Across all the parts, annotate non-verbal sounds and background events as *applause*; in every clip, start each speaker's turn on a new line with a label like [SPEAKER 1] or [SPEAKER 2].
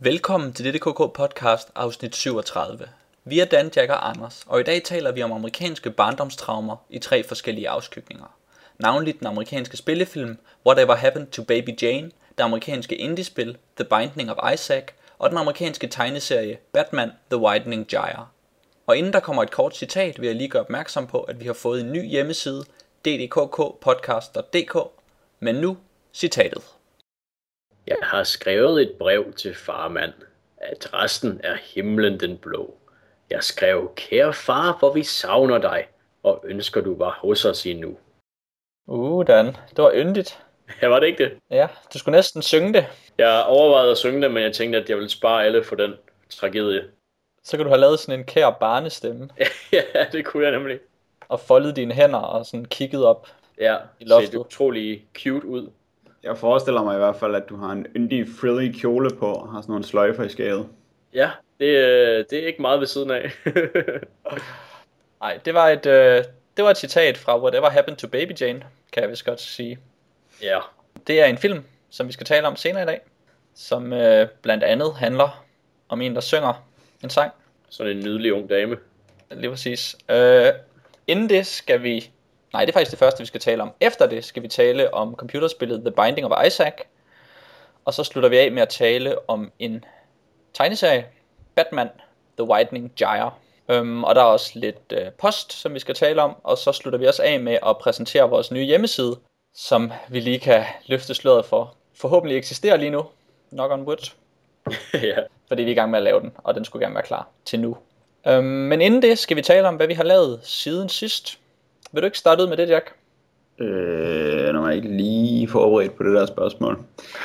[SPEAKER 1] Velkommen til dette KK podcast afsnit 37. Vi er Dan, Jack og Anders, og i dag taler vi om amerikanske barndomstraumer i tre forskellige afskygninger. Navnligt den amerikanske spillefilm Whatever Happened to Baby Jane, det amerikanske indiespil The Binding of Isaac og den amerikanske tegneserie Batman The Widening Gyre. Og inden der kommer et kort citat, vil jeg lige gøre opmærksom på, at vi har fået en ny hjemmeside, ddkkpodcast.dk. Men nu, citatet.
[SPEAKER 2] Jeg har skrevet et brev til farmand. Adressen er himlen den blå. Jeg skrev, kære far, hvor vi savner dig, og ønsker du var hos os endnu.
[SPEAKER 1] Uh, Dan, det var yndigt.
[SPEAKER 2] Ja, var det ikke det?
[SPEAKER 1] Ja, du skulle næsten synge det.
[SPEAKER 2] Jeg overvejede at synge det, men jeg tænkte, at jeg ville spare alle for den tragedie.
[SPEAKER 1] Så kan du have lavet sådan en kær barnestemme, *laughs*
[SPEAKER 2] ja, det kunne jeg nemlig.
[SPEAKER 1] og foldet dine hænder og sådan kigget op.
[SPEAKER 2] Ja,
[SPEAKER 1] I loftet.
[SPEAKER 2] set utrolig cute ud.
[SPEAKER 3] Jeg forestiller mig i hvert fald, at du har en yndig frilly kjole på og har sådan nogle sløjfer i skæret.
[SPEAKER 2] Ja, det, øh, det er ikke meget ved siden af. *laughs*
[SPEAKER 1] Nej, det var et, øh, det var et citat fra Whatever Happened to Baby Jane, kan jeg vist godt sige.
[SPEAKER 2] ja,
[SPEAKER 1] Det er en film, som vi skal tale om senere i dag, som øh, blandt andet handler om en, der synger en sang.
[SPEAKER 2] sådan en nydelig ung dame.
[SPEAKER 1] Lige præcis. Øh, inden det skal vi... Nej, det er faktisk det første, vi skal tale om. Efter det skal vi tale om computerspillet The Binding of Isaac. Og så slutter vi af med at tale om en tegneserie, Batman The Widening Gyre. Øhm, og der er også lidt øh, post, som vi skal tale om. Og så slutter vi også af med at præsentere vores nye hjemmeside, som vi lige kan løfte sløret for. Forhåbentlig eksisterer lige nu. Knock on wood *laughs*
[SPEAKER 2] ja.
[SPEAKER 1] fordi vi er i gang med at lave den, og den skulle gerne være klar til nu. Øhm, men inden det skal vi tale om, hvad vi har lavet siden sidst. Vil du ikke starte ud med det, Jack?
[SPEAKER 3] Øh, er jeg ikke lige forberedt på det der spørgsmål.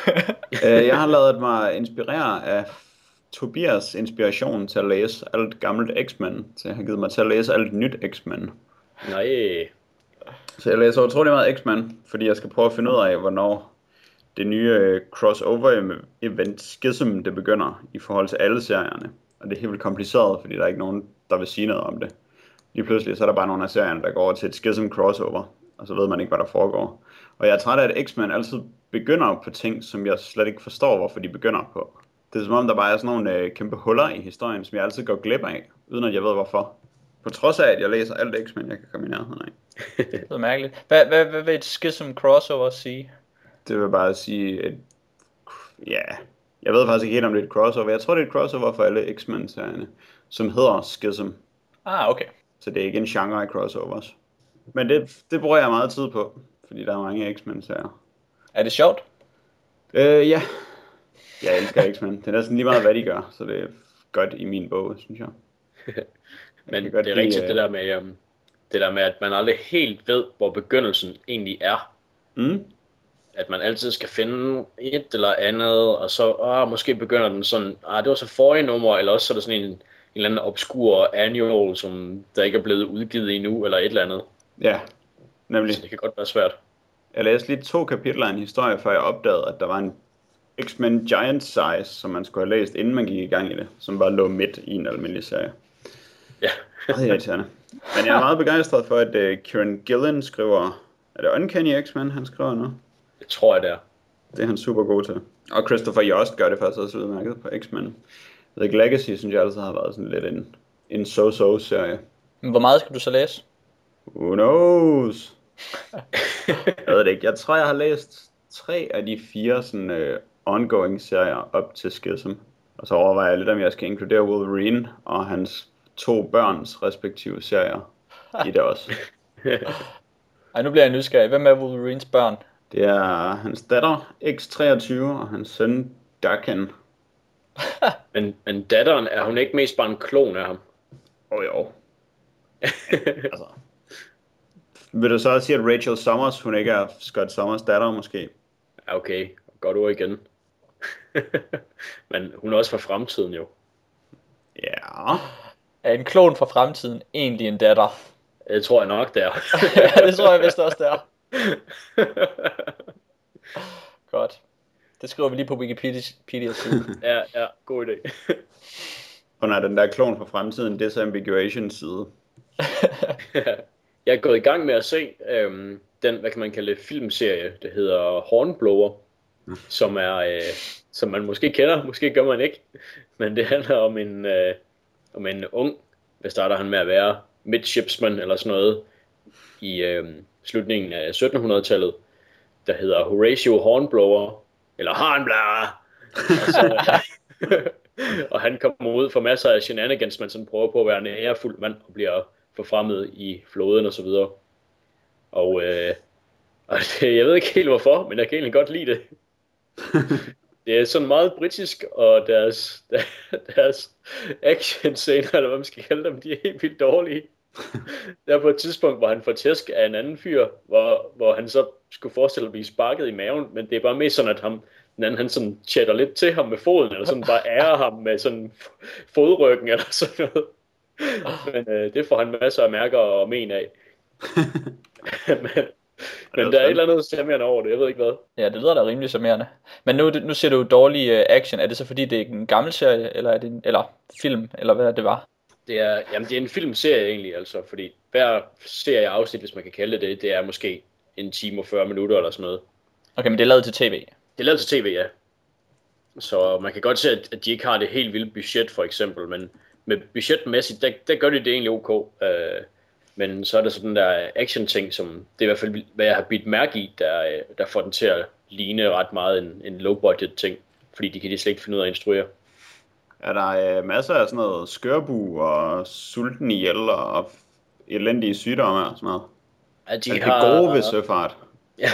[SPEAKER 3] *laughs* øh, jeg har lavet mig inspirere af Tobias inspiration til at læse alt gammelt X-Men, så jeg har givet mig til at læse alt nyt X-Men.
[SPEAKER 2] Nej.
[SPEAKER 3] Så jeg læser utrolig meget X-Men, fordi jeg skal prøve at finde ud af, hvornår det nye øh, crossover-event Schism det begynder i forhold til alle serierne. Og det er helt vildt kompliceret, fordi der er ikke nogen, der vil sige noget om det. Lige pludselig så er der bare nogle af serierne, der går over til et Schism crossover, og så ved man ikke, hvad der foregår. Og jeg er træt af, at X-Men altid begynder på ting, som jeg slet ikke forstår, hvorfor de begynder på. Det er som om, der bare er sådan nogle øh, kæmpe huller i historien, som jeg altid går glip af, uden at jeg ved hvorfor. På trods af, at jeg læser alt X-Men, jeg kan komme i nærheden af. *laughs*
[SPEAKER 1] Det er mærkeligt. Hvad, hvad, hvad vil et schism crossover sige?
[SPEAKER 3] Det vil bare sige, at ja, jeg ved faktisk ikke helt, om det er et crossover. Jeg tror, det er et crossover for alle X-Men-serierne, som hedder Schism.
[SPEAKER 1] Ah, okay.
[SPEAKER 3] Så det er ikke en genre af crossovers. Men det, det bruger jeg meget tid på, fordi der er mange X-Men-serier.
[SPEAKER 1] Er det sjovt?
[SPEAKER 3] Øh, ja. Jeg elsker *laughs* X-Men. Det er næsten lige meget, hvad de gør, så det er godt i min bog, synes jeg. *laughs*
[SPEAKER 2] Men
[SPEAKER 3] kan godt
[SPEAKER 2] det er
[SPEAKER 3] lide,
[SPEAKER 2] rigtigt
[SPEAKER 3] øh,
[SPEAKER 2] det der med, um, det der med, at man aldrig helt ved, hvor begyndelsen egentlig er.
[SPEAKER 3] Mm?
[SPEAKER 2] At man altid skal finde et eller andet, og så ah, måske begynder den sådan, ah, det var så forrige nummer, eller også så er der sådan en eller anden obskur annual, som der ikke er blevet udgivet endnu, eller et eller andet.
[SPEAKER 3] Ja, nemlig.
[SPEAKER 2] Så det kan godt være svært.
[SPEAKER 3] Jeg læste lige to kapitler af en historie, før jeg opdagede, at der var en X-Men Giant Size, som man skulle have læst, inden man gik i gang i det, som bare lå midt i en almindelig serie.
[SPEAKER 2] Ja.
[SPEAKER 3] Meget irriterende. Men jeg er meget begejstret for, at uh, Kieran Gillen skriver... Er det Uncanny X-Men, han skriver nu?
[SPEAKER 2] Det tror jeg, det er.
[SPEAKER 3] Det er han super god til. Og Christopher Yost gør det faktisk også udmærket på X-Men. The Legacy, synes jeg altid har været sådan lidt en, en so-so-serie.
[SPEAKER 1] Men hvor meget skal du så læse?
[SPEAKER 3] Who knows? jeg ved det ikke. Jeg tror, jeg har læst tre af de fire sådan, uh, ongoing serier op til Schism. Og så overvejer jeg lidt, om jeg skal inkludere Wolverine og hans to børns respektive serier i det også.
[SPEAKER 1] Ej, nu bliver jeg nysgerrig. Hvem er Wolverines børn?
[SPEAKER 3] Det er hans datter X23 og hans søn Daken. *laughs*
[SPEAKER 2] Men, men datteren, er hun ikke mest bare en klon af ham?
[SPEAKER 3] Åh oh, jo. *laughs* altså. Vil du så også sige, at Rachel Summers, hun ikke er Scott Summers datter måske?
[SPEAKER 2] Ja, okay. Godt ord igen. *laughs* men hun er også fra fremtiden jo.
[SPEAKER 3] Ja.
[SPEAKER 1] Er en klon fra fremtiden egentlig en datter?
[SPEAKER 2] Det tror jeg nok, det er.
[SPEAKER 1] ja, det tror jeg vist også, det er. Godt. Det skriver vi lige på Wikipedia *laughs*
[SPEAKER 2] ja, ja, god idé. *laughs*
[SPEAKER 3] Hun er den der klon fra fremtiden, disambiguation side. *laughs*
[SPEAKER 2] jeg er gået i gang med at se øhm, den, hvad kan man kalde det, filmserie, der hedder Hornblower. som er øh, som man måske kender, måske gør man ikke, men det handler om en øh, om en ung, hvad starter han med at være, midshipsman eller sådan noget i øh, slutningen af 1700-tallet, der hedder Horatio Hornblower eller Hornblower. og, så, og han kommer ud for masser af shenanigans, men sådan prøver på at være en ærefuld mand og bliver forfremmet i floden og så videre. Og, øh, og *laughs* det, jeg ved ikke helt hvorfor, men jeg kan egentlig godt lide det. *laughs* det er sådan meget britisk, og deres, *laughs* deres action scener, eller hvad man skal kalde dem, de er helt vildt dårlige. Der er på et tidspunkt, hvor han får tæsk af en anden fyr, hvor, hvor han så skulle forestille at blive sparket i maven, men det er bare mest sådan, at ham, den anden, han sådan chatter lidt til ham med foden, eller sådan bare ærer ham med sådan fodryggen, eller sådan noget. Men øh, det får han masser af mærker og men af. *laughs* men, men der er et eller andet charmerende over det, jeg ved ikke hvad.
[SPEAKER 1] Ja, det lyder da rimelig charmerende. Men nu, nu ser du dårlig uh, action. Er det så fordi, det er en gammel serie, eller er det en, eller film, eller hvad det var?
[SPEAKER 2] Det er, jamen, det er en filmserie egentlig, altså, fordi hver serie afsnit, hvis man kan kalde det, det er måske en time og 40 minutter eller sådan noget.
[SPEAKER 1] Okay, men det er lavet til tv?
[SPEAKER 2] Det er lavet til tv, ja. Så man kan godt se, at de ikke har det helt vilde budget, for eksempel, men med budgetmæssigt, der, der gør de det egentlig ok. Uh, men så er der sådan der action-ting, som det er i hvert fald, hvad jeg har bidt mærke i, der, øh, der får den til at ligne ret meget en, en low-budget ting, fordi de kan de slet ikke finde ud af at instruere.
[SPEAKER 3] Er der øh, masser af sådan noget skørbu og sulten ihjel og elendige sygdomme og sådan noget?
[SPEAKER 2] Ja, de
[SPEAKER 3] er det
[SPEAKER 2] har,
[SPEAKER 3] gode ved søfart?
[SPEAKER 2] Ja,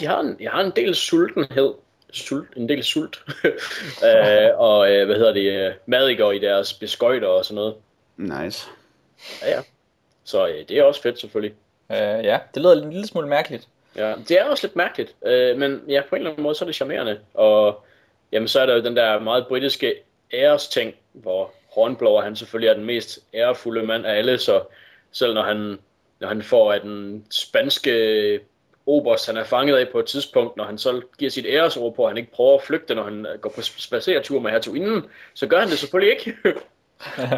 [SPEAKER 2] de har en, de har en del sultenhed. Sult, en del sult. *laughs* øh, og øh, hvad hedder det, øh, madikker i deres beskøjter og sådan noget.
[SPEAKER 3] Nice.
[SPEAKER 2] Ja, ja. Så øh, det er også fedt selvfølgelig.
[SPEAKER 1] Øh, ja, det lyder en lille smule mærkeligt.
[SPEAKER 2] Ja, det er også lidt mærkeligt, øh, men ja, på en eller anden måde, så er det charmerende. Og jamen, så er der jo den der meget britiske æresting, hvor Hornblower, han selvfølgelig er den mest ærefulde mand af alle, så selv når han, når han får af den spanske oberst, han er fanget af på et tidspunkt, når han så giver sit æresord på, at han ikke prøver at flygte, når han går på spaceretur med hertuginden, så gør han det selvfølgelig ikke. *laughs*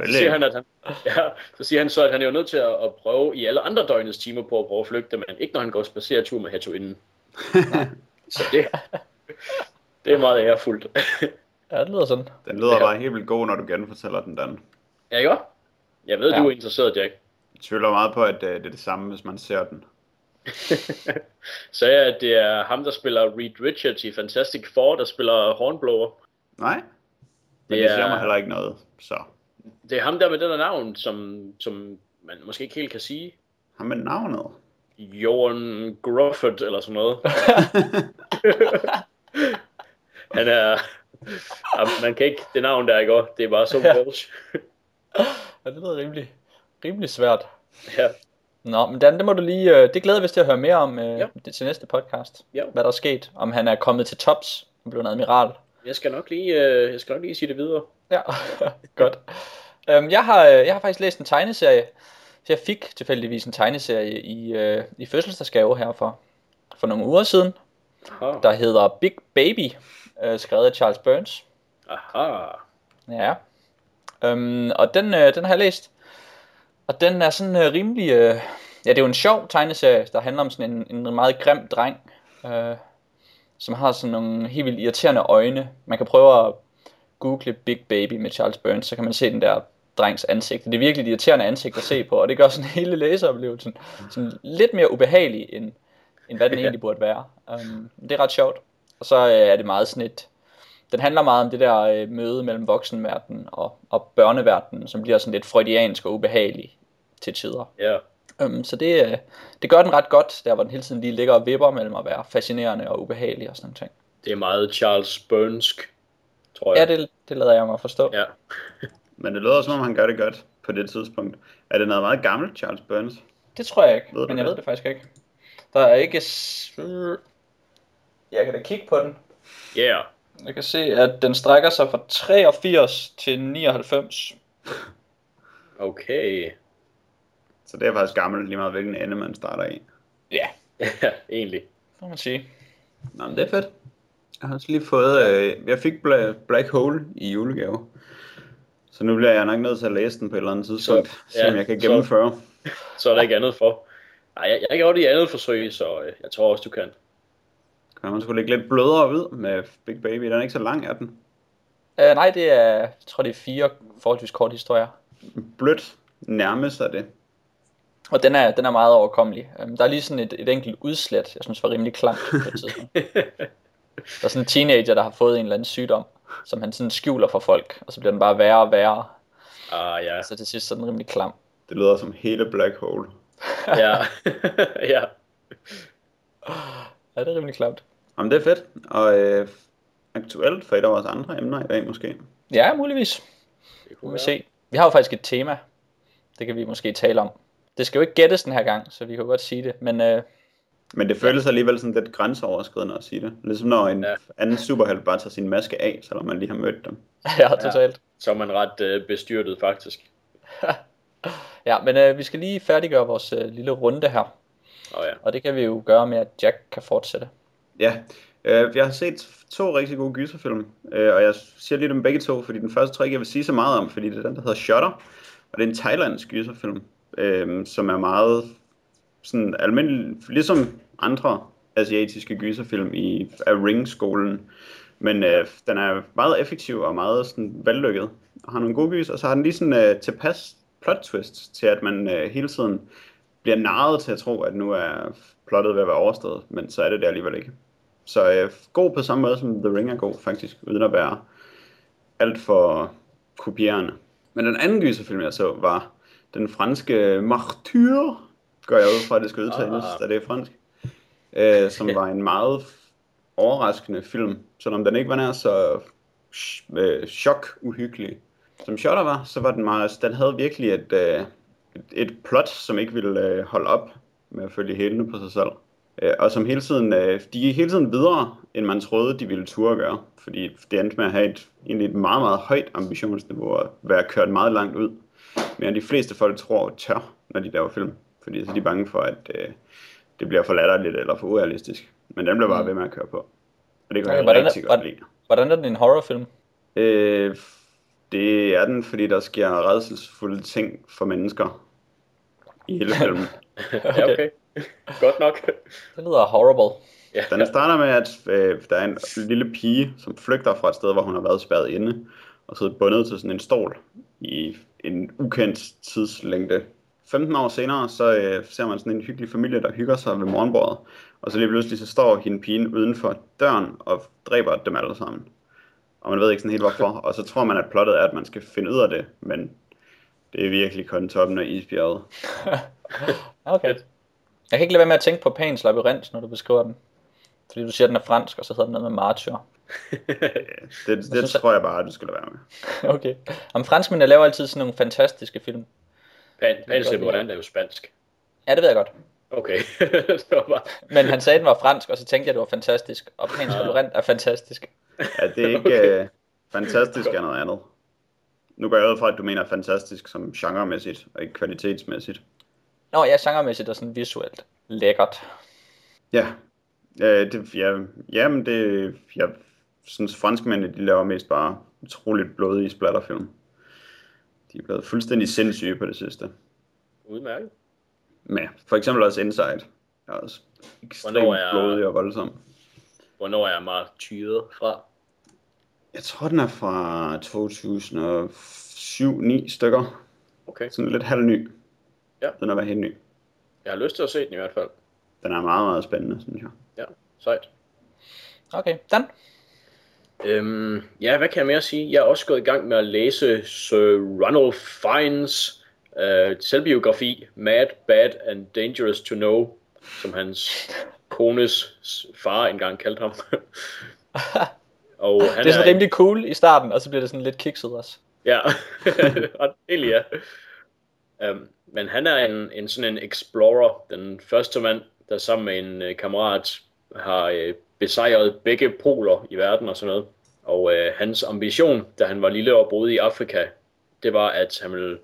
[SPEAKER 2] så siger han, at han, ja, så siger han så, at han er jo nødt til at, at prøve i alle andre døgnets timer på at prøve at flygte, men ikke når han går spaceretur med hertuginden. *laughs* så det, det er meget ærefuldt. *laughs*
[SPEAKER 1] ja, det lyder sådan.
[SPEAKER 3] Den lyder ja. bare helt vildt god, når du genfortæller den, Dan.
[SPEAKER 2] Ja, ikke Jeg ved, ja. du er interesseret, Jack.
[SPEAKER 3] Jeg tvivler meget på, at det er det samme, hvis man ser den. *laughs*
[SPEAKER 2] så jeg, at det er ham, der spiller Reed Richards i Fantastic Four, der spiller Hornblower.
[SPEAKER 3] Nej, men det, det siger mig heller ikke noget, så
[SPEAKER 2] det er ham der med den der navn, som, som man måske ikke helt kan sige.
[SPEAKER 3] Ham med navnet?
[SPEAKER 2] Johan Grufford eller sådan noget. *laughs* Han er... Man kan ikke... Det navn der, ikke Det er bare så ja. *laughs*
[SPEAKER 1] ja, det lyder rimelig, rimelig svært.
[SPEAKER 2] Ja.
[SPEAKER 1] Nå, men Dan, det må du lige... Øh, det glæder vi til at høre mere om øh, ja. det, til næste podcast.
[SPEAKER 2] Ja.
[SPEAKER 1] Hvad der er sket. Om han er kommet til tops og blevet en admiral.
[SPEAKER 2] Jeg skal nok lige, øh, jeg skal nok lige sige det videre.
[SPEAKER 1] Ja, *laughs* godt. Øhm, jeg, har, jeg har faktisk læst en tegneserie. Så jeg fik tilfældigvis en tegneserie i, øh, i fødselsdagsgave her for, for nogle uger siden. Aha. Der hedder Big Baby, øh, skrevet af Charles Burns.
[SPEAKER 2] Aha.
[SPEAKER 1] Ja. Øhm, og den, øh, den har jeg læst. Og den er sådan øh, rimelig... Øh, ja, det er jo en sjov tegneserie, der handler om sådan en, en meget grim dreng. Øh, som har sådan nogle helt vildt irriterende øjne. Man kan prøve at google Big Baby med Charles Burns, så kan man se den der drengs ansigt. Det er virkelig et irriterende ansigt at se på, og det gør sådan *laughs* hele læseoplevelsen sådan lidt mere ubehagelig, end, end hvad den egentlig burde være. Um, det er ret sjovt. Og så øh, er det meget sådan et, den handler meget om det der øh, møde mellem voksenverdenen og, og børneverdenen, som bliver sådan lidt freudiansk og ubehagelig til tider.
[SPEAKER 2] Ja.
[SPEAKER 1] Um, så det, øh, det gør den ret godt, der hvor den hele tiden lige ligger og vipper mellem at være fascinerende og ubehagelig og sådan noget.
[SPEAKER 2] Det er meget Charles Burnsk, tror jeg.
[SPEAKER 1] Ja, det, det lader jeg mig forstå.
[SPEAKER 2] Ja. *laughs*
[SPEAKER 3] Men det lyder som om han gør det godt på det tidspunkt. Er det noget meget gammelt, Charles Burns?
[SPEAKER 1] Det tror jeg ikke, ved men jeg det? ved det faktisk ikke. Der er ikke... Jeg kan da kigge på den.
[SPEAKER 2] Ja. Yeah.
[SPEAKER 1] Jeg kan se, at den strækker sig fra 83 til 99.
[SPEAKER 2] Okay.
[SPEAKER 3] Så det er faktisk gammelt lige meget, hvilken ende man starter i.
[SPEAKER 1] Ja. *laughs*
[SPEAKER 2] Egentlig.
[SPEAKER 1] Det må man sige.
[SPEAKER 3] Nå, men det er fedt. Jeg har også lige fået... Øh, jeg fik Black Hole i julegave. Så nu bliver jeg nok nødt til at læse den på et eller andet tidspunkt, så, ja, som jeg kan gennemføre.
[SPEAKER 2] Så, *laughs* så er der ikke andet for. Nej, jeg, jeg gjorde det i andet forsøg, så øh, jeg tror også, du kan.
[SPEAKER 3] Kan man skulle lægge lidt blødere ud med Big Baby? Den er ikke så lang, er den?
[SPEAKER 1] Uh, nej, det er, jeg tror det er fire forholdsvis korte historier.
[SPEAKER 3] Blødt nærmest er det.
[SPEAKER 1] Og den er, den er meget overkommelig. Um, der er lige sådan et, et enkelt udslæt, jeg synes var rimelig klamt på et tidspunkt. *laughs* Der er sådan en teenager, der har fået en eller anden sygdom, som han sådan skjuler for folk, og så bliver den bare værre og værre.
[SPEAKER 2] Ah, ja.
[SPEAKER 1] Så til sidst er den rimelig klam.
[SPEAKER 3] Det lyder som hele Black Hole. *laughs*
[SPEAKER 2] ja. *laughs* ja.
[SPEAKER 1] Ja, det er rimelig klamt.
[SPEAKER 3] Jamen, det er fedt. Og øh, aktuelt for et af vores andre emner i dag, måske.
[SPEAKER 1] Ja, muligvis.
[SPEAKER 2] Det kunne
[SPEAKER 1] må vi se. Vi har jo faktisk et tema. Det kan vi måske tale om. Det skal jo ikke gættes den her gang, så vi kan godt sige det. Men øh,
[SPEAKER 3] Men det føles alligevel sådan lidt grænseoverskridende at sige det. Ligesom når en
[SPEAKER 2] Ja.
[SPEAKER 3] anden superhelt bare tager sin maske af, selvom man lige har mødt dem. *laughs*
[SPEAKER 1] ja, totalt.
[SPEAKER 2] Så er man ret øh, bestyrtet, faktisk. *laughs*
[SPEAKER 1] Ja, men øh, vi skal lige færdiggøre vores øh, lille runde her.
[SPEAKER 2] Og ja.
[SPEAKER 1] Og det kan vi jo gøre med, at Jack kan fortsætte.
[SPEAKER 3] Ja, øh, jeg har set to rigtig gode gyserfilm, øh, og jeg siger lige dem begge to, fordi den første tror jeg ikke, jeg vil sige så meget om, fordi det er den, der hedder Shutter, og det er en thailandsk gyserfilm, øh, som er meget sådan almindelig, ligesom andre asiatiske gyserfilm i af Ring-skolen, men øh, den er meget effektiv og meget sådan vellykket, og har nogle gode gys, og så har den lige sådan øh, tilpas plot twist til, at man øh, hele tiden bliver narret til at tro, at nu er plottet ved at være overstået, men så er det det alligevel ikke. Så øh, god på samme måde som The Ring er god, faktisk, uden at være alt for kopierende. Men den anden gyserfilm, jeg så, var den franske Martyr, går jeg ud fra, at det skal udtales,
[SPEAKER 2] Ah.
[SPEAKER 3] da det er fransk, øh, som var en meget overraskende film, selvom den ikke var nær så øh, chok-uhyggelig. Som Shutter var, så var den meget, den havde virkelig et, øh, et, et plot, som ikke ville øh, holde op med at følge hælene på sig selv. Øh, og som hele tiden, øh, de gik hele tiden videre, end man troede, de ville turde gøre. Fordi det endte med at have et, egentlig et meget, meget højt ambitionsniveau og være kørt meget langt ud. Men de fleste folk tror tør, når de laver film. Fordi så er de bange for, at øh, det bliver for latterligt eller for urealistisk. Men den blev bare
[SPEAKER 1] Mm.
[SPEAKER 3] ved med at køre på. Og det kan
[SPEAKER 1] Okay,
[SPEAKER 3] jeg
[SPEAKER 1] hvordan er-
[SPEAKER 3] rigtig godt
[SPEAKER 1] hvordan-
[SPEAKER 3] lide.
[SPEAKER 1] Hvordan er den en horrorfilm?
[SPEAKER 3] Øh, det er den, fordi der sker redselsfulde ting for mennesker i hele *laughs* filmen.
[SPEAKER 2] ja, okay. Godt nok.
[SPEAKER 1] Det lyder horrible.
[SPEAKER 2] Ja.
[SPEAKER 3] Den starter med, at øh, der er en lille pige, som flygter fra et sted, hvor hun har været spærret inde, og sidder bundet til sådan en stol i en ukendt tidslængde. 15 år senere, så øh, ser man sådan en hyggelig familie, der hygger sig ved morgenbordet, og så lige pludselig så står hende pigen uden for døren og dræber dem alle sammen. Og man ved ikke sådan helt hvorfor, og så tror man, at plottet er, at man skal finde ud af det, men det er virkelig kun toppen af isbjerget. *laughs*
[SPEAKER 1] Okay. Jeg kan ikke lade være med at tænke på Pans Labyrinth, når du beskriver den. Fordi du siger, at den er fransk, og så hedder den noget med Martyr. *laughs*
[SPEAKER 3] Det, det
[SPEAKER 1] synes,
[SPEAKER 3] tror jeg bare, at du skal lade være med. *laughs*
[SPEAKER 1] okay. Om franskmændene laver altid sådan nogle fantastiske film.
[SPEAKER 2] Pan,
[SPEAKER 1] godt
[SPEAKER 2] Panslip,
[SPEAKER 1] lide.
[SPEAKER 2] hvordan er jo spansk.
[SPEAKER 1] Ja, det ved jeg godt.
[SPEAKER 2] Okay. *laughs* det var bare...
[SPEAKER 1] Men han sagde, at den var fransk, og så tænkte jeg, at det var fantastisk. Og Pans. Labyrinth er fantastisk.
[SPEAKER 3] Ja, det er ikke
[SPEAKER 2] Okay.
[SPEAKER 3] okay. fantastisk af noget andet. Nu går jeg ud fra, at du mener fantastisk som genremæssigt, og ikke kvalitetsmæssigt.
[SPEAKER 1] Nå, ja, genremæssigt og sådan visuelt lækkert.
[SPEAKER 3] Ja, øh, det, ja jamen det, jeg synes franskmændene, de laver mest bare utroligt blodige splatterfilm. De er blevet fuldstændig sindssyge på det sidste.
[SPEAKER 2] Udmærket.
[SPEAKER 3] Men for eksempel også Inside. Er også ekstremt
[SPEAKER 2] Hvornår er-
[SPEAKER 3] blodig og voldsom.
[SPEAKER 2] Hvornår er martyret fra?
[SPEAKER 3] Jeg tror, den er fra 2007-9 stykker.
[SPEAKER 2] Okay.
[SPEAKER 3] Sådan lidt halv ny.
[SPEAKER 2] Ja.
[SPEAKER 3] Den er været helt ny.
[SPEAKER 2] Jeg har lyst til at se den i hvert fald.
[SPEAKER 3] Den er meget, meget spændende, synes jeg.
[SPEAKER 2] Ja, sejt.
[SPEAKER 1] Okay, Dan.
[SPEAKER 2] Øhm, ja, hvad kan jeg mere sige? Jeg er også gået i gang med at læse Sir Ronald Fiennes øh, selvbiografi, Mad, Bad and Dangerous to Know, som hans kones far engang kaldte ham. *laughs* Og han
[SPEAKER 1] det er sådan rimelig cool i starten, og så bliver det sådan lidt kikset også.
[SPEAKER 2] Ja, *laughs* ret egentlig ja. Um, men han er en, en sådan en explorer, den første mand, der sammen med en uh, kammerat har uh, besejret begge poler i verden og sådan noget. Og uh, hans ambition, da han var lille og boede i Afrika, det var, at han ville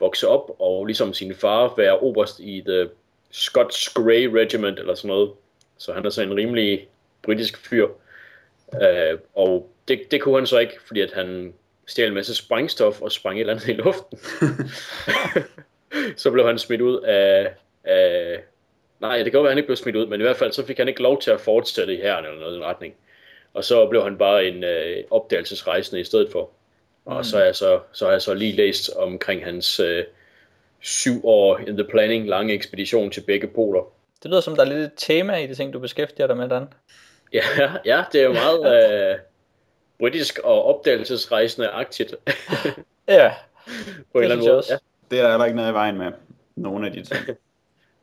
[SPEAKER 2] vokse op og ligesom sin far være oberst i The Scots Grey Regiment eller sådan noget. Så han er sådan en rimelig britisk fyr. Uh, og det, det kunne han så ikke, fordi at han stjal en masse sprængstof og sprang et eller andet i luften. *laughs* *laughs* så blev han smidt ud af, af Nej, det kan godt være, at han ikke blev smidt ud, men i hvert fald så fik han ikke lov til at fortsætte i herren eller noget i den retning. Og så blev han bare en øh, opdagelsesrejsende i stedet for. Og mm. så, er jeg så, så har jeg så lige læst omkring hans øh, syv år in the planning lange ekspedition til begge poler.
[SPEAKER 1] Det lyder som, der er lidt et tema i de ting, du beskæftiger dig med, Dan.
[SPEAKER 2] Ja, *laughs* ja det er jo meget *laughs* øh, britisk og opdagelsesrejsende-agtigt. *laughs*
[SPEAKER 1] ja,
[SPEAKER 2] på en eller anden måde. Ja.
[SPEAKER 3] Det er der ikke noget i vejen med, nogle af de ting.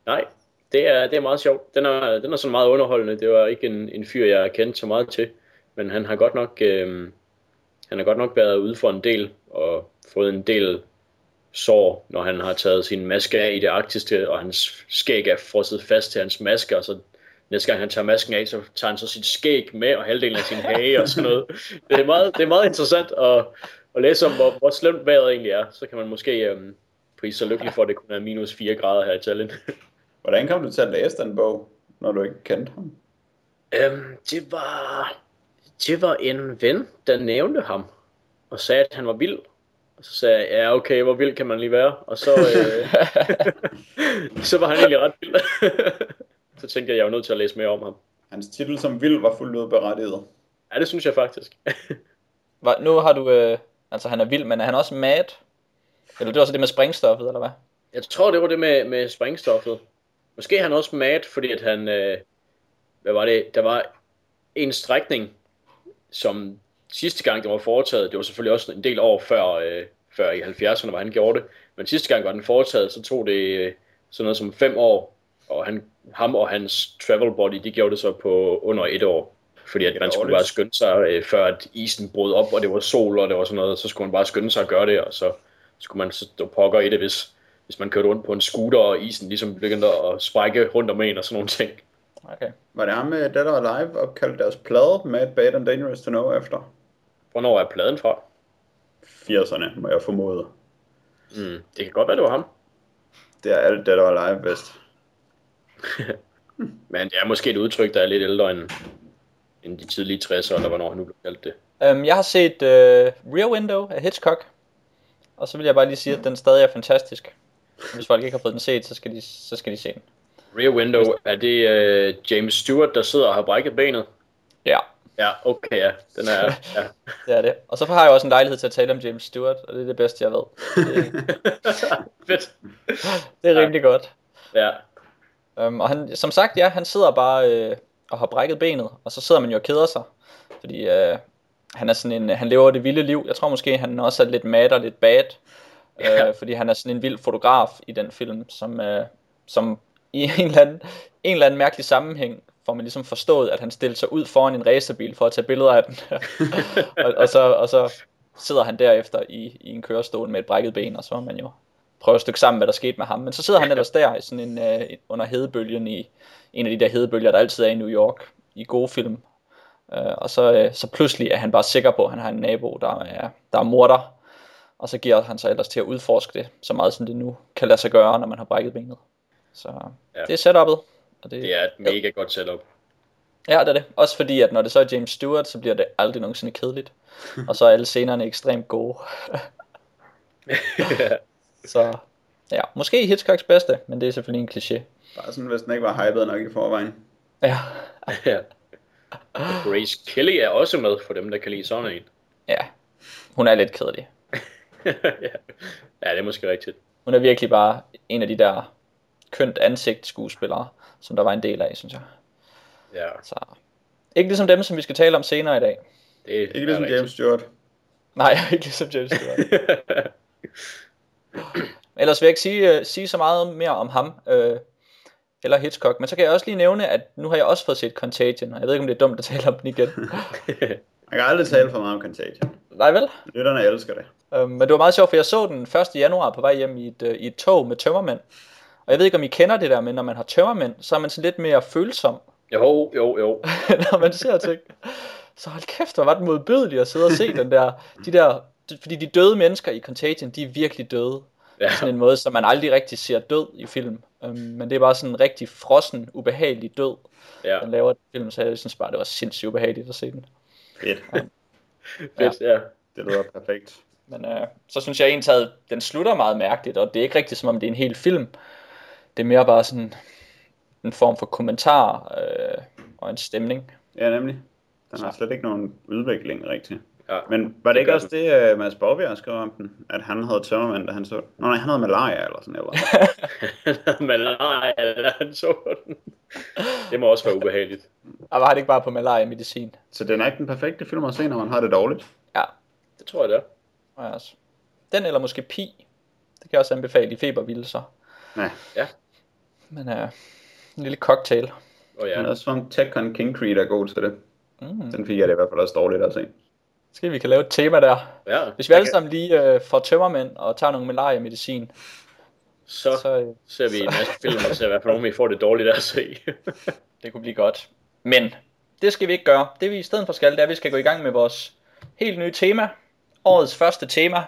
[SPEAKER 2] Nej, det er, det er meget sjovt. Den er, den er sådan meget underholdende. Det var ikke en, en fyr, jeg kendte så meget til. Men han har godt nok, øh, han har godt nok været ude for en del og fået en del sår, når han har taget sin maske af i det arktiske, og hans skæg er frosset fast til hans maske, og så næste gang han tager masken af, så tager han så sit skæg med, og halvdelen af sin hage og sådan noget. Det er meget, det er meget interessant at, at læse om, hvor, hvor slemt vejret egentlig er. Så kan man måske øhm, prise sig lykkelig for, at det kun er minus 4 grader her i Tallinn.
[SPEAKER 3] Hvordan kom du til at læse den bog, når du ikke kendte ham?
[SPEAKER 2] Øhm, det var det var en ven, der nævnte ham, og sagde, at han var vild. Og så sagde jeg, ja okay, hvor vild kan man lige være? Og så, øh, *laughs* så var han egentlig ret vild. *laughs* så tænkte jeg, at jeg var nødt til at læse mere om ham.
[SPEAKER 3] Hans titel som vild var fuldt ud berettiget.
[SPEAKER 2] Ja, det synes jeg faktisk.
[SPEAKER 1] Hva, nu har du, øh, altså han er vild, men er han også mad? Eller det var også det med springstoffet, eller hvad?
[SPEAKER 2] Jeg tror, det var det med, med springstoffet. Måske er han også mad, fordi at han, øh, hvad var det, der var en strækning, som sidste gang det var foretaget, det var selvfølgelig også en del år før, øh, før i 70'erne, hvor han gjorde det, men sidste gang var den foretaget, så tog det øh, sådan noget som fem år, og han, ham og hans travel body, de gjorde det så på under et år, fordi at man skulle bare skynde sig, øh, før at isen brød op, og det var sol, og det var sådan noget, så skulle man bare skynde sig at gøre det, og så skulle man stå pokker i det, hvis, hvis man kørte rundt på en scooter, og isen ligesom begyndte at sprække rundt om en og sådan nogle ting.
[SPEAKER 1] Okay.
[SPEAKER 3] Var det ham med Dead or Alive opkaldt deres plade med Bad and Dangerous to Know efter?
[SPEAKER 2] Hvornår er pladen fra?
[SPEAKER 3] 80'erne, må jeg formode.
[SPEAKER 2] Mm, det kan godt være, det var ham.
[SPEAKER 3] Det er alt Dead or Alive vist. *laughs*
[SPEAKER 2] Men det er måske et udtryk, der er lidt ældre end, end de tidlige 60'ere, eller hvornår han nu blev kaldt det.
[SPEAKER 1] Um, jeg har set uh, Rear Window af Hitchcock, og så vil jeg bare lige sige, at den stadig er fantastisk. Hvis folk ikke har fået den set, så skal de, så skal de se den.
[SPEAKER 2] Rear Window, er det uh, James Stewart, der sidder og har brækket benet?
[SPEAKER 1] Ja.
[SPEAKER 2] Ja, okay, ja. Den er, ja. *laughs*
[SPEAKER 1] det er det. Og så har jeg også en lejlighed til at tale om James Stewart, og det er det bedste, jeg ved. Det, *laughs*
[SPEAKER 2] Fedt.
[SPEAKER 1] det er rimelig godt.
[SPEAKER 2] Ja.
[SPEAKER 1] Um, og han, som sagt, ja, han sidder bare øh, og har brækket benet, og så sidder man jo og keder sig, fordi øh, han er sådan en, han lever det vilde liv. Jeg tror måske, han også er lidt mad og lidt bad,
[SPEAKER 2] Ja.
[SPEAKER 1] øh, fordi han er sådan en vild fotograf i den film, som, øh, som i en eller, anden, en eller anden mærkelig sammenhæng får man ligesom forstået, at han stiller sig ud foran en racerbil for at tage billeder af den. *laughs* og, og, så, og så sidder han derefter i, i en kørestol med et brækket ben, og så man jo prøve at stykke sammen, hvad der skete med ham. Men så sidder han ellers der i sådan en, øh, under hedebølgen i en af de der hedebølger, der altid er i New York, i gode film. Øh, og så, øh, så pludselig er han bare sikker på, at han har en nabo, der er, der er morder. Og så giver han sig ellers til at udforske det, så meget som det nu kan lade sig gøre, når man har brækket benet. Så
[SPEAKER 2] Ja.
[SPEAKER 1] ja. det er setup'et. Og det,
[SPEAKER 2] Det er et mega godt setup.
[SPEAKER 1] Ja, det er det. Også fordi, at når det så er James Stewart, så bliver det aldrig nogensinde kedeligt. *laughs* og så er alle scenerne ekstremt gode. *laughs* så ja, måske Hitchcocks bedste, men det er selvfølgelig en kliché.
[SPEAKER 3] Bare sådan, hvis den ikke var hyped nok i forvejen.
[SPEAKER 1] Ja,
[SPEAKER 2] ja. Grace Kelly er også med for dem, der kan lide sådan en.
[SPEAKER 1] ja. Hun er lidt kedelig. *laughs*
[SPEAKER 2] ja. det er måske rigtigt.
[SPEAKER 1] Hun er virkelig bare en af de der kønt ansigt skuespillere, som der var en del af, synes jeg.
[SPEAKER 2] Ja,
[SPEAKER 1] Så ikke ligesom dem, som vi skal tale om senere i dag.
[SPEAKER 2] det er
[SPEAKER 3] Ikke ligesom
[SPEAKER 2] rigtigt.
[SPEAKER 3] James Stewart.
[SPEAKER 1] Nej, *laughs* ikke ligesom James Stewart. Ellers vil jeg ikke sige, uh, sige så meget mere om ham, uh, eller Hitchcock, men så kan jeg også lige nævne, at nu har jeg også fået set Contagion, og jeg ved ikke, om det er dumt at tale om den igen. *laughs*
[SPEAKER 3] Jeg kan aldrig tale for meget om Contagion.
[SPEAKER 1] Nej vel?
[SPEAKER 3] Lytterne elsker det.
[SPEAKER 1] Um, men det var meget sjovt, for jeg så den 1. januar på vej hjem i et, uh, i et tog med tømmermænd. Og jeg ved ikke, om I kender det der, men når man har tømmermænd, så er man sådan lidt mere følsom,
[SPEAKER 2] jo, jo, jo. *laughs*
[SPEAKER 1] når man ser ting. Så hold kæft, hvor var den modbydelig at sidde og se den der, de der, fordi de døde mennesker i Contagion, de er virkelig døde.
[SPEAKER 2] Ja.
[SPEAKER 1] På sådan en måde, som man aldrig rigtig ser død i film. Um, men det er bare sådan en rigtig frossen, ubehagelig død,
[SPEAKER 2] Ja,
[SPEAKER 1] den laver den film, så jeg synes bare, det var sindssygt ubehageligt at se den.
[SPEAKER 3] Fedt. *laughs*
[SPEAKER 2] fedt, ja.
[SPEAKER 3] Det lyder perfekt.
[SPEAKER 1] Men øh, så synes jeg egentlig, at den slutter meget mærkeligt, og det er ikke rigtigt, som om det er en hel film. Det er mere bare sådan, en form for kommentar øh, og en stemning.
[SPEAKER 3] Ja, nemlig. Den har slet ikke nogen udvikling rigtigt.
[SPEAKER 2] Ja.
[SPEAKER 3] Men var det,
[SPEAKER 2] Det
[SPEAKER 3] ikke også det, uh, Mads Borgberg skrev om den? At han havde tømmermænd, da han så... Nå nej, han havde malaria eller sådan noget.
[SPEAKER 2] Men nej, eller han så den. Det må også være ubehageligt.
[SPEAKER 1] Og var det ikke bare på malaria medicin?
[SPEAKER 3] så den er ikke den perfekte film at se, når man har det dårligt.
[SPEAKER 1] Ja,
[SPEAKER 2] Det tror jeg, det er.
[SPEAKER 1] ja altså. Den eller måske Pi. Det kan jeg også anbefale i febervildelser.
[SPEAKER 3] Ja.
[SPEAKER 2] Ja.
[SPEAKER 1] Men øh, en lille cocktail.
[SPEAKER 2] Og
[SPEAKER 3] Ja.
[SPEAKER 2] ja,
[SPEAKER 3] Men også som Tekken King Creed er god til det.
[SPEAKER 1] Mm.
[SPEAKER 3] Den fik jeg det i hvert fald også dårligt at se.
[SPEAKER 1] Skal vi kan lave et tema der.
[SPEAKER 2] ja.
[SPEAKER 1] Hvis vi alle sammen lige øh, får tømmermænd og tager nogle malaria medicin,
[SPEAKER 2] så,
[SPEAKER 1] så øh,
[SPEAKER 2] ser vi en masse film, og ser i hvert fald nogen, vi får det dårligt af at se. *laughs*
[SPEAKER 1] det kunne blive godt. Men det skal vi ikke gøre. Det vi i stedet for skal, det er, at vi skal gå i gang med vores helt nye tema. Årets første tema.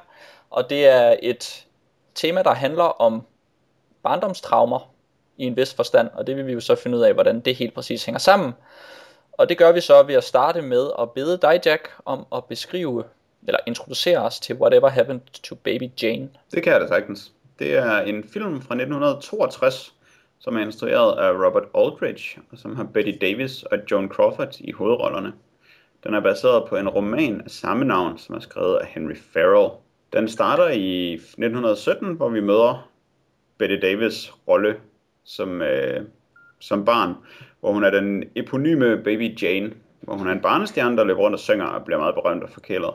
[SPEAKER 1] Og det er et tema, der handler om barndomstraumer i en vis forstand. Og det vil vi jo så finde ud af, hvordan det helt præcis hænger sammen. Og det gør vi så ved at starte med at bede dig, Jack, om at beskrive eller introducere os til Whatever Happened to Baby Jane.
[SPEAKER 3] Det kan jeg da sagtens. Det er en film fra 1962, som er instrueret af Robert Aldrich, og som har Betty Davis og Joan Crawford i hovedrollerne. Den er baseret på en roman af samme navn, som er skrevet af Henry Farrell. Den starter i 1917, hvor vi møder Betty Davis' rolle som, øh, som barn, hvor hun er den eponyme baby Jane, hvor hun er en barnestjerne, der løber rundt og synger og bliver meget berømt og forkælet.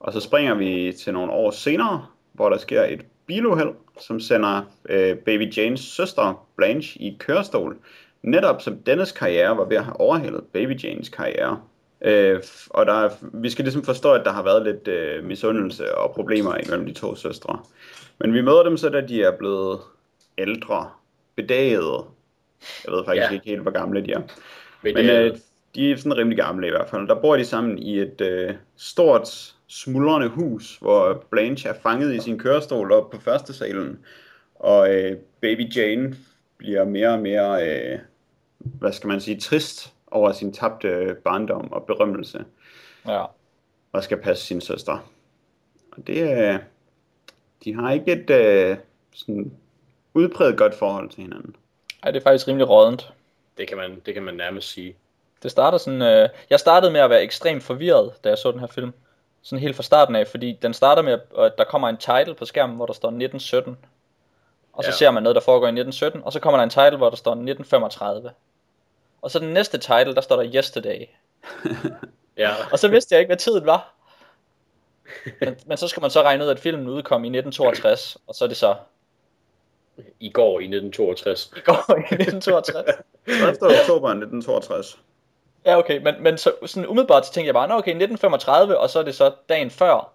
[SPEAKER 3] Og så springer vi til nogle år senere, hvor der sker et biluheld, som sender øh, baby Janes søster Blanche i kørestol, netop som dennes karriere var ved at have overhældet baby Janes karriere. Øh, og der er, vi skal ligesom forstå, at der har været lidt øh, misundelse og problemer imellem de to søstre. Men vi møder dem så, da de er blevet ældre, bedagede. Jeg ved faktisk
[SPEAKER 2] Ja.
[SPEAKER 3] ikke helt, hvor gamle de er.
[SPEAKER 2] Men,
[SPEAKER 3] Men
[SPEAKER 2] øh,
[SPEAKER 3] de er sådan rimelig gamle i hvert fald. Der bor de sammen i et øh, stort, smuldrende hus, hvor Blanche er fanget i sin kørestol op på første salen. Og øh, baby Jane bliver mere og mere, øh, hvad skal man sige, trist over sin tabte barndom og berømmelse,
[SPEAKER 1] Ja.
[SPEAKER 3] og skal passe sin søster. Og det øh, de har ikke et øh, sådan udpræget godt forhold til hinanden.
[SPEAKER 1] Ej, det er faktisk rimelig rådent.
[SPEAKER 2] det, kan man, det kan man nærmest sige.
[SPEAKER 1] Det starter sådan, øh, jeg startede med at være ekstremt forvirret, da jeg så den her film. Sådan helt fra starten af, fordi den starter med, at der kommer en title på skærmen, hvor der står 1917. Og så
[SPEAKER 2] Ja.
[SPEAKER 1] ser man noget, der foregår i 1917, og så kommer der en title, hvor der står 1935. Og så den næste title, der står der Yesterday. *laughs*
[SPEAKER 2] Ja,
[SPEAKER 1] Og så vidste jeg ikke, hvad tiden var. Men, men så skal man så regne ud, at filmen udkom i 1962, og så er det så
[SPEAKER 2] i går i 1962.
[SPEAKER 1] i går i 1962.
[SPEAKER 3] 30. *laughs* oktober 1962.
[SPEAKER 1] Ja, okay, men, men så, sådan umiddelbart så tænkte jeg bare, nå okay, 1935, og så er det så dagen før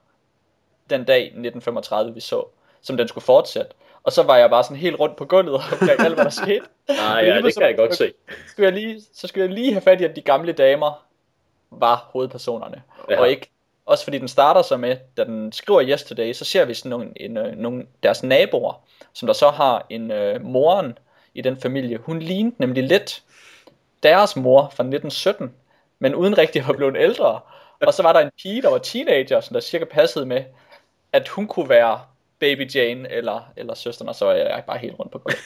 [SPEAKER 1] den dag 1935, vi så, som den skulle fortsætte. Og så var jeg bare sådan helt rundt på gulvet og opdagede alt, hvad der skete. *laughs*
[SPEAKER 2] Nej, ja, det kan jeg godt se.
[SPEAKER 1] Skulle jeg lige, så skulle jeg lige have fat i, at de gamle damer var hovedpersonerne. Ja.
[SPEAKER 2] Ja.
[SPEAKER 1] Og ikke, også fordi den starter så med, da den skriver Yesterday, så ser vi sådan nogle, en, øh, nogle deres naboer, som der så har en øh, moren i den familie. Hun lignede nemlig lidt deres mor fra 1917, men uden rigtig at være blevet ældre. Og så var der en pige, der var teenager, som der cirka passede med, at hun kunne være baby Jane eller, eller søsteren, og så er jeg bare helt rundt på gulvet.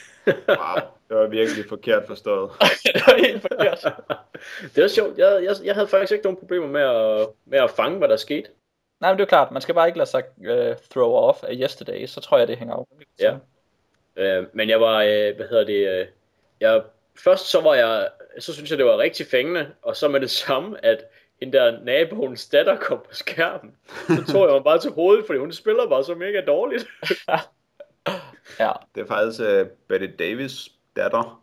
[SPEAKER 3] Wow, det var virkelig forkert forstået. *laughs*
[SPEAKER 1] det var helt forkert. *laughs*
[SPEAKER 2] Det var sjovt. Jeg, jeg, jeg havde faktisk ikke nogen problemer med at, med at fange, hvad der skete.
[SPEAKER 1] Nej, men det er klart, man skal bare ikke lade sig uh, throw off af yesterday, så tror jeg, det hænger af.
[SPEAKER 2] Ja. Øh, men jeg var, øh, hvad hedder det, øh, jeg, først så var jeg, så synes jeg, det var rigtig fængende, og så med det samme, at hende der naboens datter kom på skærmen, så tog jeg mig bare til hovedet, fordi hun spiller bare så mega dårligt.
[SPEAKER 1] Ja.
[SPEAKER 3] Det er faktisk uh, Betty Davis datter,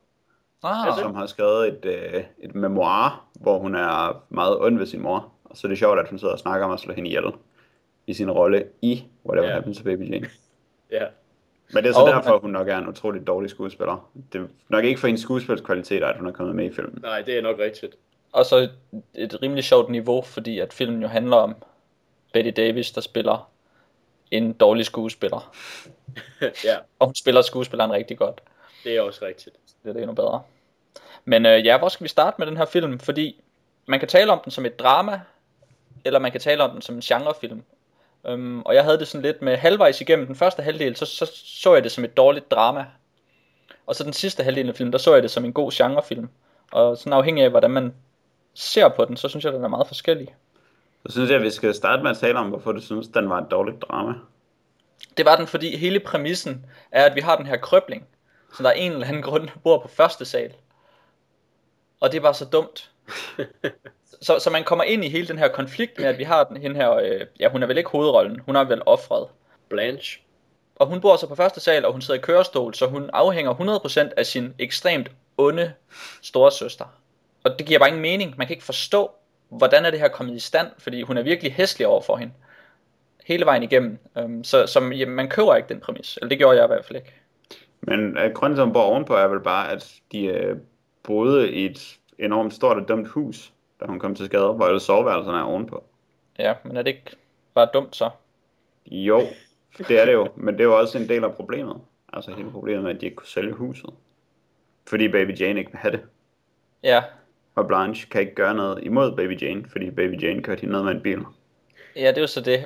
[SPEAKER 1] Ah,
[SPEAKER 3] som har skrevet et, uh, et memoir, hvor hun er meget ond ved sin mor. Og så er det sjovt, at hun sidder og snakker om at slå hende ihjel i sin rolle i Whatever
[SPEAKER 2] Ja.
[SPEAKER 3] Happened to Baby Jane.
[SPEAKER 2] ja.
[SPEAKER 3] Men det er så
[SPEAKER 1] Og-
[SPEAKER 3] derfor, hun nok er en utrolig dårlig skuespiller. Det er nok ikke for hendes skuespilskvaliteter, at hun er kommet med i filmen.
[SPEAKER 2] Nej, det er nok rigtigt.
[SPEAKER 1] og så et, et rimelig sjovt niveau, fordi at filmen jo handler om Betty Davis, der spiller en dårlig skuespiller. *laughs*
[SPEAKER 2] ja,
[SPEAKER 1] Og hun spiller skuespilleren rigtig godt.
[SPEAKER 2] det er også rigtigt.
[SPEAKER 1] Det er det endnu bedre. Men øh, ja, hvor skal vi starte med den her film? Fordi man kan tale om den som et drama, eller man kan tale om den som en genrefilm. Um, og jeg havde det sådan lidt med halvvejs igennem den første halvdel, så, så så jeg det som et dårligt drama. Og så den sidste halvdel af filmen, der så jeg det som en god genrefilm. Og sådan afhængig af, hvordan man ser på den, så synes jeg, den er meget forskellig.
[SPEAKER 3] Så synes jeg, at vi skal starte med at tale om, hvorfor du synes, den var et dårligt drama.
[SPEAKER 1] Det var den, fordi hele præmissen er, at vi har den her krøbling, så der er en eller anden grund bor på første sal. Og det er bare så dumt. *laughs* så, så man kommer ind i hele den her konflikt med, at vi har den hende her, øh, ja hun er vel ikke hovedrollen, hun er vel offret.
[SPEAKER 2] Blanche.
[SPEAKER 1] Og hun bor så på første sal, og hun sidder i kørestol, så hun afhænger 100% af sin ekstremt onde storesøster. Og det giver bare ingen mening. Man kan ikke forstå, hvordan er det her kommet i stand, fordi hun er virkelig hæslig over for hende. Hele vejen igennem. Um, så så jamen, man køber ikke den præmis. Eller det gjorde jeg i hvert fald ikke.
[SPEAKER 3] Men uh, grunden til, at hun bor ovenpå, er vel bare, at de uh, boede i et enormt stort og dumt hus, da hun kom til skade, hvor alle soveværelserne er ovenpå.
[SPEAKER 1] Ja, men er det ikke bare dumt så?
[SPEAKER 3] Jo, det er det jo, men det er jo også en del af problemet. Altså hele problemet med, at de ikke kunne sælge huset. Fordi Baby Jane ikke vil have det.
[SPEAKER 1] Ja,
[SPEAKER 3] Og Blanche kan ikke gøre noget imod Baby Jane, fordi Baby Jane kørte hende ned med en bil.
[SPEAKER 1] ja det er jo så det.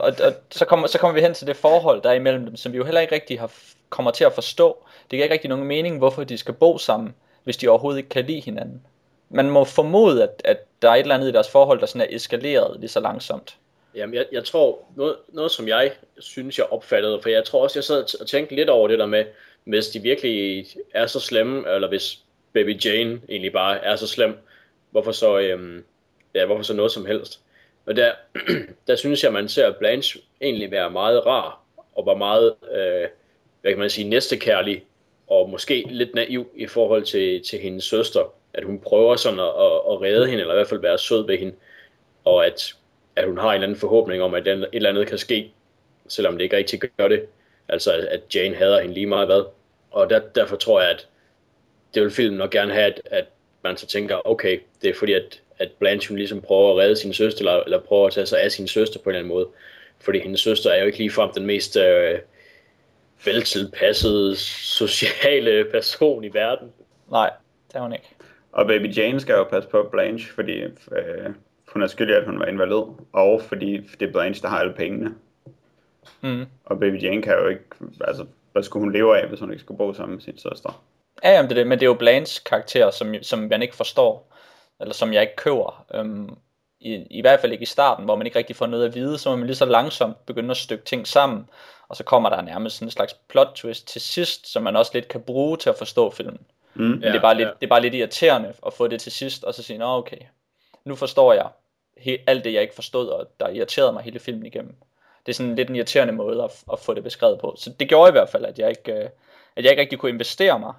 [SPEAKER 1] Og, og så, kommer, så kommer vi hen til det forhold, der er imellem dem, som vi jo heller ikke rigtig har, kommer til at forstå. Det giver ikke rigtig nogen mening, hvorfor de skal bo sammen, hvis de overhovedet ikke kan lide hinanden. Man må formode, at, at der er et eller andet i deres forhold, der sådan er eskaleret lige så langsomt.
[SPEAKER 2] Jamen, jeg, jeg tror, noget, noget som jeg synes, jeg opfattede, for jeg tror også, jeg sad og tænkte lidt over det der med, hvis de virkelig er så slemme, eller hvis Baby Jane egentlig bare er så slem, hvorfor så, øhm, ja, hvorfor så noget som helst. Og der, *clears throat* der synes jeg, man ser Blanche egentlig være meget rar, og var meget, øh, hvad kan man sige, næstekærlig, og måske lidt naiv i forhold til, til hendes søster. At hun prøver sådan at, at, at redde hende, eller i hvert fald være sød ved hende, og at, at hun har en eller anden forhåbning om, at et eller andet kan ske, selvom det ikke rigtig gør det. Altså at Jane hader hende lige meget hvad. Og der, derfor tror jeg, at det vil filmen nok gerne have, at, at man så tænker, okay, det er fordi, at, at Blanche hun ligesom prøver at redde sin søster, eller, eller prøver at tage sig af sin søster på en eller anden måde. Fordi hendes søster er jo ikke ligefrem den mest øh, veltilpassede sociale person i verden.
[SPEAKER 1] Nej, det er hun ikke.
[SPEAKER 3] Og Baby Jane skal jo passe på Blanche, fordi øh, hun er skyldig, at hun var invalid, og fordi det er Blanche, der har alle pengene.
[SPEAKER 1] Mm.
[SPEAKER 3] Og Baby Jane kan jo ikke, altså, hvad skulle hun leve af, hvis hun ikke skulle bo sammen med sin søster?
[SPEAKER 1] Ja, jamen det er det, men det er jo Blanches karakter, som, som man ikke forstår, eller som jeg ikke køber. Øhm, i, I hvert fald ikke i starten, hvor man ikke rigtig får noget at vide, så må man lige så langsomt begynde at stykke ting sammen, og så kommer der nærmest sådan en slags plot twist til sidst, som man også lidt kan bruge til at forstå filmen.
[SPEAKER 3] Mm.
[SPEAKER 1] Men det, er bare lidt, det er bare lidt irriterende at få det til sidst, og så sige, nå okay, nu forstår jeg he- alt det, jeg ikke forstod, og der irriterede mig hele filmen igennem. Det er sådan lidt en irriterende måde at, at få det beskrevet på. Så det gjorde i hvert fald, at jeg ikke, øh, at jeg ikke rigtig kunne investere mig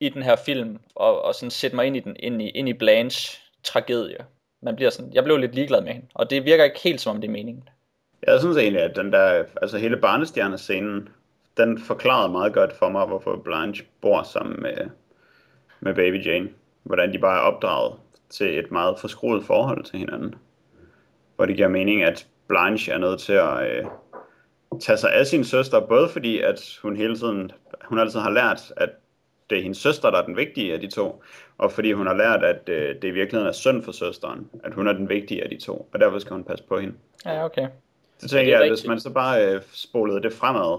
[SPEAKER 1] i den her film, og, og sådan sætte mig ind i, den, ind i, ind i Blanche tragedie. Man bliver sådan, jeg blev lidt ligeglad med hende, og det virker ikke helt som om det er meningen.
[SPEAKER 3] Jeg synes egentlig, at den der, altså hele barnestjernescenen, den forklarede meget godt for mig, hvorfor Blanche bor sammen med, med Baby Jane. Hvordan de bare er opdraget til et meget forskruet forhold til hinanden. Hvor det giver mening, at Blanche er nødt til at øh, tage sig af sin søster, både fordi, at hun hele tiden, hun altid har lært, at det er hendes søster, der er den vigtige af de to, og fordi hun har lært, at øh, det i virkeligheden er synd for søsteren, at hun er den vigtige af de to, og derfor skal hun passe på hende.
[SPEAKER 1] Ja, okay.
[SPEAKER 3] Så tænker
[SPEAKER 2] det er
[SPEAKER 3] jeg, at hvis man så bare øh, spolede det fremad,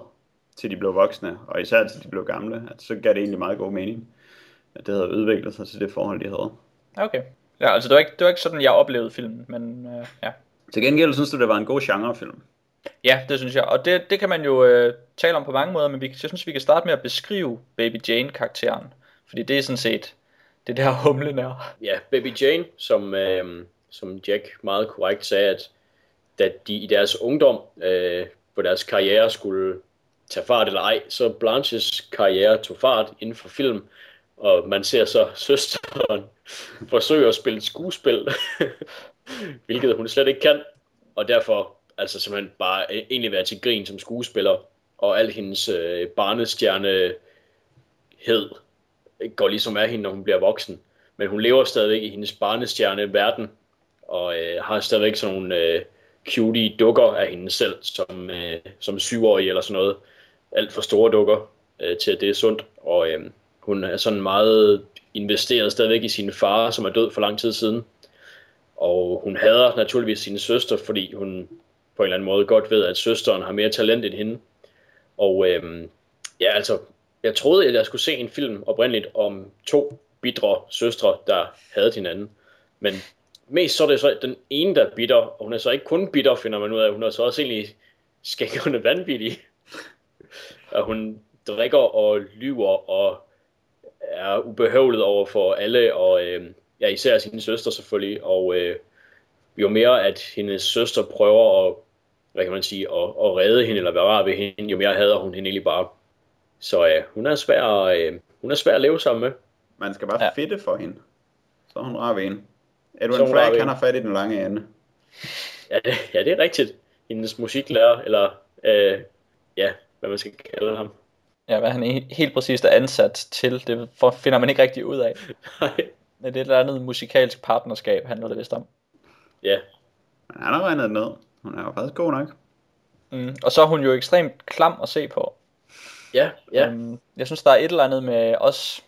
[SPEAKER 3] til de blev voksne, og især til de blev gamle, at så gav det egentlig meget god mening, at det havde udviklet sig til det forhold, de havde.
[SPEAKER 1] Okay. Ja, altså det var ikke, det var ikke sådan, jeg oplevede filmen, men øh, ja.
[SPEAKER 3] Til gengæld synes du, det var en god genrefilm.
[SPEAKER 1] Ja, det synes jeg. Og det, det kan man jo øh, tale om på mange måder, men vi, jeg synes, vi kan starte med at beskrive Baby Jane-karakteren. Fordi det er sådan set det der *laughs* humlen er.
[SPEAKER 2] Ja, Baby Jane, som, øh, som Jack meget korrekt sagde, at da de i deres ungdom, øh, på deres karriere skulle tage fart eller ej, så Blanches karriere tog fart inden for film, og man ser så søsteren *laughs* forsøge at spille et skuespil, *laughs* hvilket hun slet ikke kan, og derfor altså simpelthen bare øh, egentlig være til grin som skuespiller, og al hendes øh, barnestjernehed øh, går ligesom af hende, når hun bliver voksen. Men hun lever stadigvæk i hendes barnestjerne verden, og øh, har stadigvæk sådan nogle øh, cutie dukker af hende selv, som, øh, som syvårig eller sådan noget. Alt for store dukker øh, til, at det er sundt. Og øh, hun er sådan meget investeret stadigvæk i sin far, som er død for lang tid siden. Og hun hader naturligvis sin søster, fordi hun på en eller anden måde godt ved, at søsteren har mere talent end hende. Og øh, ja, altså, jeg troede, at jeg skulle se en film oprindeligt om to bidre søstre, der havde hinanden. Men mest så er det så den ene, der er bitter, og hun er så ikke kun bitter, finder man ud af, hun er så også egentlig skækkende vanvittig. og hun drikker og lyver og er ubehøvlet over for alle, og øh, ja, især sin søster selvfølgelig, og øh, jo mere at hendes søster prøver at, hvad kan man sige, at, at redde hende eller være rar ved hende, jo mere hader hun hende egentlig bare. Så øh, hun er svær, øh, hun er svær at leve sammen med.
[SPEAKER 3] Man skal bare
[SPEAKER 1] Ja.
[SPEAKER 3] fedte for hende. Så er hun rar ved hende. Edwin Flagg, han har fat i den lange ende.
[SPEAKER 2] Ja, det, ja, det er rigtigt. Hendes musiklærer, eller øh, ja, hvad man skal kalde ham.
[SPEAKER 1] Ja, hvad han he- helt præcist er ansat til, det finder man ikke rigtig ud af.
[SPEAKER 2] Nej.
[SPEAKER 1] Men det er et eller andet musikalsk partnerskab, handler det vist om.
[SPEAKER 2] ja,
[SPEAKER 3] Men han har regnet ned. Hun er jo faktisk god nok.
[SPEAKER 1] Mm. Og så er hun jo ekstremt klam at se på.
[SPEAKER 2] ja, ja.
[SPEAKER 1] Øhm, jeg synes, der er et eller andet med os...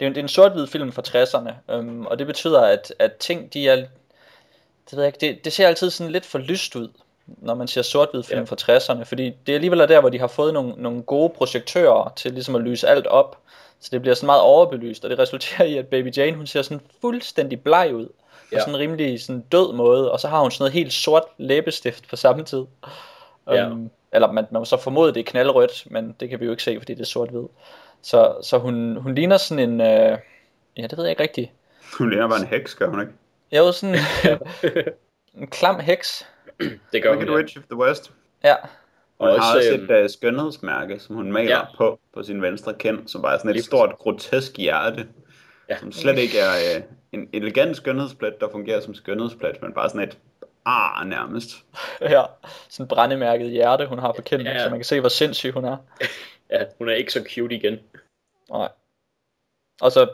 [SPEAKER 1] Det er, en- det er en sort-hvid film fra 60'erne, øhm, og det betyder, at, at ting, de er... Det, ved jeg ikke, det, det ser altid sådan lidt for lyst ud, når man ser sort-hvid film
[SPEAKER 2] Ja.
[SPEAKER 1] fra 60'erne, fordi det er alligevel der, hvor de har fået nogle, nogle gode projektører til ligesom at lyse alt op, så det bliver sådan meget overbelyst, og det resulterer i, at Baby Jane, hun ser sådan fuldstændig bleg ud, på
[SPEAKER 2] Ja.
[SPEAKER 1] sådan en rimelig sådan død måde, og så har hun sådan noget helt sort læbestift på samme tid.
[SPEAKER 2] Ja.
[SPEAKER 1] Øhm, eller man, man må så formode, det er knaldrødt, men det kan vi jo ikke se, fordi det er sort-hvid. Så, så hun, hun ligner sådan en, øh, ja det ved jeg ikke rigtigt.
[SPEAKER 3] Hun ligner bare en heks, gør hun ikke?
[SPEAKER 1] Jeg er jo sådan *laughs* en klam heks.
[SPEAKER 2] det gør
[SPEAKER 3] Wicked
[SPEAKER 2] hun. Ja.
[SPEAKER 3] Witch of the West.
[SPEAKER 1] Ja,
[SPEAKER 3] Hun
[SPEAKER 2] Og
[SPEAKER 3] har
[SPEAKER 2] også,
[SPEAKER 3] også
[SPEAKER 2] øhm,
[SPEAKER 3] et uh, skønhedsmærke, som hun maler
[SPEAKER 2] Ja.
[SPEAKER 3] på, på sin venstre kind, som bare er sådan et
[SPEAKER 2] Lige
[SPEAKER 3] stort, grotesk hjerte,
[SPEAKER 2] Ja.
[SPEAKER 3] som slet ikke er uh, en elegant skønhedsplet, der fungerer som skønhedsplet, men bare sådan et ar nærmest. *laughs*
[SPEAKER 1] ja. Sådan brændemærket hjerte, hun har på kinden,
[SPEAKER 2] Ja.
[SPEAKER 1] så man kan se, hvor sindssyg hun er. *laughs*
[SPEAKER 2] ja, hun er ikke så cute igen.
[SPEAKER 1] Nej. Og så,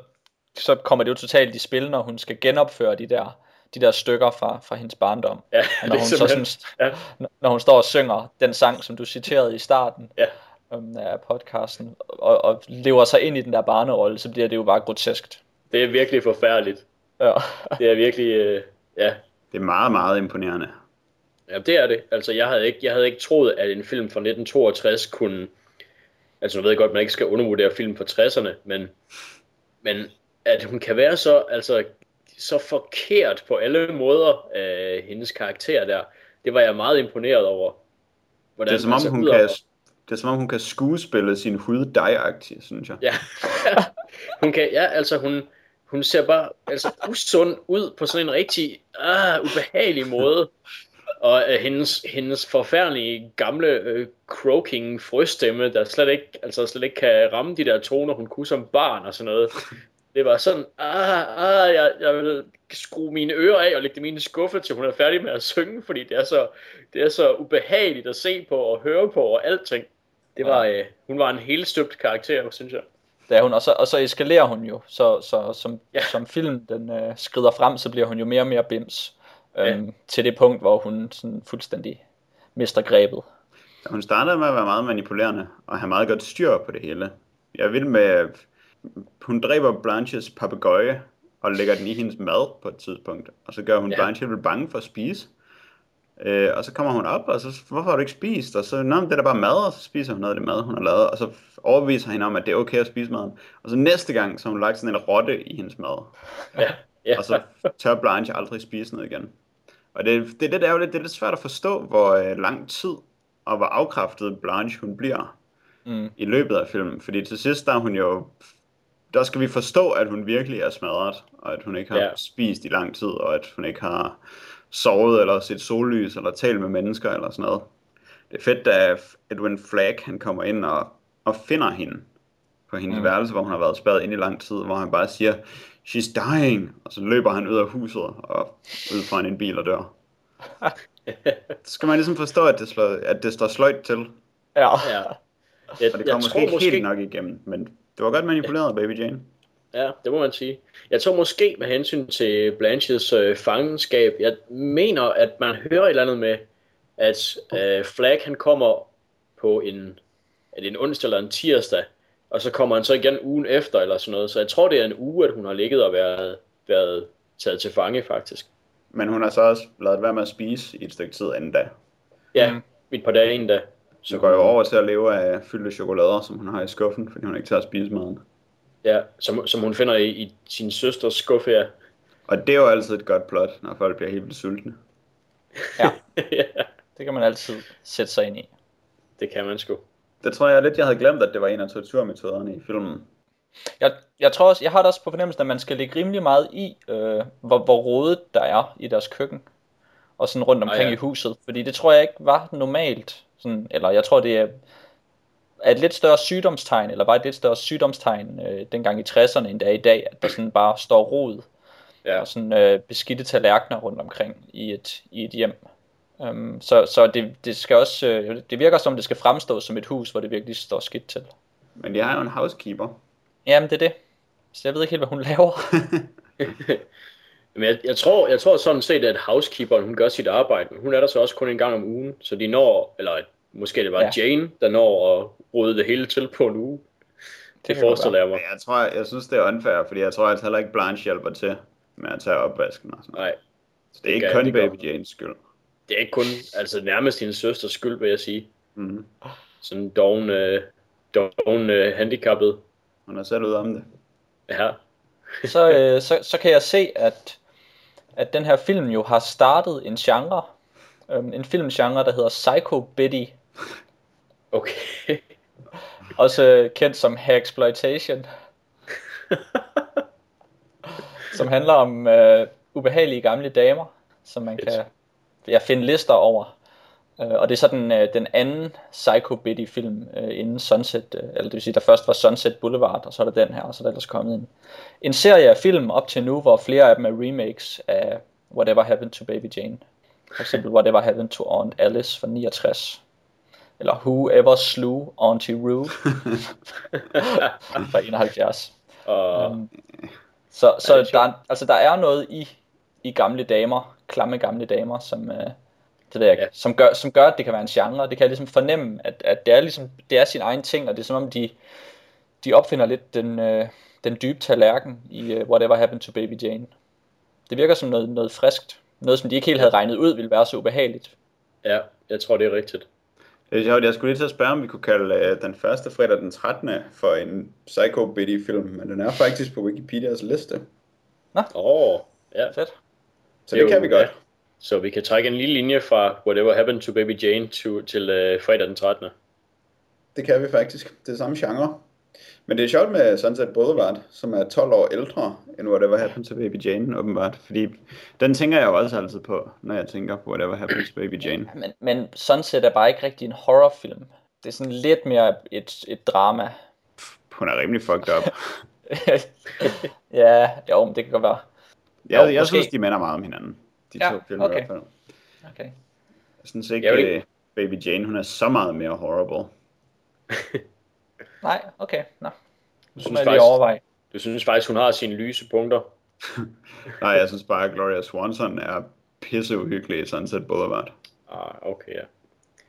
[SPEAKER 1] så kommer det jo totalt i spil, når hun skal genopføre de der, de der stykker fra, fra hendes barndom.
[SPEAKER 2] Ja,
[SPEAKER 1] når hun, så sådan,
[SPEAKER 2] ja,
[SPEAKER 1] når hun står og synger den sang, som du citerede i starten
[SPEAKER 2] ja,
[SPEAKER 1] um, af podcasten, og, og lever sig ind i den der barnerolle, så bliver det jo bare groteskt.
[SPEAKER 2] det er virkelig forfærdeligt.
[SPEAKER 1] Ja.
[SPEAKER 2] Det er virkelig, øh, ja,
[SPEAKER 3] Det er meget, meget imponerende.
[SPEAKER 2] Ja, det er det. Altså, jeg havde ikke, jeg havde ikke troet, at en film fra 1962 kunne... Altså, jeg ved godt, man ikke skal undervurdere film fra 60'erne, men, men at hun kan være så, altså, så forkert på alle måder, øh, hendes karakter der, det var jeg meget imponeret over. Hvordan
[SPEAKER 3] Det er som om, hun kan, det er som om hun kan skuespille sin hud dig synes jeg.
[SPEAKER 2] Ja. *laughs* hun kan, ja, altså hun, hun ser bare altså, usund ud på sådan en rigtig ah, ubehagelig måde. Og øh, hendes, hendes forfærdelige gamle øh, croaking frøstemme, der slet ikke, altså slet ikke kan ramme de der toner, hun kunne som barn og sådan noget. Det var sådan, ah, ah, jeg, jeg vil skrue mine ører af og lægge dem i en skuffe, til hun er færdig med at synge, fordi det er så, det er så ubehageligt at se på og høre på og alting. Det var, øh, hun var en helt støbt karakter, synes jeg.
[SPEAKER 1] Det er hun, og så, og så eskalerer hun jo, så, så som, ja. Som film den øh, skrider frem, så bliver hun jo mere og mere bims, øhm,
[SPEAKER 2] Ja.
[SPEAKER 1] til det punkt, hvor hun sådan fuldstændig mister grebet.
[SPEAKER 3] Hun startede med at være meget manipulerende og have meget godt styr på det hele. Jeg vil med, hun dræber Blanches papegøje og lægger den i hendes mad på et tidspunkt. Og så gør hun
[SPEAKER 2] Ja.
[SPEAKER 3] Blanche helt bange for at spise. Øh, og så kommer hun op, og så, hvorfor har du ikke spist? Og så, nå, det er da bare mad, og så spiser hun noget af det mad, hun har lavet. Og så overbeviser hende om, at det er okay at spise maden. Og så næste gang, så har hun lagt sådan en rotte i hendes mad.
[SPEAKER 2] Ja, ja.
[SPEAKER 3] Og så tør Blanche aldrig spise noget igen. Og det, det, det, er jo lidt, det er lidt svært at forstå, hvor øh, lang tid og hvor afkræftet Blanche hun bliver
[SPEAKER 1] Mm.
[SPEAKER 3] i løbet af filmen. Fordi til sidst, der er hun jo... Der skal vi forstå, at hun virkelig er smadret, og at hun ikke har
[SPEAKER 2] ja.
[SPEAKER 3] spist i lang tid, og at hun ikke har sovet, eller set sollys, eller talt med mennesker, eller sådan noget. Det er fedt, da Edwin Flagg, han kommer ind og, og finder hende på hendes
[SPEAKER 1] Mm.
[SPEAKER 3] værelse, hvor hun har været spadet inde i lang tid, hvor han bare siger, she's dying, og så løber han ud af huset og ud foran en bil og dør. *laughs* Så skal man ligesom forstå, at det, slår, at det står sløjt til,
[SPEAKER 1] Ja.
[SPEAKER 2] ja. Jeg,
[SPEAKER 3] og det kommer måske ikke helt nok igennem, men det var godt manipuleret, Baby Jane.
[SPEAKER 2] Ja, det må man sige. Jeg tror måske med hensyn til Blanches øh, fangenskab, jeg mener, at man hører et eller andet med, at øh, Flag han kommer på en, er det en onsdag eller en tirsdag, og så kommer han så igen ugen efter eller sådan noget. Så jeg tror, det er en uge, at hun har ligget og været, været taget til fange faktisk.
[SPEAKER 3] Men hun har så også lavet være med at spise i et stykke tid anden dag.
[SPEAKER 2] Ja,
[SPEAKER 1] Mm.
[SPEAKER 2] et par dage inden da.
[SPEAKER 3] Så går jeg over til at leve af fyldte chokolader, som hun har i skuffen, fordi hun ikke tager at spise maden.
[SPEAKER 2] Ja, som, som hun finder i, i sin søsters skuffe, ja.
[SPEAKER 3] Og det er jo altid et godt plot, når folk bliver helt vildt sultne.
[SPEAKER 1] Ja, *laughs*
[SPEAKER 2] ja,
[SPEAKER 1] det kan man altid sætte sig ind i.
[SPEAKER 2] det kan man sgu.
[SPEAKER 3] Det tror jeg lidt, jeg havde glemt, at det var en af torturmetoderne i filmen.
[SPEAKER 1] Jeg, jeg tror også, jeg har det også på fornemmelsen, at man skal lægge rimelig meget i, øh, hvor, hvor rodet der er i deres køkken. Og sådan rundt omkring
[SPEAKER 2] Ah, ja.
[SPEAKER 1] i huset. Fordi det tror jeg ikke var normalt. Sådan, eller jeg tror, det er, er et lidt større sygdomstegn, eller var et lidt større sygdomstegn øh, dengang i 60'erne, end det er i dag, at der sådan bare står rod
[SPEAKER 2] Ja,
[SPEAKER 1] og sådan øh, beskidte tallerkener rundt omkring i et, i et hjem. Um, så så det, det skal også, øh, det virker som, det skal fremstå som et hus, hvor det virkelig står skidt til.
[SPEAKER 3] Men de har jo en housekeeper.
[SPEAKER 1] Jamen, det er det. Så jeg ved ikke helt, hvad hun laver. *laughs*
[SPEAKER 2] Men jeg, jeg, tror, jeg tror sådan set, at housekeeperen, hun gør sit arbejde, men hun er der så også kun en gang om ugen, så de når, eller måske det var
[SPEAKER 1] Ja.
[SPEAKER 2] ja. Jane, der når at rode det hele til på en uge. Det, det forestiller jeg mig.
[SPEAKER 3] Jeg tror, jeg synes, det er unfair, fordi jeg tror altså heller ikke, Blanche hjælper til med at tage opvasken og sådan noget.
[SPEAKER 2] Nej,
[SPEAKER 3] Så det er ikke
[SPEAKER 2] gør-
[SPEAKER 3] kun
[SPEAKER 2] det
[SPEAKER 3] Baby. Janes skyld.
[SPEAKER 2] Det er ikke kun, altså nærmest hendes søsters skyld, vil jeg sige.
[SPEAKER 3] Mm-hmm.
[SPEAKER 2] Sådan doven, øh, doven øh, handicappet.
[SPEAKER 3] Hun er selv ude om det.
[SPEAKER 2] Ja, *laughs*
[SPEAKER 1] så, øh, så, så kan jeg se, at, at den her film jo har startet en genre. Øhm, en filmgenre, der hedder Psycho Betty.
[SPEAKER 2] okay. *laughs*
[SPEAKER 1] Også øh, kendt som Hairexploitation. *laughs* som handler om øh, ubehagelige gamle damer, som man kan ja, finde lister over. Øh, og det er så den, øh, den anden Psycho Betty film øh, inden Sunset, øh, eller det vil sige, der først var Sunset Boulevard, og så er der den her, og så er der ellers kommet en, en serie af film op til nu, hvor flere af dem er remakes af Whatever Happened to Baby Jane. For eksempel Whatever Happened to Aunt Alice fra 69. Eller Whoever Slew Auntie Rue *laughs* fra 71.
[SPEAKER 2] Og
[SPEAKER 1] Um, så så
[SPEAKER 2] er
[SPEAKER 1] der, er, altså, der er noget i, i gamle damer, klamme gamle damer, som, øh, det ved jeg
[SPEAKER 2] Ja.
[SPEAKER 1] som, gør, som gør, at det kan være en genre. Det kan jeg ligesom fornemme, at, at det, er ligesom, det er sin egen ting, og det er som om, de, de opfinder lidt den, øh, den dybe tallerken i uh, Whatever Happened to Baby Jane. Det virker som noget, noget friskt. Noget, som de ikke helt havde regnet ud, ville være så ubehageligt.
[SPEAKER 2] ja, jeg tror, det er rigtigt.
[SPEAKER 3] Det er sjovt, jeg skulle lige til at spørge, om vi kunne kalde øh, den første fredag den 13. for en Psycho Betty film, men den er faktisk på Wikipedias liste.
[SPEAKER 2] Åh, oh, ja.
[SPEAKER 1] Fedt.
[SPEAKER 3] Så det,
[SPEAKER 2] er
[SPEAKER 3] kan
[SPEAKER 2] jo-
[SPEAKER 3] vi godt.
[SPEAKER 2] ja. Så vi kan trække en lille linje fra Whatever Happened to Baby Jane to, til øh, fredag den 13.
[SPEAKER 3] Det kan vi faktisk. Det er samme genre. Men det er sjovt med Sunset Boulevard, som er 12 år ældre end Whatever Happened to Baby Jane, åbenbart. Fordi den tænker jeg jo også altid på, når jeg tænker på Whatever Happened to Baby Jane.
[SPEAKER 1] Men, men Sunset er bare ikke rigtig en horrorfilm. Det er sådan lidt mere et, et drama.
[SPEAKER 3] Hun er rimelig fucked up. *laughs*
[SPEAKER 1] ja, jo, men det kan godt være.
[SPEAKER 3] Jeg,
[SPEAKER 1] Jo,
[SPEAKER 3] jeg
[SPEAKER 1] måske.
[SPEAKER 3] synes, de minder meget om hinanden. De
[SPEAKER 1] Ja,
[SPEAKER 3] to film
[SPEAKER 1] okay.
[SPEAKER 3] i hvert fald.
[SPEAKER 1] Okay.
[SPEAKER 3] Jeg synes ikke,
[SPEAKER 2] Jeg vil
[SPEAKER 3] ikke... Baby Jane, hun er så meget mere horrible.
[SPEAKER 1] Nej, okay. Nå. Nu
[SPEAKER 2] synes faktisk-
[SPEAKER 1] overveje.
[SPEAKER 2] Du synes faktisk, hun har sine lyse punkter. *laughs*
[SPEAKER 3] Nej, jeg synes bare, at Gloria Swanson er pisseuhyggelig i Sunset Boulevard.
[SPEAKER 2] Ah, okay, ja.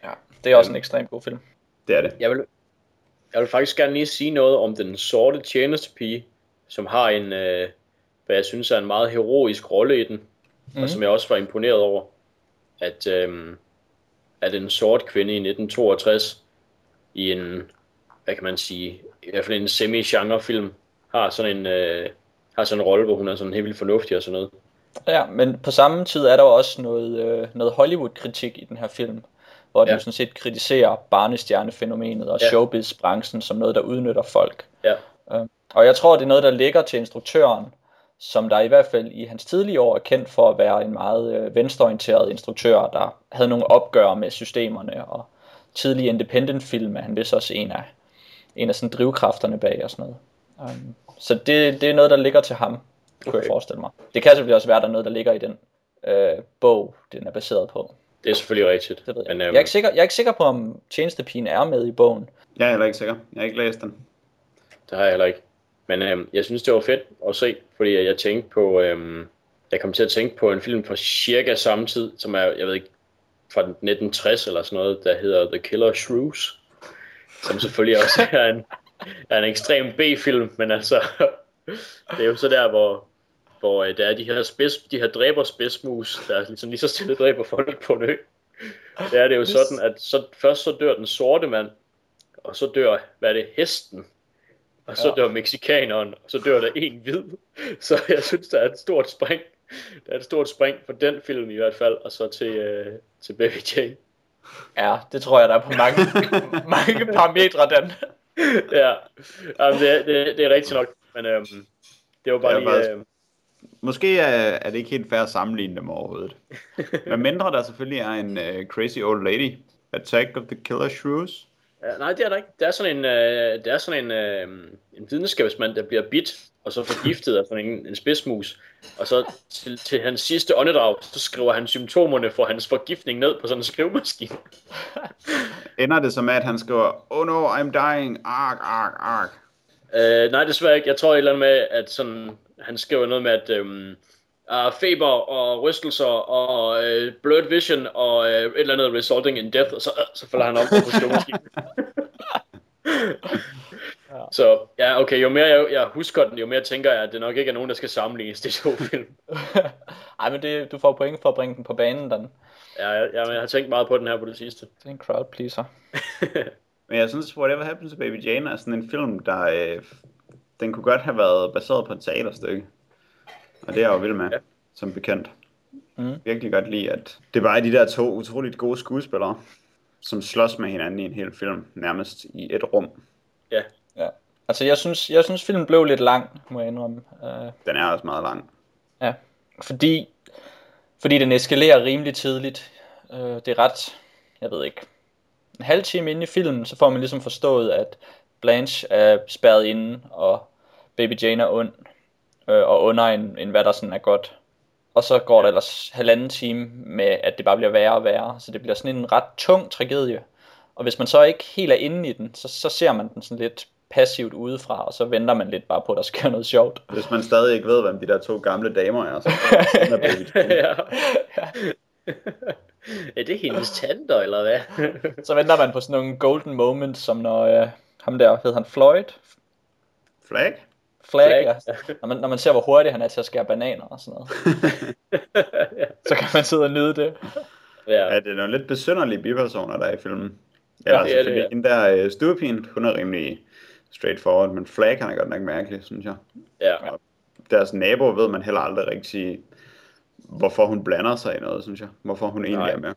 [SPEAKER 1] Ja, det er også en ekstremt god film.
[SPEAKER 3] Det er det.
[SPEAKER 2] Jeg vil, jeg vil faktisk gerne lige sige noget om den sorte tjenestepige, som har en, øh, hvad jeg synes er en meget heroisk rolle i den, mm.
[SPEAKER 1] Mhm.
[SPEAKER 2] og som jeg også var imponeret over, at, øh, at en sort kvinde i 1962 i en, hvad kan man sige, i hvert fald en semi-genre-film, har sådan en, øh, har sådan en rolle, hvor hun er sådan helt vildt fornuftig og sådan noget.
[SPEAKER 1] Ja, men på samme tid er der også noget, øh, noget Hollywood-kritik i den her film, hvor
[SPEAKER 2] Ja.
[SPEAKER 1] jo sådan set kritiserer barnestjernefænomenet og
[SPEAKER 2] Ja.
[SPEAKER 1] showbiz-branchen som noget, der udnytter folk.
[SPEAKER 2] Ja,
[SPEAKER 1] Øh, Og jeg tror, det er noget, der ligger til instruktøren, som der i hvert fald i hans tidlige år er kendt for at være en meget øh, venstreorienteret instruktør, der havde nogle opgør med systemerne, og tidlige independent film er han vist også en af, en af sådan drivkræfterne bag og sådan noget. Um, så det, det er noget, der ligger til ham, kunne
[SPEAKER 2] Okay.
[SPEAKER 1] jeg forestille mig. Det kan selvfølgelig også være, at der er noget, der ligger i den øh, bog, den er baseret på.
[SPEAKER 2] det er selvfølgelig rigtigt.
[SPEAKER 1] Det ved jeg.
[SPEAKER 2] Men,
[SPEAKER 1] jeg,
[SPEAKER 2] øhm,
[SPEAKER 1] er ikke sikker, jeg er ikke sikker på, om tjenestepigen er med i bogen.
[SPEAKER 3] Jeg er heller ikke sikker. Jeg har ikke læst den.
[SPEAKER 2] Det har jeg heller ikke. Men øhm, jeg synes, det var fedt at se, fordi jeg tænkte på, øhm, jeg kom til at tænke på en film fra cirka samme tid, som er, jeg ved ikke, fra 1960 eller sådan noget, der hedder The Killer Shrews, som selvfølgelig også er en, er en ekstrem B-film, men altså, det er jo så der, hvor, hvor øh, der er de her, spids, de her dræber spidsmus, der ligesom lige så stille dræber folk på en ø. Det er jo sådan, at så, først så dør den sorte mand, og så dør, hvad er det, hesten, og så
[SPEAKER 1] Ja.
[SPEAKER 2] dør mexikaneren, og så dør der en hvid. *laughs* Så jeg synes, der er et stort spring. Der er et stort spring for den film i hvert fald, og så til, øh, til Baby Jane.
[SPEAKER 1] Ja, det tror jeg, der er på mange, *laughs* mange parametre, den.
[SPEAKER 2] ja, Jamen, det, er- det, det er rigtigt nok, men øhm, det var bare
[SPEAKER 3] Ja,
[SPEAKER 2] lige...
[SPEAKER 3] faktisk.
[SPEAKER 2] Øh,
[SPEAKER 3] Måske er, er det ikke helt fair at sammenligne dem overhovedet. *laughs* Men mindre der selvfølgelig er en uh, crazy old lady. Attack of the Killer Shrews.
[SPEAKER 2] Ja, nej, det er der ikke. Der er sådan en, øh, der er sådan en, øh, en videnskabsmand, der bliver bit, og så forgiftet af sådan en, en spidsmus. Og så til, til hans sidste åndedrag, så skriver han symptomerne for hans forgiftning ned på sådan en skrivemaskine. *laughs*
[SPEAKER 3] Ender det så med, at han skriver, Oh no, I'm dying, ark, ark, ark.
[SPEAKER 2] Øh, nej, desværre ikke. Jeg tror et eller andet med, at sådan, han skriver noget med, at øhm, uh, feber og rystelser og øh, blurred vision og øh, et eller andet resulting in death, og så, øh, så falder han op på skrivemaskinen.
[SPEAKER 1] Ja.
[SPEAKER 2] Så ja, okay, jo mere jeg, jeg husker den, jo mere tænker jeg, at det nok ikke er nogen, der skal sammenlignes de to film. *laughs*
[SPEAKER 1] Ej, men det, du får point for at bringe den på banen, den.
[SPEAKER 2] Ja, jeg, jeg, jeg har tænkt meget på den her på det sidste.
[SPEAKER 1] Det er en crowd pleaser. *laughs*
[SPEAKER 3] Men jeg synes, Whatever Happened to Baby Jane er sådan en film, der... Øh, den kunne godt have været baseret på et teaterstykke. Og det er jeg jo vild med,
[SPEAKER 2] Ja.
[SPEAKER 3] som bekendt.
[SPEAKER 1] Mm.
[SPEAKER 3] Virkelig godt lide, at det bare er de der to utroligt gode skuespillere, som slås med hinanden i en hel film, nærmest i et rum.
[SPEAKER 2] Ja,
[SPEAKER 1] Ja. Altså, jeg synes, jeg synes filmen blev lidt lang, må jeg indrømme. Uh,
[SPEAKER 3] Den er også meget lang.
[SPEAKER 1] ja. Fordi, fordi den eskalerer rimelig tidligt. Uh, det er ret, jeg ved ikke, en halv time inde i filmen, så får man ligesom forstået, at Blanche er spærret inde, og Baby Jane er ond, øh, og under end, end hvad der sådan er godt. Og så går der ellers halvanden time med, at det bare bliver værre og værre, så det bliver sådan en ret tung tragedie. Og hvis man så ikke helt er inde i den, så, så ser man den sådan lidt passivt udefra, og så venter man lidt bare på, at der sker noget sjovt.
[SPEAKER 3] Hvis man stadig ikke ved, hvem de der to gamle damer er, så *laughs* er Jane.
[SPEAKER 2] ja. *laughs* Er det hendes tanter, eller hvad? *laughs*
[SPEAKER 1] Så venter man på sådan nogle golden moments, som når øh, ham der, hed han Floyd?
[SPEAKER 3] Flag?
[SPEAKER 1] Flag,
[SPEAKER 2] Flag.
[SPEAKER 1] ja. Når man, når man ser, hvor hurtigt han er til at skære bananer og sådan noget, *laughs* så kan man sidde og nyde det.
[SPEAKER 2] ja.
[SPEAKER 3] Ja, det er nogle lidt besynderlige bipersoner, der er i filmen. Eller
[SPEAKER 2] Ja,
[SPEAKER 3] ja,
[SPEAKER 2] det er det, ja.
[SPEAKER 3] den der øh, stuepigen, hun er rimelig straightforward, men Flag han er godt nok mærkelig, synes jeg.
[SPEAKER 2] ja.
[SPEAKER 3] Deres nabo ved man heller aldrig rigtig, hvorfor hun blander sig i noget, synes jeg. Hvorfor hun egentlig
[SPEAKER 2] Nej.
[SPEAKER 3] er med.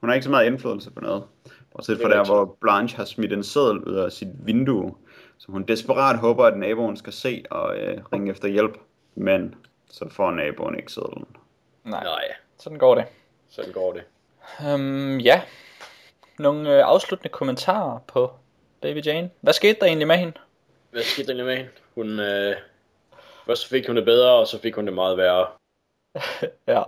[SPEAKER 3] Hun har ikke så meget indflydelse på noget. Bortset fra
[SPEAKER 2] er
[SPEAKER 3] der, hvor Blanche har smidt en seddel ud af sit vindue, som hun desperat håber, at naboen skal se og øh, ringe efter hjælp. Men så får naboen ikke sedlen.
[SPEAKER 1] Nej,
[SPEAKER 2] Nej,
[SPEAKER 1] sådan går det.
[SPEAKER 2] sådan går det.
[SPEAKER 1] Øhm, ja. Nogle øh, afsluttende kommentarer på Baby Jane. Hvad skete der egentlig med hende?
[SPEAKER 2] Hvad skete der egentlig med hende? Hun, øh, først fik hun det bedre, og så fik hun det meget værre. *laughs*
[SPEAKER 1] Ja.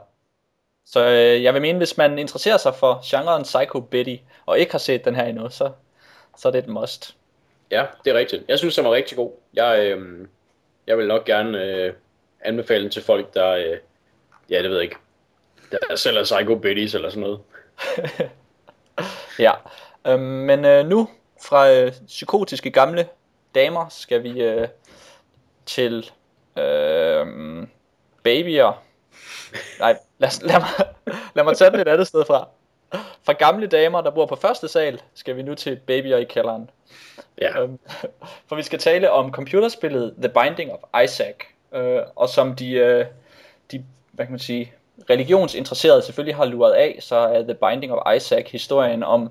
[SPEAKER 1] Så øh, jeg vil mene, hvis man interesserer sig for genren Psycho Betty, og ikke har set den her endnu, så, så er det et must.
[SPEAKER 2] Ja, det er rigtigt. Jeg synes, den var rigtig god. Jeg, øh, jeg vil nok gerne øh, anbefale den til folk, der, øh, ja, det ved jeg ikke, der sælger Psycho Bitties eller sådan noget. *laughs*
[SPEAKER 1] Ja. Øhm, men øh, nu fra øh, psykotiske gamle damer skal vi øh, til øh, babyer. Nej, lad, lad, mig, *laughs* lad mig tage den et andet sted fra. Fra gamle damer, der bor på første sal, skal vi nu til babyer i kælderen.
[SPEAKER 2] Ja,
[SPEAKER 1] Øhm, *laughs* for vi skal tale om computerspillet The Binding of Isaac. Øh, og som de, øh, de, hvad kan man sige, religionsinteresserede selvfølgelig har luret af, så er The Binding of Isaac historien om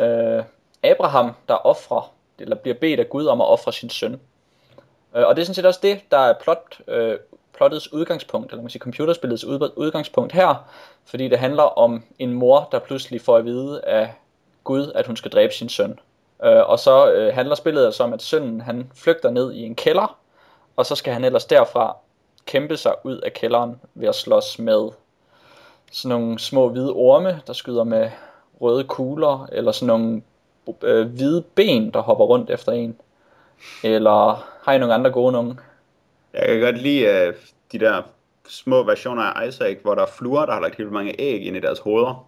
[SPEAKER 1] øh, Abraham, der offrer, eller bliver bedt af Gud om at ofre sin søn. Øh, og det er sådan set også det, der er plot, øh, plottets udgangspunkt, eller man siger computerspillets udgangspunkt her, fordi det handler om en mor, der pludselig får at vide af Gud, at hun skal dræbe sin søn. Øh, og så øh, handler spillet altså om, at sønnen han flygter ned i en kælder, og så skal han ellers derfra kæmpe sig ud af kælderen ved at slås med sådan nogle små hvide orme, der skyder med røde kugler, eller sådan nogle øh, hvide ben, der hopper rundt efter en. Eller har I nogle andre gode nogen?
[SPEAKER 3] Jeg kan godt lide uh, de der små versioner af Isaac, hvor der er fluer, der har lagt helt mange æg ind i deres hoveder.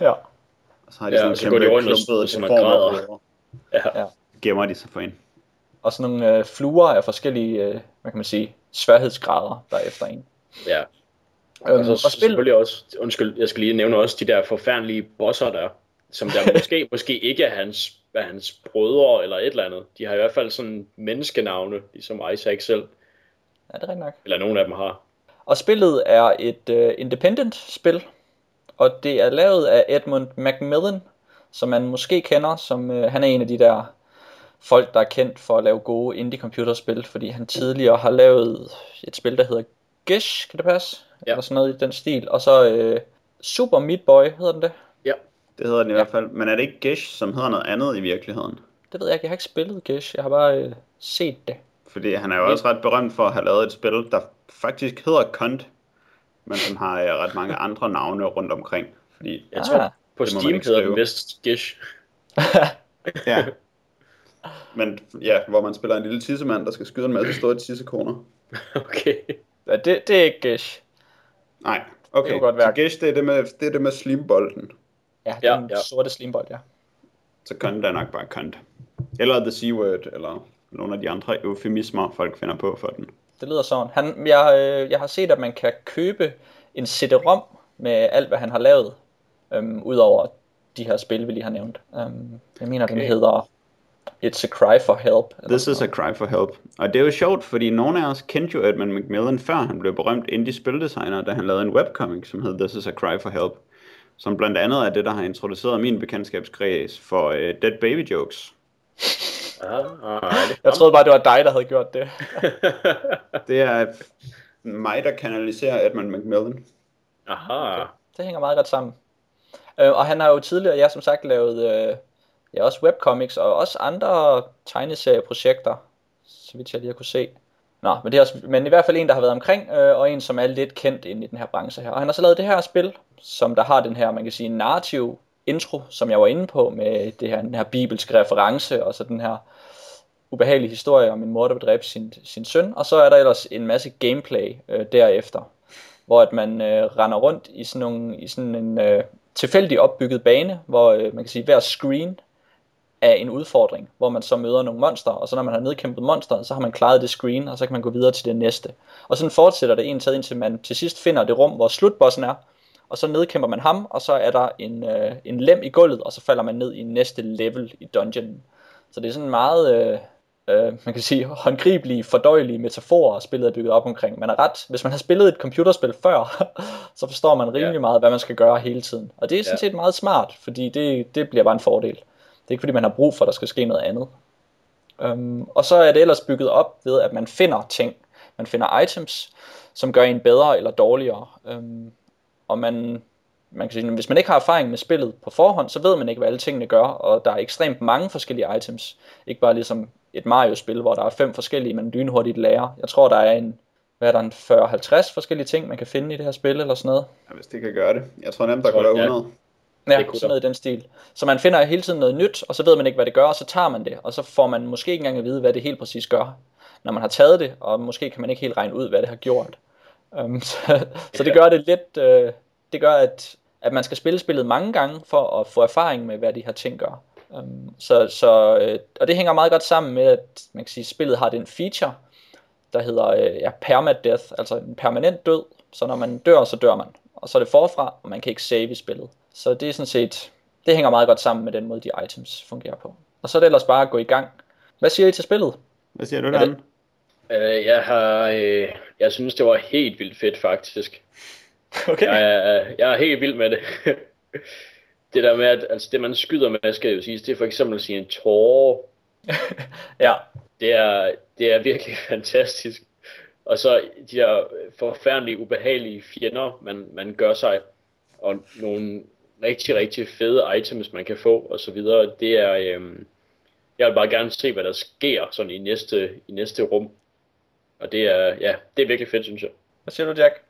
[SPEAKER 1] ja.
[SPEAKER 3] Og så har de
[SPEAKER 2] Ja,
[SPEAKER 3] sådan
[SPEAKER 2] og så
[SPEAKER 3] en
[SPEAKER 2] går de
[SPEAKER 3] kæmpe
[SPEAKER 2] rundt og-
[SPEAKER 3] klumpede
[SPEAKER 2] og og
[SPEAKER 3] deforme
[SPEAKER 2] græder. Ja.
[SPEAKER 1] Ja.
[SPEAKER 3] Gemmer de sig for en.
[SPEAKER 1] Og sådan nogle øh, fluer af forskellige, øh, hvad kan man sige, sværhedsgrader, der er efter en.
[SPEAKER 2] ja. Øhm, og så og spil... selvfølgelig også, undskyld, jeg skal lige nævne også de der forfærdelige bosser der, som der måske, *laughs* måske ikke er hans, er hans brødre eller et eller andet. De har i hvert fald sådan menneskenavne, ligesom Isaac selv.
[SPEAKER 1] Ja, det er rigtigt nok.
[SPEAKER 2] Eller nogen af dem har.
[SPEAKER 1] Og spillet er et uh, independent spil, og det er lavet af Edmund Macmillan, som man måske kender, som uh, han er en af de der folk, der er kendt for at lave gode indie-computerspil, fordi han tidligere har lavet et spil, der hedder Gish, kan det passe? Ja. Eller sådan noget i den stil. Og så uh, Super Meat Boy, hedder den det?
[SPEAKER 2] Ja.
[SPEAKER 3] Det hedder den i ja. hvert fald. Men er det ikke Gish, som hedder noget andet i virkeligheden?
[SPEAKER 1] Det ved jeg ikke. Jeg har ikke spillet Gish. Jeg har bare uh, set det.
[SPEAKER 3] Fordi han er jo også ret berømt for at have lavet et spil, der faktisk hedder Kont, men som har uh, ret mange andre navne rundt omkring. Fordi,
[SPEAKER 2] jeg tror, ah. På Steam hedder den vist Gish. *laughs*
[SPEAKER 3] ja. Men ja, hvor man spiller en lille tissemand, der skal skyde en masse store tissekoner. *laughs*
[SPEAKER 2] okay.
[SPEAKER 1] Ja, det, det er ikke Gish.
[SPEAKER 3] Nej, okay. Det godt være. Så Gish, det er det med, det er det med slimbolden.
[SPEAKER 1] Ja, ja, den ja. sorte slimbold, ja.
[SPEAKER 3] Så Kont er nok bare Kont. Eller The C-word, eller nogle af de andre eufemismer, folk finder på for den.
[SPEAKER 1] Det lyder sådan. Han, jeg, øh, jeg har set, at man kan købe en CD-ROM med alt, hvad han har lavet, øhm, udover de her spil, vi lige har nævnt. Øhm, jeg mener, okay. den hedder It's a Cry for Help.
[SPEAKER 3] This is a Cry for Help. Og det er jo sjovt, fordi nogle af os kendte jo Edmund Macmillan, før han blev berømt indie-spildesigner, da han lavede en webcomic, som hed This is a Cry for Help. Som blandt andet er det, der har introduceret min bekendtskabskreds for uh, Dead Baby Jokes.
[SPEAKER 1] Ah, *laughs* jeg troede bare, det var dig, der havde gjort det. *laughs*
[SPEAKER 3] det er mig, der kanaliserer Edmund Macmillan.
[SPEAKER 2] Aha. Okay.
[SPEAKER 1] Det hænger meget godt sammen. Øh, og han har jo tidligere, ja, som sagt, lavet øh, ja, også webcomics og også andre tegneserieprojekter, så vidt jeg lige har kunne se. Nå, men, det er også, men i hvert fald en, der har været omkring, øh, og en, som er lidt kendt inde i den her branche her. Og han har så lavet det her spil, som der har den her, man kan sige, narrativ intro, som jeg var inde på, med det her, den her bibelske reference, og så den her ubehagelige historie om en mor, der bedræb sin, sin søn, og så er der ellers en masse gameplay øh, derefter, hvor at man øh, render rundt i sådan, nogle, i sådan en øh, tilfældig opbygget bane, hvor øh, man kan sige, hver screen er en udfordring, hvor man så møder nogle monster, og så når man har nedkæmpet monsteret, så har man klaret det screen, og så kan man gå videre til det næste. Og sådan fortsætter det en tid, indtil man til sidst finder det rum, hvor slutbossen er, og så nedkæmper man ham, og så er der en, øh, en lem i gulvet, og så falder man ned i næste level i dungeonen. Så det er sådan meget, øh, øh, man kan sige, håndgribelige, fordøjelige metaforer, spillet er bygget op omkring. Man er ret, hvis man har spillet et computerspil før, *laughs* så forstår man rimelig ja. meget, hvad man skal gøre hele tiden. Og det er sådan set meget smart, fordi det, det bliver bare en fordel. Det er ikke fordi, man har brug for, at der skal ske noget andet. Um, og så er det ellers bygget op ved, at man finder ting. Man finder items, som gør en bedre eller dårligere. Um, og man, man kan sige, hvis man ikke har erfaring med spillet på forhånd, så ved man ikke, hvad alle tingene gør, og der er ekstremt mange forskellige items. Ikke bare ligesom et Mario-spil, hvor der er fem forskellige, man lynhurtigt lærer. Jeg tror, der er en, hvad er der, en 40-50 forskellige ting, man kan finde i det her spil, eller sådan noget.
[SPEAKER 3] Ja, hvis det kan gøre det. Jeg tror nemt, der kunne være 100.
[SPEAKER 1] Ja, det sådan noget i den stil. Så man finder hele tiden noget nyt, og så ved man ikke, hvad det gør, og så tager man det, og så får man måske ikke engang at vide, hvad det helt præcis gør, når man har taget det, og måske kan man ikke helt regne ud, hvad det har gjort. Um, *laughs* så, så det gør det lidt, uh, det gør, at, at man skal spille spillet mange gange, for at få erfaring med, hvad de her ting gør. Um, så, så, uh, og det hænger meget godt sammen med, at man kan sige, at spillet har den feature, der hedder uh, ja, permadeath, altså en permanent død, så når man dør, så dør man. Og så er det forfra, og man kan ikke save i spillet. Så det er sådan set, det hænger meget godt sammen med den måde, de items fungerer på. Og så er det ellers bare at gå i gang. Hvad siger I til spillet?
[SPEAKER 3] Hvad siger du, Dan?
[SPEAKER 2] Uh, jeg har, uh, jeg synes, det var helt vildt fedt, faktisk.
[SPEAKER 1] Okay.
[SPEAKER 2] Jeg, er, jeg er helt vild med det. *laughs* det der med, at altså, det man skyder med, skal jeg jo sige, det er for eksempel at sige en tårer. *laughs*
[SPEAKER 1] ja.
[SPEAKER 2] Det er, det er virkelig *laughs* fantastisk. Og så de der forfærdelige, ubehagelige fjender, man, man gør sig, og nogle rigtig, rigtig fede items, man kan få, og så videre. Det er, øhm, jeg vil bare gerne se, hvad der sker sådan i næste, i næste rum. Og det er, ja, det er virkelig fedt, synes jeg.
[SPEAKER 1] Hvad siger du, Jack?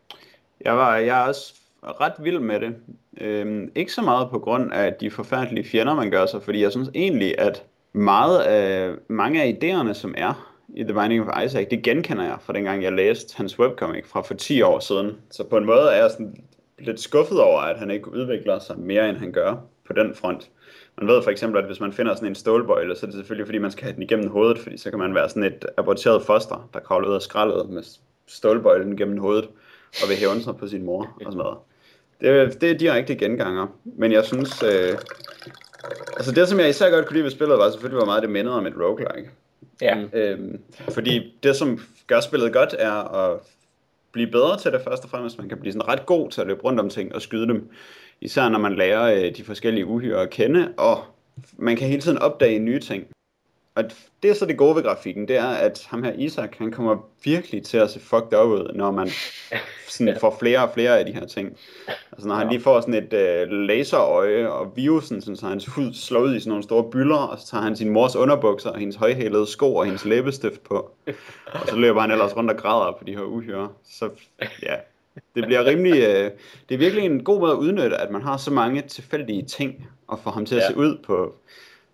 [SPEAKER 3] Jeg, var, jeg er også ret vild med det. Øhm, ikke så meget på grund af de forfærdelige fjender, man gør sig, fordi jeg synes egentlig, at meget af, mange af idéerne, som er i The Binding of Isaac, det genkender jeg fra dengang, jeg læste hans webcomic fra for 10 år siden. Så på en måde er jeg sådan lidt skuffet over, at han ikke udvikler sig mere, end han gør på den front. Man ved for eksempel, at hvis man finder sådan en stålbøjle, så er det selvfølgelig, fordi man skal have den igennem hovedet, fordi så kan man være sådan et aborteret foster, der kravler ud af skraldet med stålbøjlen gennem hovedet. og vil hævne sig på sin mor og sådan noget. Det, det er direkte genganger, men jeg synes, øh, altså det som jeg især godt kunne lide ved spillet, var selvfølgelig, hvor meget det mindede om et roguelike.
[SPEAKER 1] Ja.
[SPEAKER 3] Øhm, fordi det, som gør spillet godt, er at blive bedre til det først og fremmest. Man kan blive sådan ret god til at løbe rundt om ting og skyde dem. Især når man lærer øh, de forskellige uhyre at kende, og man kan hele tiden opdage nye ting. Og det er så det gode ved grafikken, det er, at ham her Isak, han kommer virkelig til at se fucked up ud, når man *laughs* sådan får flere og flere af de her ting. Altså når han lige får sådan et øh, laserøje og virusen, sådan, så hans hud slår ud i sådan nogle store byller, og så tager han sin mors underbukser og hendes højhælede sko og hendes læbestift på. Og så løber han ellers rundt og græder på de her uhyre. Så ja, det bliver rimelig, øh, det er virkelig en god måde at udnytte, at man har så mange tilfældige ting, og få ham til at
[SPEAKER 2] Ja.
[SPEAKER 3] se ud på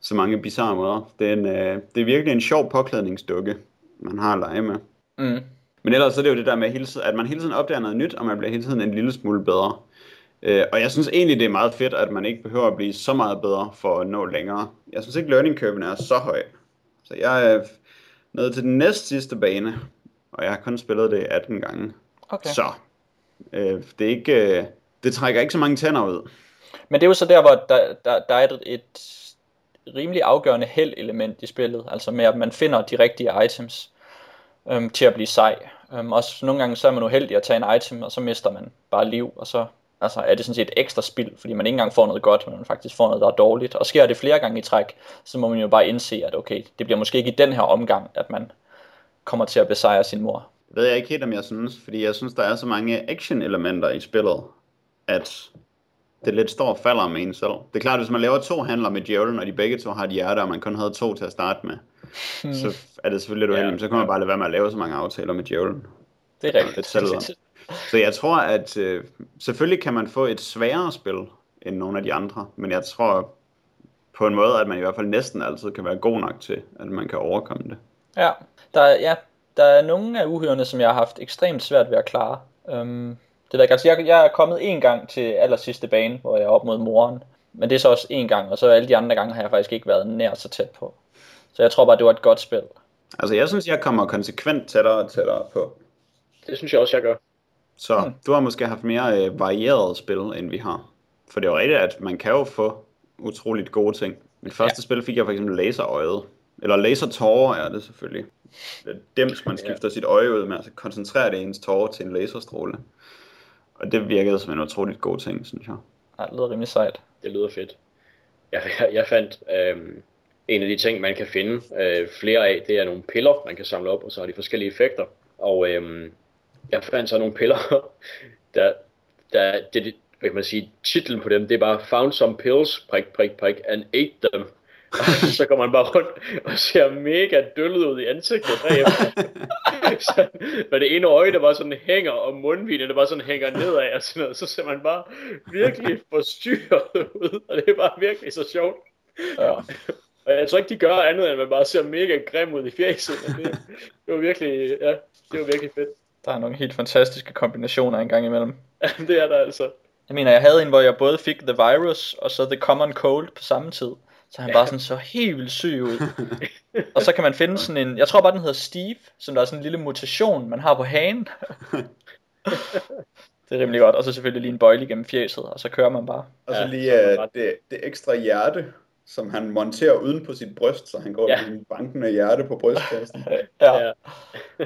[SPEAKER 3] så mange bizarre måder. Det er, en, øh, det er virkelig en sjov påklædningsdukke, man har at lege med.
[SPEAKER 1] Mm.
[SPEAKER 3] Men ellers så er det jo det der med, hele tiden, at man hele tiden opdager noget nyt, og man bliver hele tiden en lille smule bedre. Øh, og jeg synes egentlig, det er meget fedt, at man ikke behøver at blive så meget bedre for at nå længere. Jeg synes ikke, learning curven er så høj. Så jeg er nået til den næst sidste bane, og jeg har kun spillet det 18 gange.
[SPEAKER 1] Okay.
[SPEAKER 3] Så øh, det er ikke... Øh, det trækker ikke så mange tænder ud.
[SPEAKER 1] Men det er jo så der, hvor der, der, der er et, et rimelig afgørende held-element i spillet, altså med at man finder de rigtige items øhm, til at blive sej. Øhm, også nogle gange så er man uheldig at tage en item, og så mister man bare liv, og så altså, er det sådan set ekstra spild, fordi man ikke engang får noget godt, men man faktisk får noget, der er dårligt. Og sker det flere gange i træk, så må man jo bare indse, at okay, det bliver måske ikke i den her omgang, at man kommer til at besejre sin mor.
[SPEAKER 3] Det ved jeg ikke helt, om jeg synes, fordi jeg synes, der er så mange action-elementer i spillet, at det lidt står og falder med en selv. Det er klart, hvis man laver to handler med djævlen, og de begge to har et hjerte, og man kun havde to til at starte med,
[SPEAKER 1] Hmm.
[SPEAKER 3] så er det selvfølgelig lidt uheldigt,
[SPEAKER 2] Ja,
[SPEAKER 3] så kan man bare lade være med at lave så mange aftaler med djævlen.
[SPEAKER 1] Det er rigtigt.
[SPEAKER 3] Det selv Så jeg tror, at øh, selvfølgelig kan man få et sværere spil end nogle af de andre, men jeg tror på en måde, at man i hvert fald næsten altid kan være god nok til, at man kan overkomme det.
[SPEAKER 1] Ja, der er, ja, der er nogle af uhyrene, som jeg har haft ekstremt svært ved at klare. Øhm, det ved jeg, altså jeg, jeg er kommet en gang til aller sidste bane, hvor jeg er op mod moren. Men det er så også en gang, og så alle de andre gange har jeg faktisk ikke været nær så tæt på. Så jeg tror bare, det var et godt spil.
[SPEAKER 3] Altså jeg synes, jeg kommer konsekvent tættere og tættere på.
[SPEAKER 2] Det synes jeg også, jeg gør.
[SPEAKER 3] Så
[SPEAKER 1] Hmm.
[SPEAKER 3] du har måske haft mere øh, varieret spil, end vi har. For det er jo rigtigt, at man kan jo få utroligt gode ting. Mit første ja. spil fik jeg for eksempel laserøjet. Eller lasertårer er det selvfølgelig. Det er Dims, man skifter sit øje ud med, altså koncentrerer det ens tårer til en laserstråle. Og det virkede som en utroligt god ting, synes jeg.
[SPEAKER 1] Ja, det lyder rimelig sejt.
[SPEAKER 2] Det lyder fedt. Jeg, jeg, jeg fandt øhm, en af de ting, man kan finde øh, flere af, det er nogle piller, man kan samle op, og så har de forskellige effekter. Og øhm, jeg fandt så nogle piller, *laughs* der, der det, det, hvad kan man sige, titlen på dem, det er bare Found some pills, prik, prik, prik, and ate them. Og *laughs* så går man bare rundt og ser mega døllet ud i ansigtet bagefter. *laughs* så, med det ene øje, der bare sådan hænger, og mundvinen, der bare sådan hænger nedad og sådan noget, så ser man bare virkelig *laughs* forstyrret ud, og det er bare virkelig så sjovt.
[SPEAKER 1] Ja.
[SPEAKER 2] Og jeg tror ikke, de gør andet, end at man bare ser mega grim ud i fjeset, men det, det var virkelig, ja, det var virkelig fedt.
[SPEAKER 1] Der er nogle helt fantastiske kombinationer en gang imellem.
[SPEAKER 2] det er der altså.
[SPEAKER 1] Jeg mener, jeg havde en, hvor jeg både fik The Virus og så The Common Cold på samme tid. Så han bare sådan så helt vildt syg ud. *laughs* og så kan man finde sådan en, jeg tror bare den hedder Steve, som der er sådan en lille mutation, man har på hagen. *laughs* det er rimelig godt. Og så selvfølgelig lige en bøjle gennem fjeset, og så kører man bare.
[SPEAKER 3] Og så
[SPEAKER 2] Ja,
[SPEAKER 3] lige
[SPEAKER 2] så er man
[SPEAKER 3] øh, det, det ekstra hjerte, som han monterer uden på sit bryst, så han går
[SPEAKER 2] Ja.
[SPEAKER 3] ja. med en bankende hjerte på brystkassen. *laughs*
[SPEAKER 1] Ja.
[SPEAKER 2] Ja.
[SPEAKER 1] ja.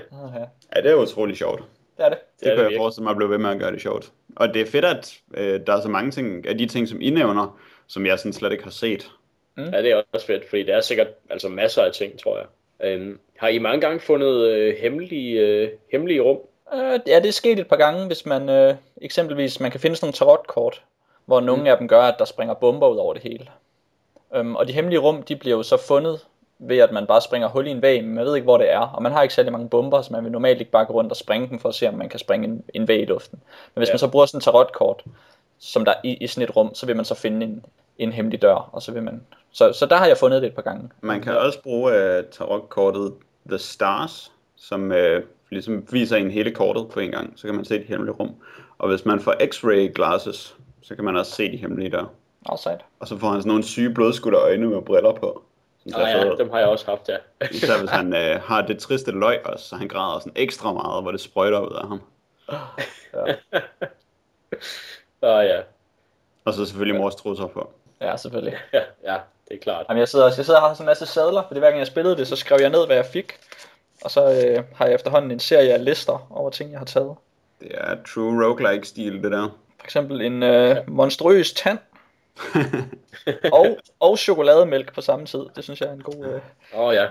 [SPEAKER 3] ja, det er utroligt sjovt.
[SPEAKER 1] Det er det.
[SPEAKER 3] Det,
[SPEAKER 2] Det er
[SPEAKER 3] kan
[SPEAKER 2] det
[SPEAKER 3] jeg forestille mig at blive ved med at gøre det sjovt. Og det er fedt, at øh, der er så mange ting af de ting, som I nævner, som jeg sådan slet ikke har set.
[SPEAKER 2] Ja, det er også fedt, fordi der er sikkert altså masser af ting, tror jeg. Øhm, har I mange gange fundet øh, hemmelige, øh, hemmelige rum?
[SPEAKER 1] Øh, ja, det er sket et par gange, hvis man øh, eksempelvis, man kan finde sådan nogle tarotkort, hvor nogle mm. af dem gør, at der springer bomber ud over det hele. Øhm, og de hemmelige rum, de bliver jo så fundet ved, at man bare springer hul i en væg, men man ved ikke, hvor det er. Og man har ikke særlig mange bomber, så man vil normalt ikke bare gå rundt og springe dem, for at se, om man kan springe en, en væg i luften. Men hvis
[SPEAKER 2] Ja.
[SPEAKER 1] man så bruger sådan et tarotkort, som der er i, i sådan et rum, så vil man så finde en, en hemmelig dør, og så vil man... Så, så der har jeg fundet det et par gange.
[SPEAKER 3] Man kan også bruge uh, tarotkortet The Stars, som uh, ligesom viser en hele kortet på en gang. Så kan man se de hemmelige rum. Og hvis man får x-ray glasses, så kan man også se de hemmelige der.
[SPEAKER 1] Outside.
[SPEAKER 3] Og så får han sådan nogle syge blodskudte øjne med briller på. Som
[SPEAKER 2] Ah, ja, dem har jeg også haft, ja. *laughs*
[SPEAKER 3] Især hvis han øh, har det triste løg også, så han græder sådan ekstra meget, hvor det sprøjter ud af ham.
[SPEAKER 1] Ja, *laughs*
[SPEAKER 2] Ah, ja.
[SPEAKER 3] Og så selvfølgelig mors trusser på.
[SPEAKER 1] ja selvfølgelig. *laughs*
[SPEAKER 2] ja, ja, det er klart.
[SPEAKER 1] Jamen, jeg sidder, også, jeg sidder og har sådan en masse sadler, fordi hver gang jeg spillede det, så skrev jeg ned, hvad jeg fik. Og så øh, har jeg efterhånden en serie af lister over ting, jeg har taget.
[SPEAKER 3] Det er true roguelike-stil, det der.
[SPEAKER 1] For eksempel en øh, monstrøs tand *laughs* og, og chokolademælk på samme tid. Det synes jeg er en god øh,
[SPEAKER 2] Åh oh, ja.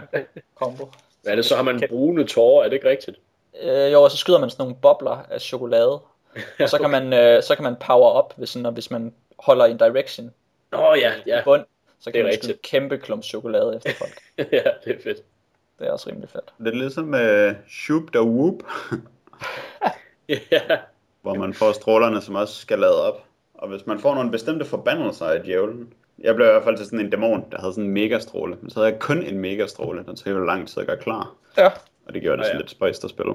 [SPEAKER 1] kombo.
[SPEAKER 2] Hvad er det så? Har man brune tårer? Er det ikke rigtigt?
[SPEAKER 1] Øh, jo, og så skyder man sådan nogle bobler af chokolade. *laughs* Og så kan man, øh, så kan man power op, hvis, sådan, hvis man holder en direction
[SPEAKER 2] Åh oh, ja,
[SPEAKER 1] i
[SPEAKER 2] ja.
[SPEAKER 1] bund. Så
[SPEAKER 2] Det
[SPEAKER 1] kan
[SPEAKER 2] er
[SPEAKER 1] man en kæmpe klump chokolade efter folk. *laughs*
[SPEAKER 2] ja, det er fedt.
[SPEAKER 1] Det er også rimelig fedt.
[SPEAKER 3] Det er ligesom uh, Shoop der Whoop, *laughs*
[SPEAKER 2] ja.
[SPEAKER 3] hvor man får strålerne, som også skal lade op. Og hvis man får nogle bestemte forbandelser af djævlen, jeg blev i hvert fald til sådan en dæmon, der havde sådan en megastråle. Men så havde jeg kun en megastråle, den tog jo lang tid at gøre klar.
[SPEAKER 1] Ja,
[SPEAKER 3] Og det gjorde det
[SPEAKER 2] Ja,
[SPEAKER 3] sådan
[SPEAKER 2] ja.
[SPEAKER 3] lidt spøjst at spille.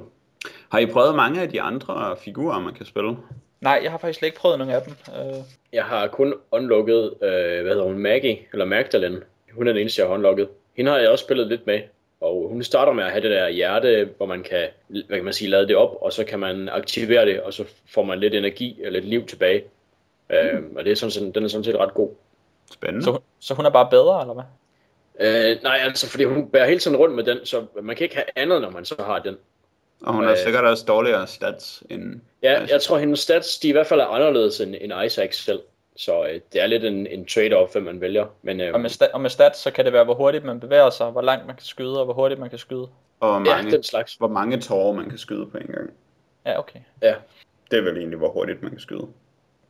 [SPEAKER 3] Har I prøvet mange af de andre figurer, man kan spille?
[SPEAKER 1] Nej, jeg har faktisk slet ikke prøvet nogen af dem. Øh,
[SPEAKER 2] Jeg har kun unlocket, øh, hvad hedder hun, Maggie, eller Magdalene. Hun er den eneste, jeg har unlocket. Hende har jeg også spillet lidt med. Og hun starter med at have det der hjerte, hvor man kan, hvad kan man sige, lade det op, og så kan man aktivere det, og så får man lidt energi og lidt liv tilbage. Øh, og det er sådan, set- den er sådan set ret god.
[SPEAKER 3] Spændende.
[SPEAKER 1] så, hun- så hun er bare bedre, eller hvad?
[SPEAKER 2] Øh, nej, altså, fordi hun bærer hele tiden rundt med den, så man kan ikke have andet, når man så har den.
[SPEAKER 3] Og hun har
[SPEAKER 2] Øh.
[SPEAKER 3] sikkert også dårligere stats end...
[SPEAKER 2] Ja, jeg tror, hendes stats, de i hvert fald er anderledes end, end Isaac selv. Så øh, det er lidt en, en trade-off, hvem man vælger. Men øh,
[SPEAKER 1] Og med, sta- og med stats, så kan det være, hvor hurtigt man bevæger sig, hvor langt man kan skyde, og hvor hurtigt man kan skyde.
[SPEAKER 3] Og hvor
[SPEAKER 2] ja,
[SPEAKER 3] mange,
[SPEAKER 2] den slags.
[SPEAKER 3] hvor mange tårer man kan skyde på en gang.
[SPEAKER 1] Ja, okay.
[SPEAKER 2] Ja,
[SPEAKER 3] Det er vel egentlig, hvor hurtigt man kan skyde.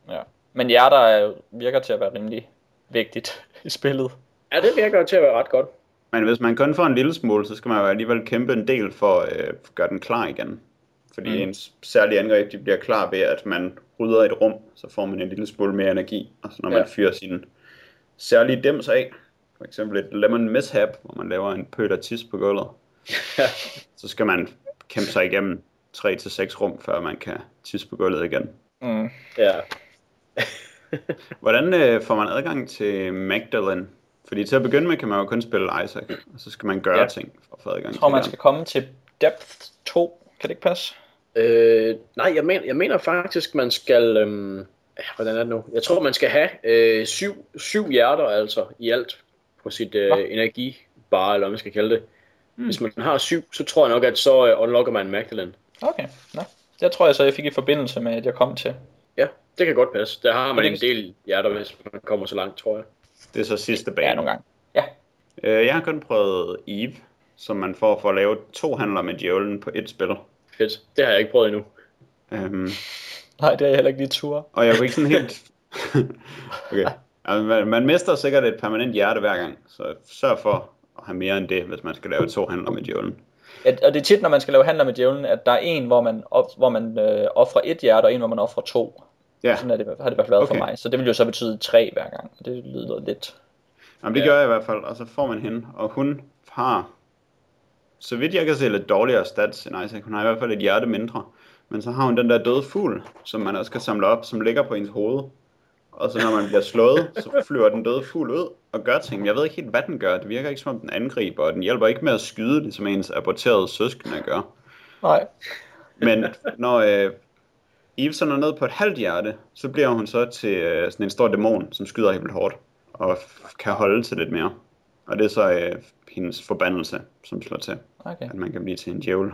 [SPEAKER 1] Ja. Men hjerter er, virker til at være rimelig vigtigt *laughs* i spillet.
[SPEAKER 2] ja det virker til at være ret godt.
[SPEAKER 3] Men hvis man kun får en lille smule, så skal man jo alligevel kæmpe en del for at øh, gøre den klar igen. Fordi
[SPEAKER 1] Mm.
[SPEAKER 3] ens særlige angreb de bliver klar ved, at man rydder et rum, så får man en lille smule mere energi. Og så når
[SPEAKER 2] Ja.
[SPEAKER 3] man fyrer sin særlige dims af, for eksempel et lemon mishap, hvor man laver en pøt af tis på gulvet, *laughs* så skal man kæmpe sig igennem 3-6 rum, før man kan tisse på gulvet igen.
[SPEAKER 1] Mm.
[SPEAKER 2] ja. *laughs*
[SPEAKER 3] Hvordan øh, får man adgang til Magdalene? Fordi til at begynde med kan man jo kun spille Isaac, og så skal man gøre
[SPEAKER 2] Ja.
[SPEAKER 3] ja. ting for at få adgang
[SPEAKER 1] Jeg tror,
[SPEAKER 3] til
[SPEAKER 1] man
[SPEAKER 3] den.
[SPEAKER 1] skal komme til Depth 2. Kan det ikke passe?
[SPEAKER 2] Øh, nej, jeg mener, jeg mener faktisk, man skal... Øhm, ja, hvordan er det nu? Jeg tror, man skal have øh, syv, syv hjerter altså i alt på sit øh, energibar, eller hvad man skal kalde det.
[SPEAKER 1] Hmm.
[SPEAKER 2] Hvis man har syv, så tror jeg nok, at så øh, unlocker man Magdalene.
[SPEAKER 1] Okay, nå. Det tror jeg så, jeg fik i forbindelse med, at jeg kom til.
[SPEAKER 2] Ja, det kan godt passe. Der har man
[SPEAKER 1] det-
[SPEAKER 2] en del hjerter, hvis man kommer så langt, tror jeg.
[SPEAKER 3] Det er så sidste bane.
[SPEAKER 1] Ja, nogle gange. Ja,
[SPEAKER 3] Øh, jeg har kun prøvet Eve, som man får for at lave to handler med djævlen på et spil.
[SPEAKER 2] Fedt. Det har jeg ikke prøvet endnu.
[SPEAKER 3] Øhm,
[SPEAKER 1] nej, det er jeg heller ikke lige tur.
[SPEAKER 3] og jeg kunne ikke sådan helt... *laughs* okay. Altså, man, man mister sikkert et permanent hjerte hver gang, så sørg for at have mere end det, hvis man skal lave to handler med djævlen.
[SPEAKER 1] Ja, og det er tit, når man skal lave handler med djævlen, at der er en, hvor man, op, hvor man øh, offrer et hjerte, og en, hvor man offrer to.
[SPEAKER 3] Ja,
[SPEAKER 1] Sådan er det, har det i hvert fald været okay. For mig. Så det vil jo så betyde tre hver gang. og Det lyder lidt...
[SPEAKER 3] Jamen, det
[SPEAKER 2] Ja.
[SPEAKER 3] gør jeg i hvert fald, og så får man hende, og hun har, så vidt jeg kan se, lidt dårligere stats end Isaac. Hun har i hvert fald et hjerte mindre, men så har hun den der døde fugl, som man også skal samle op, som ligger på ens hoved. Og så når man bliver slået, så flyver den døde fugl ud og gør ting. Jeg ved ikke helt, hvad den gør. Det virker ikke som om den angriber, og den hjælper ikke med at skyde det, som ens aborterede søskende gør.
[SPEAKER 1] Nej.
[SPEAKER 3] Men når øh, Eve så når ned på et halvt hjerte, så bliver hun så til øh, sådan en stor dæmon, som skyder helt hårdt, og kan holde til lidt mere. Og det er så øh, hendes forbandelse, som slår til,
[SPEAKER 1] Okay.
[SPEAKER 3] at man kan blive til en djævel.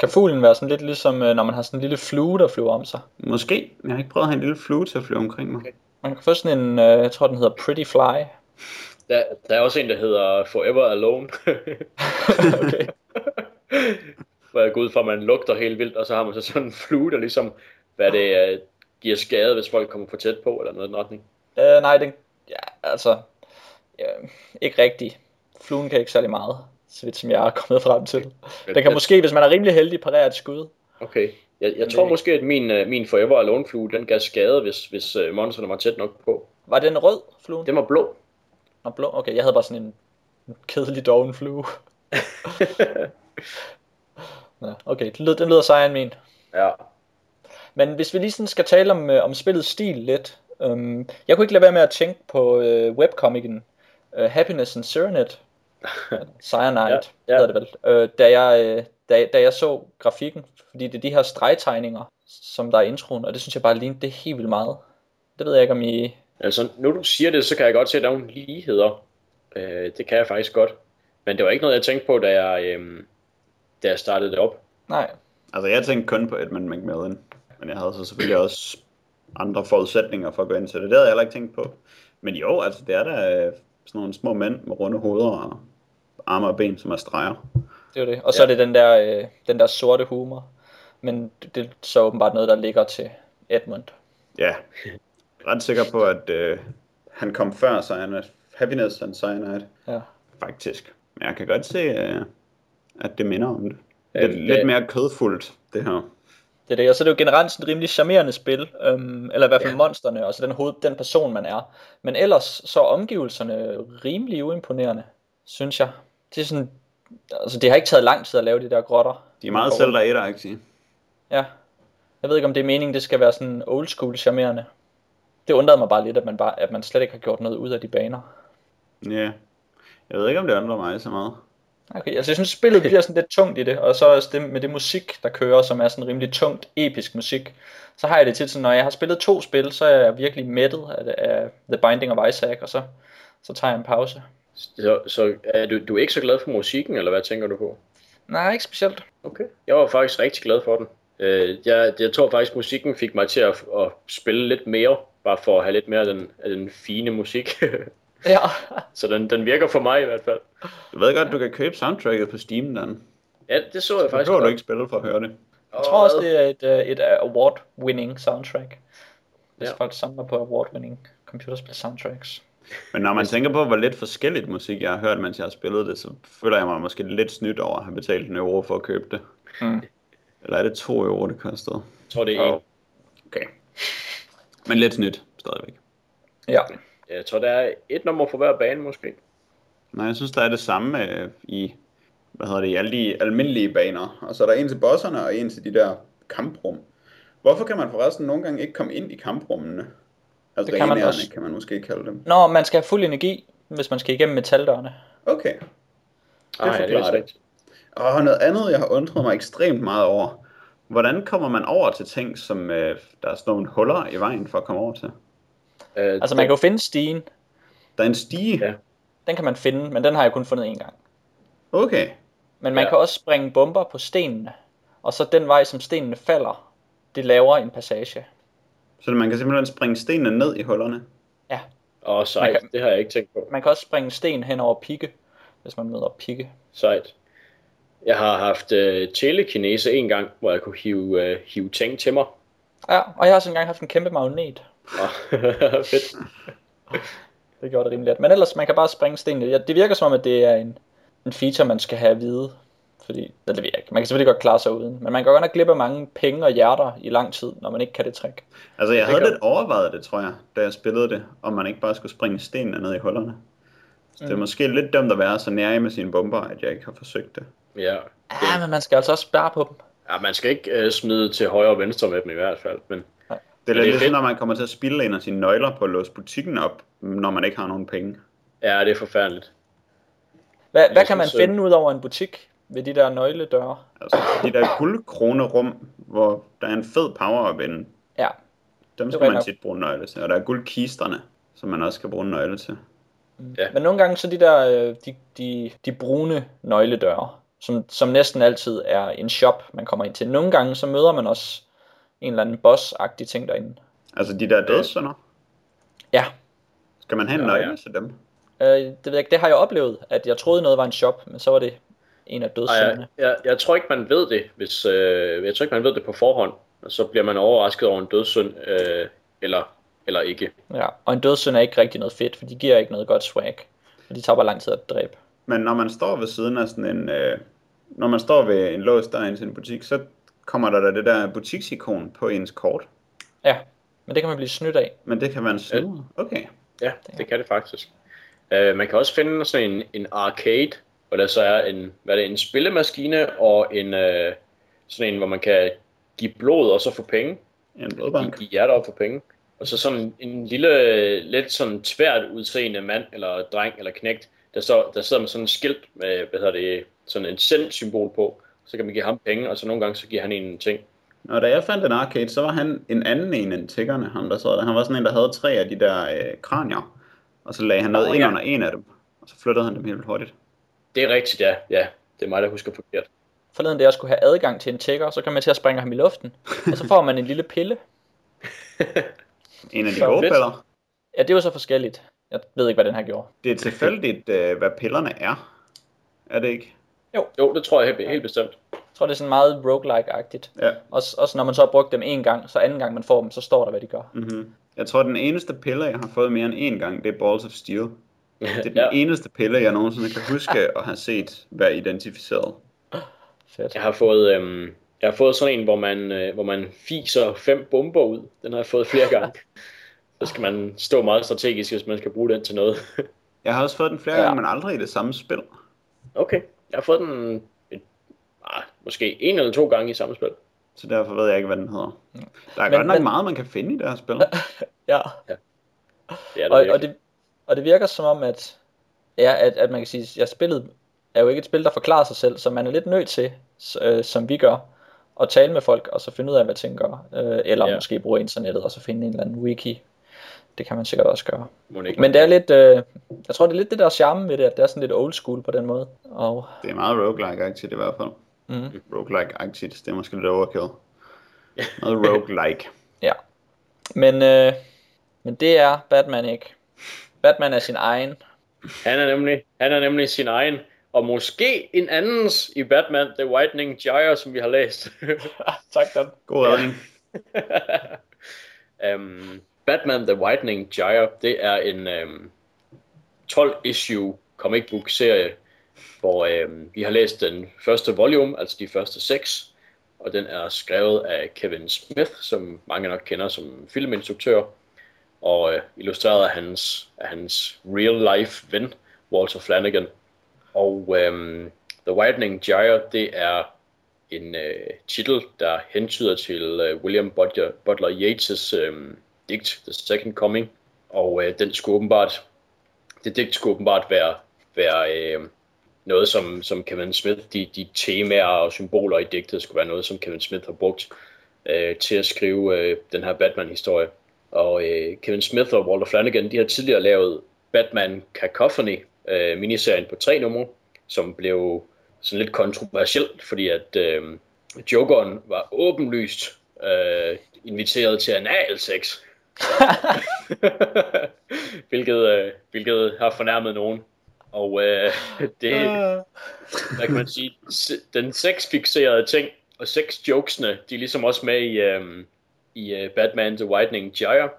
[SPEAKER 1] Kan fuglen være sådan lidt ligesom, øh, når man har sådan en lille flue, der flyver om sig?
[SPEAKER 3] Måske. Jeg har ikke prøvet at have en lille flue til at flyve omkring mig.
[SPEAKER 1] Man kan få sådan en, øh, jeg tror den hedder Pretty Fly.
[SPEAKER 2] Der, der er også en, der hedder Forever Alone. *laughs*
[SPEAKER 1] okay. *laughs*
[SPEAKER 2] Hvor jeg går ud fra, at man lugter helt vildt, og så har man så sådan en flue, der ligesom, hvad det øh, giver skade, hvis folk kommer for tæt på, eller noget i den retning.
[SPEAKER 1] Øh, nej, den, ja, altså, ja, ikke rigtigt. Fluen kan ikke særlig meget, så vidt som jeg er kommet frem til. Den kan måske, hvis man er rimelig heldig, parere et skud.
[SPEAKER 2] Okay. Jeg, jeg tror måske, at min, øh, min Forever Alone flue, den gav skade, hvis, hvis uh, monsterne var tæt nok på.
[SPEAKER 1] Var den rød, fluen?
[SPEAKER 2] Den var blå.
[SPEAKER 1] Nå, blå. Okay, jeg havde bare sådan en en kedelig doven flue. *laughs* Nå, okay, det lyder, den lyder sejere end min.
[SPEAKER 2] ja.
[SPEAKER 1] Men hvis vi lige sådan skal tale om, øh, om spillets stil lidt. Øhm, jeg kunne ikke lade være med at tænke på øh, webkomikeren øh, Happiness and Serenade. *laughs* Cyanide, ja,
[SPEAKER 2] Ja,
[SPEAKER 1] hedder det vel. Øh, da, jeg, øh, da, da jeg så grafikken, fordi det er de her stregtegninger, som der er introen, og det synes jeg bare lignede det helt vildt meget. Det ved jeg ikke, om I...
[SPEAKER 2] Altså, nu du siger det, så kan jeg godt se, at der er nogle ligheder. Øh, det kan jeg faktisk godt. Men det var ikke noget, jeg tænkte på, da jeg, øh, da jeg startede det op.
[SPEAKER 1] Nej.
[SPEAKER 3] Altså, jeg tænkte kun på Edmund McMillan, men jeg havde så selvfølgelig også andre forudsætninger for at gå ind til det. Det havde jeg heller ikke tænkt på. Men jo, altså, det er da øh, sådan nogle små mænd med runde hoveder og arme og ben, som er streger.
[SPEAKER 1] Det er det. Og så ja. er det den der, øh, den der sorte humor. Men det, er så åbenbart noget, der ligger til Edmund.
[SPEAKER 3] Ja, ret sikker på, at øh, han kom før Cyanide. Happiness and Cyanide.
[SPEAKER 1] Ja.
[SPEAKER 3] Faktisk. Men jeg kan godt se, øh, at det minder om det. Lidt,
[SPEAKER 2] det-
[SPEAKER 3] lidt mere kødfuldt, det her.
[SPEAKER 1] Det er det, og så er det jo generelt sådan et rimelig charmerende spil, øhm, eller i hvert fald ja. monsterne, og så den, hoved, den person, man er. Men ellers så er omgivelserne rimelig uimponerende, synes jeg. Det er sådan, altså det har ikke taget lang tid at lave de der grotter.
[SPEAKER 3] De er meget selv der sige.
[SPEAKER 1] Ja. Jeg ved ikke, om det er meningen, det skal være sådan old school charmerende. Det undrede mig bare lidt, at man, bare, at man slet ikke har gjort noget ud af de baner.
[SPEAKER 3] Ja. Jeg ved ikke, om det undrer mig så meget.
[SPEAKER 1] Okay, altså jeg synes spillet bliver sådan lidt tungt i det, og så også det med det musik, der kører, som er sådan rimelig tungt, episk musik. Så har jeg det tit sådan, når jeg har spillet to spil, så er jeg virkelig mættet af, af The Binding of Isaac, og så, så tager jeg en pause.
[SPEAKER 2] Så, så er du, du er ikke så glad for musikken, eller hvad tænker du på?
[SPEAKER 1] Nej, ikke specielt.
[SPEAKER 2] Okay. Jeg var faktisk rigtig glad for den. Øh, jeg, jeg tror faktisk, musikken fik mig til at, at spille lidt mere, bare for at have lidt mere af den, af den fine musik. *laughs*
[SPEAKER 1] Ja,
[SPEAKER 2] så den, den virker for mig i hvert fald.
[SPEAKER 3] Du ved godt, du kan købe soundtracket på Steam, Dan.
[SPEAKER 2] Ja, det så jeg
[SPEAKER 3] Det
[SPEAKER 2] faktisk
[SPEAKER 3] behøver du
[SPEAKER 2] godt.
[SPEAKER 3] ikke spille for at høre det.
[SPEAKER 1] jeg tror også, det er et, øh, et award-winning soundtrack. Hvis
[SPEAKER 2] Ja.
[SPEAKER 1] folk samler på award-winning computerspil soundtracks.
[SPEAKER 3] Men når man tænker på, hvor lidt forskelligt musik jeg har hørt, mens jeg har spillet det, så føler jeg mig måske lidt snydt over at have betalt en euro for at købe det.
[SPEAKER 1] Mm.
[SPEAKER 3] Eller er det 2 euro, det kostede?
[SPEAKER 2] Jeg tror, det er en.
[SPEAKER 3] Okay. Men lidt snydt, stadigvæk.
[SPEAKER 1] Ja.
[SPEAKER 2] Jeg tror, der er et nummer for hver bane, måske.
[SPEAKER 3] Nej, jeg synes, der er det samme øh, i, hvad hedder det, i alle de almindelige baner. Og så er der en til bosserne og en til de der kamprum. Hvorfor kan man forresten nogle gange ikke komme ind i kamprummene? Altså
[SPEAKER 1] Det kan man også.
[SPEAKER 3] kan man måske kalde dem.
[SPEAKER 1] Nå, man skal have fuld energi, hvis man skal igennem metaldørene.
[SPEAKER 3] Okay.
[SPEAKER 2] Det er
[SPEAKER 3] forklarer det. Og noget andet, jeg har undret mig ekstremt meget over. Hvordan kommer man over til ting, som øh, der er sådan nogle huller i vejen for at komme over til?
[SPEAKER 2] Øh,
[SPEAKER 1] Altså man kan jo finde stigen,
[SPEAKER 3] Der er en stige.
[SPEAKER 2] Ja.
[SPEAKER 1] den kan man finde, men den har jeg kun fundet én gang.
[SPEAKER 3] Okay.
[SPEAKER 1] Men man
[SPEAKER 2] Ja.
[SPEAKER 1] kan også springe bomber på stenene, og så den vej, som stenene falder, det laver en passage.
[SPEAKER 3] Så man kan simpelthen springe stenene ned i hullerne.
[SPEAKER 2] Åh, sejt.
[SPEAKER 1] Man kan-
[SPEAKER 2] Det har jeg ikke tænkt på.
[SPEAKER 1] Man kan også springe sten hen over pigge, hvis man møder pigge.
[SPEAKER 2] Sejt. Jeg har haft øh, telekinese en gang, hvor jeg kunne hive, øh, hive ting til mig.
[SPEAKER 1] Ja, og jeg har også engang haft en kæmpe magnet. *laughs*
[SPEAKER 2] Fedt.
[SPEAKER 1] Det gjorde det rimelig let. Men ellers, man kan bare springe stenene. Ja, det virker som om, at det er en, en feature, man skal have at vide. Fordi, det ved jeg ikke. Man kan selvfølgelig godt klare sig uden. Men man kan godt nok glip af mange penge og hjerter i lang tid, når man ikke kan det trick.
[SPEAKER 3] Altså, jeg
[SPEAKER 2] Det
[SPEAKER 3] havde
[SPEAKER 2] gør-
[SPEAKER 3] lidt overvejet det, tror jeg, da jeg spillede det, om man ikke bare skulle springe stenene ned i hullerne. Så det er
[SPEAKER 1] Mm.
[SPEAKER 3] måske lidt dumt at være så nær med sine bomber, at jeg ikke har forsøgt det.
[SPEAKER 2] Ja.
[SPEAKER 1] Ja, men man skal altså også spærre på dem.
[SPEAKER 2] ja, man skal ikke øh, smide til højre og venstre med dem i hvert fald. Men
[SPEAKER 3] Det er lidt ligesom, når man kommer til at spille en af sine nøgler på at låse butikken op, når man ikke har nogen penge.
[SPEAKER 2] ja, det er forfærdeligt.
[SPEAKER 1] Hvad, hvad kan man
[SPEAKER 2] øh,
[SPEAKER 1] finde ud over en butik ved de der nøgledøre?
[SPEAKER 3] Altså, de der guldkronerum, hvor der er en fed power-up inde,
[SPEAKER 1] Ja,
[SPEAKER 3] dem
[SPEAKER 1] Det
[SPEAKER 3] skal man tit bruge nøgle til. Og der er guldkisterne, som man også skal bruge nøgle til.
[SPEAKER 2] Ja.
[SPEAKER 1] men nogle gange så de der, øh, de, de, de brune nøgledøre, som, som næsten altid er en shop, man kommer ind til. Nogle gange så møder man også en eller anden boss-agtig ting derinde.
[SPEAKER 3] Altså de der dødssynder.
[SPEAKER 1] Ja,
[SPEAKER 3] Skal man have en nøgle
[SPEAKER 2] ja.
[SPEAKER 3] til dem?
[SPEAKER 1] øh, det, ved jeg ikke, det har jeg oplevet, at jeg troede noget var en shop, men så var det en af dødssynderne.
[SPEAKER 2] jeg, jeg, jeg tror ikke, man ved det, hvis, øh, jeg tror ikke, man ved det på forhånd. Og så bliver man overrasket over en dødssynd, øh, eller, eller ikke.
[SPEAKER 1] Ja, og en dødssynd er ikke rigtig noget fedt, for de giver ikke noget godt swag. Og de tager bare lang tid at dræbe.
[SPEAKER 3] Men når man står ved siden af sådan en... Øh, når man står ved en lås der til en butik, så kommer der da det der butiksikon på ens kort.
[SPEAKER 1] Ja, men det kan man blive snydt af.
[SPEAKER 3] Men det kan være en snyder. Okay.
[SPEAKER 2] Ja, det kan det faktisk. Uh, man kan også finde sådan en, en arcade, hvor der så er en, hvad er det, en spillemaskine og en, uh, sådan en, hvor man kan give blod og så få penge.
[SPEAKER 3] En blodbank.
[SPEAKER 2] Give hjerter op for penge. Og så sådan en lille, lidt sådan tvært udseende mand, eller dreng, eller knægt, der, så, der sidder med sådan en skilt med, hvad hedder det, sådan en send-symbol på. Så kan man give ham penge, og så nogle gange så giver han en ting.
[SPEAKER 3] Og da jeg fandt en arcade, så var han en anden en end tiggerne, ham der sad der. Han var sådan en, der havde tre af de der øh, kranier. Og så lagde han noget oh, ind
[SPEAKER 2] ja.
[SPEAKER 3] under en af dem. Og så flyttede han dem helt hurtigt.
[SPEAKER 2] Det er rigtigt, ja. Ja, det er mig, der husker forkert.
[SPEAKER 1] Forleden da jeg skulle have adgang til en tigger, så kan man til at springe ham i luften. Og så får man en lille pille. *laughs*
[SPEAKER 3] En af de gode piller.
[SPEAKER 1] Ja, det var så forskelligt. Jeg ved ikke, hvad den her gjorde.
[SPEAKER 3] Det er tilfældigt, øh, hvad pillerne er. Er det ikke?
[SPEAKER 2] Jo, det tror jeg helt, helt bestemt.
[SPEAKER 1] Jeg tror, det er sådan meget roguelike-agtigt.
[SPEAKER 3] Ja.
[SPEAKER 1] Også, også når man så har brugt dem en gang, så anden gang man får dem, så står der, hvad de gør.
[SPEAKER 3] Mm-hmm. Jeg tror, den eneste pille, jeg har fået mere end én gang, det er Balls of Steel. Det er den
[SPEAKER 2] Ja.
[SPEAKER 3] eneste pille, jeg nogensinde kan huske *laughs* at have set være identificeret.
[SPEAKER 1] Fedt.
[SPEAKER 2] Jeg har fået, øhm, jeg har fået sådan en, hvor man, øh, hvor man fiser fem bomber ud. Den har jeg fået flere gange. *laughs* Så skal man stå meget strategisk, hvis man skal bruge den til noget.
[SPEAKER 3] Jeg har også fået den flere
[SPEAKER 1] Ja.
[SPEAKER 3] gange, men aldrig i det samme spil.
[SPEAKER 2] Okay, jeg har fået den et, ah, måske en eller to gange i samme spil.
[SPEAKER 3] Så derfor ved jeg ikke, hvad den hedder. Der er
[SPEAKER 1] Men-
[SPEAKER 3] godt nok
[SPEAKER 1] men-
[SPEAKER 3] meget, man kan finde i det her spil. *laughs*
[SPEAKER 1] Ja,
[SPEAKER 2] Det er
[SPEAKER 1] og, og, det, og det virker som om, at, ja, at, at man kan sige, at ja, spillet er jo ikke et spil, der forklarer sig selv, så man er lidt nødt til, øh, som vi gør, at tale med folk, og så finde ud af, hvad ting gør. Øh, eller
[SPEAKER 2] Ja.
[SPEAKER 1] måske bruge internettet, og så finde en eller anden wiki. Det kan man sikkert også gøre.
[SPEAKER 2] Ikke.
[SPEAKER 1] Men det er lidt, øh, jeg tror det er lidt det der charme ved det, at det er sådan lidt old school på den måde. Og,
[SPEAKER 3] Det er meget roguelike-agtigt i hvert fald.
[SPEAKER 1] mm,
[SPEAKER 3] Roguelike-agtigt, det er måske lidt overkill. Noget roguelike. *laughs*
[SPEAKER 1] ja. Men, øh, men det er Batman ikke. Batman er sin egen.
[SPEAKER 2] Han er nemlig, han er nemlig sin egen, og måske en andens i Batman, The Whitening Gyre, som vi har læst. *laughs*
[SPEAKER 1] tak, Dan.
[SPEAKER 3] God redning.
[SPEAKER 2] um, *laughs* Batman The Whitening Gyre, det er en øhm, um, 12-issue comic book serie, hvor um, vi har læst den første volume, altså de første seks, og den er skrevet af Kevin Smith, som mange nok kender som filminstruktør, og øh, illustreret af hans, af hans real-life ven, Walter Flanagan. Og um, The Whitening Gyre, det er en øh, titel, der hentyder til øh, William Butler, Butler Yeats' øh, digt The Second Coming, og øh, den skulle åbenbart, det digt skulle åbenbart være, være øh, noget, som, som Kevin Smith, de, de temaer og symboler i digtet, skulle være noget, som Kevin Smith har brugt øh, til at skrive øh, den her Batman-historie. Og øh, Kevin Smith og Walter Flanagan, de har tidligere lavet Batman Cacophony, øh, miniserien på tre numre, som blev sådan lidt kontroversielt, fordi at øh, Jokeren var åbenlyst øh, inviteret til analsex. *laughs* hvilket, øh, hvilket har fornærmet nogen. Og øh, *laughs* det, hvad kan man sige, den sexfixerede ting og sexjokesene, de er ligesom også med i, øh, i øh, Batman The Whitening Gyre,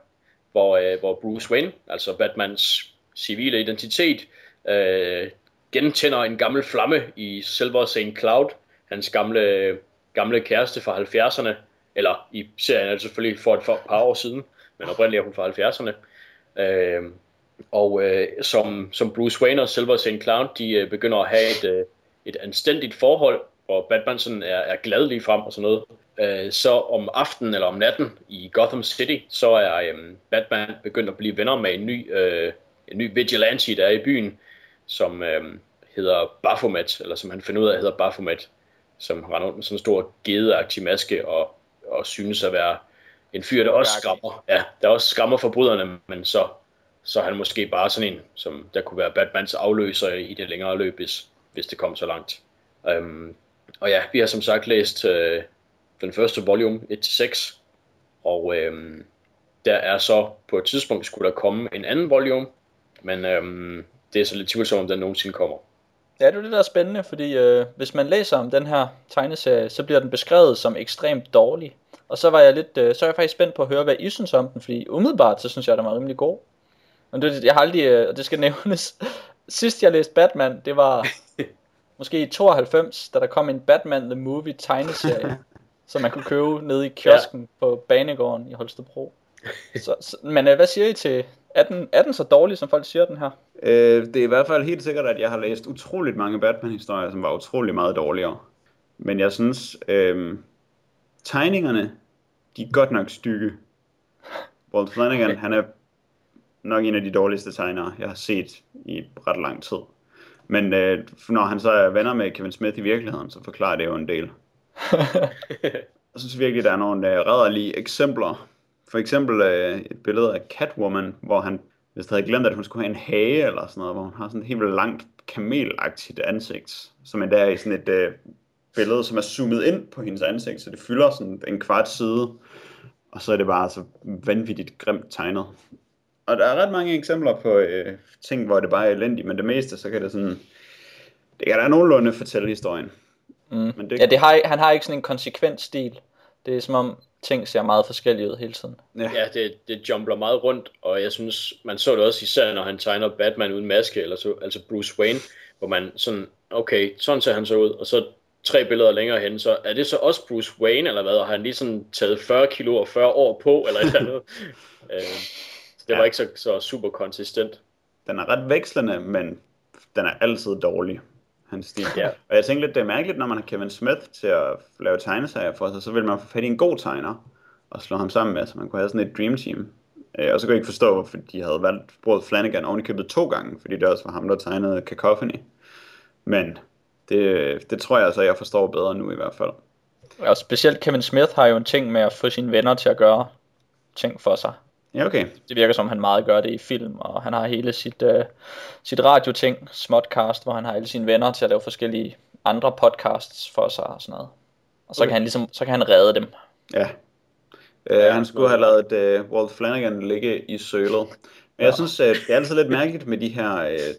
[SPEAKER 2] hvor, øh, hvor Bruce Wayne, altså Batmans civile identitet, øh, gentænder en gammel flamme i Silver St. Cloud, hans gamle, gamle kæreste fra 70'erne, eller i serien er det selvfølgelig for et par år siden, men oprindeligt er hun fra 70'erne. Øh, og øh, som, som Bruce Wayne og Silver St. Cloud, de øh, begynder at have et, øh, et anstændigt forhold, og Batman sådan er, er glad lige frem og sådan noget. Øh, så om aftenen eller om natten i Gotham City, så er øh, Batman begyndt at blive venner med en ny, øh, en ny vigilante, der er i byen, som øh, hedder Baphomet, eller som han finder ud af hedder Baphomet, som render rundt med sådan en stor gedeagtig maske og, og synes at være en fyr, der også skræmmer. Ja, der også skræmmer forbryderne, men så, så er han måske bare sådan en, som der kunne være Batmans afløser i det længere løb, hvis, hvis det kom så langt. Um, og ja, vi har som sagt læst øh, den første volume 1-6, og øhm, der er så på et tidspunkt skulle der komme en anden volume, men øhm, det er så lidt tvivlsomt, om den nogensinde kommer.
[SPEAKER 1] Ja, det er det, der er spændende, fordi øh, hvis man læser om den her tegneserie, så bliver den beskrevet som ekstremt dårlig. Og så var jeg lidt, øh, så er jeg faktisk spændt på at høre, hvad I synes om den, fordi umiddelbart, så synes jeg, den var rimelig god. Men det, jeg har aldrig, øh, og det skal *laughs* nævnes, sidst jeg læste Batman, det var *laughs* måske i 92, da der kom en Batman The Movie tegneserie, *laughs* som man kunne købe nede i kiosken ja. på Banegården i Holstebro. Så, så, men øh, hvad siger I til, er den, er den så dårlig, som folk siger den her?
[SPEAKER 3] Øh, det er i hvert fald helt sikkert, at jeg har læst utroligt mange Batman-historier, som var utrolig meget dårligere. Men jeg synes, øh, tegningerne, de er godt nok stykke. Walt Flanagan, okay. han er nok en af de dårligste tegnere, jeg har set i ret lang tid. Men øh, når han så er venner med Kevin Smith i virkeligheden, så forklarer det jo en del. *laughs* Jeg synes virkelig, der er nogle øh, rædderlige eksempler. For eksempel øh, et billede af Catwoman, hvor han hvis havde glemt, at hun skulle have en hage eller sådan noget, hvor hun har sådan et helt langt kamelagtigt ansigt, som endda er i sådan et øh, billede, som er zoomet ind på hendes ansigt, så det fylder sådan en kvart side, og så er det bare så vanvittigt grimt tegnet. Og der er ret mange eksempler på øh, ting, hvor det bare er elendigt, men det meste, så kan det sådan, det kan da nogenlunde fortælle historien.
[SPEAKER 1] Mm. Men det, ja, det har, han har ikke sådan en konsekvent stil. Det er som om ting ser meget forskellige ud hele tiden.
[SPEAKER 2] Ja, ja det, det jumbler meget rundt, og jeg synes, man så det også især, når han tegner Batman uden maske, eller så, altså Bruce Wayne, hvor man sådan, okay, sådan ser han så ud, og så tre billeder længere hen, så er det så også Bruce Wayne, eller hvad, og har han lige sådan taget 40 kilo og 40 år på, eller et eller andet. *laughs* øh, så det ja. var ikke så, så super konsistent.
[SPEAKER 3] Den er ret vekslende, men den er altid dårlig hans stil. Ja. Og jeg tænkte lidt, det er mærkeligt, når man har Kevin Smith til at lave tegneserier for sig, så vil man få fat i en god tegner og slå ham sammen med, så man kunne have sådan et dream team. Øh, og så kunne jeg ikke forstå, hvorfor de havde valgt brugt Flanagan oven i købet to gange, fordi det også var ham, der tegnede Cacophony. Men det, det tror jeg altså, jeg forstår bedre nu i hvert fald.
[SPEAKER 1] Og specielt Kevin Smith har jo en ting med at få sine venner til at gøre ting for sig.
[SPEAKER 3] Ja, okay.
[SPEAKER 1] Det virker som, han meget gør det i film, og han har hele sit, uh, sit radioting, Smodcast, hvor han har alle sine venner til at lave forskellige andre podcasts for sig og sådan noget. Og så, okay. kan, han ligesom, så kan han redde dem.
[SPEAKER 3] Ja. Uh, han skulle have lavet uh, Walt Flanagan ligge i sølet. Men jeg synes, uh, det er altid lidt mærkeligt med de her uh,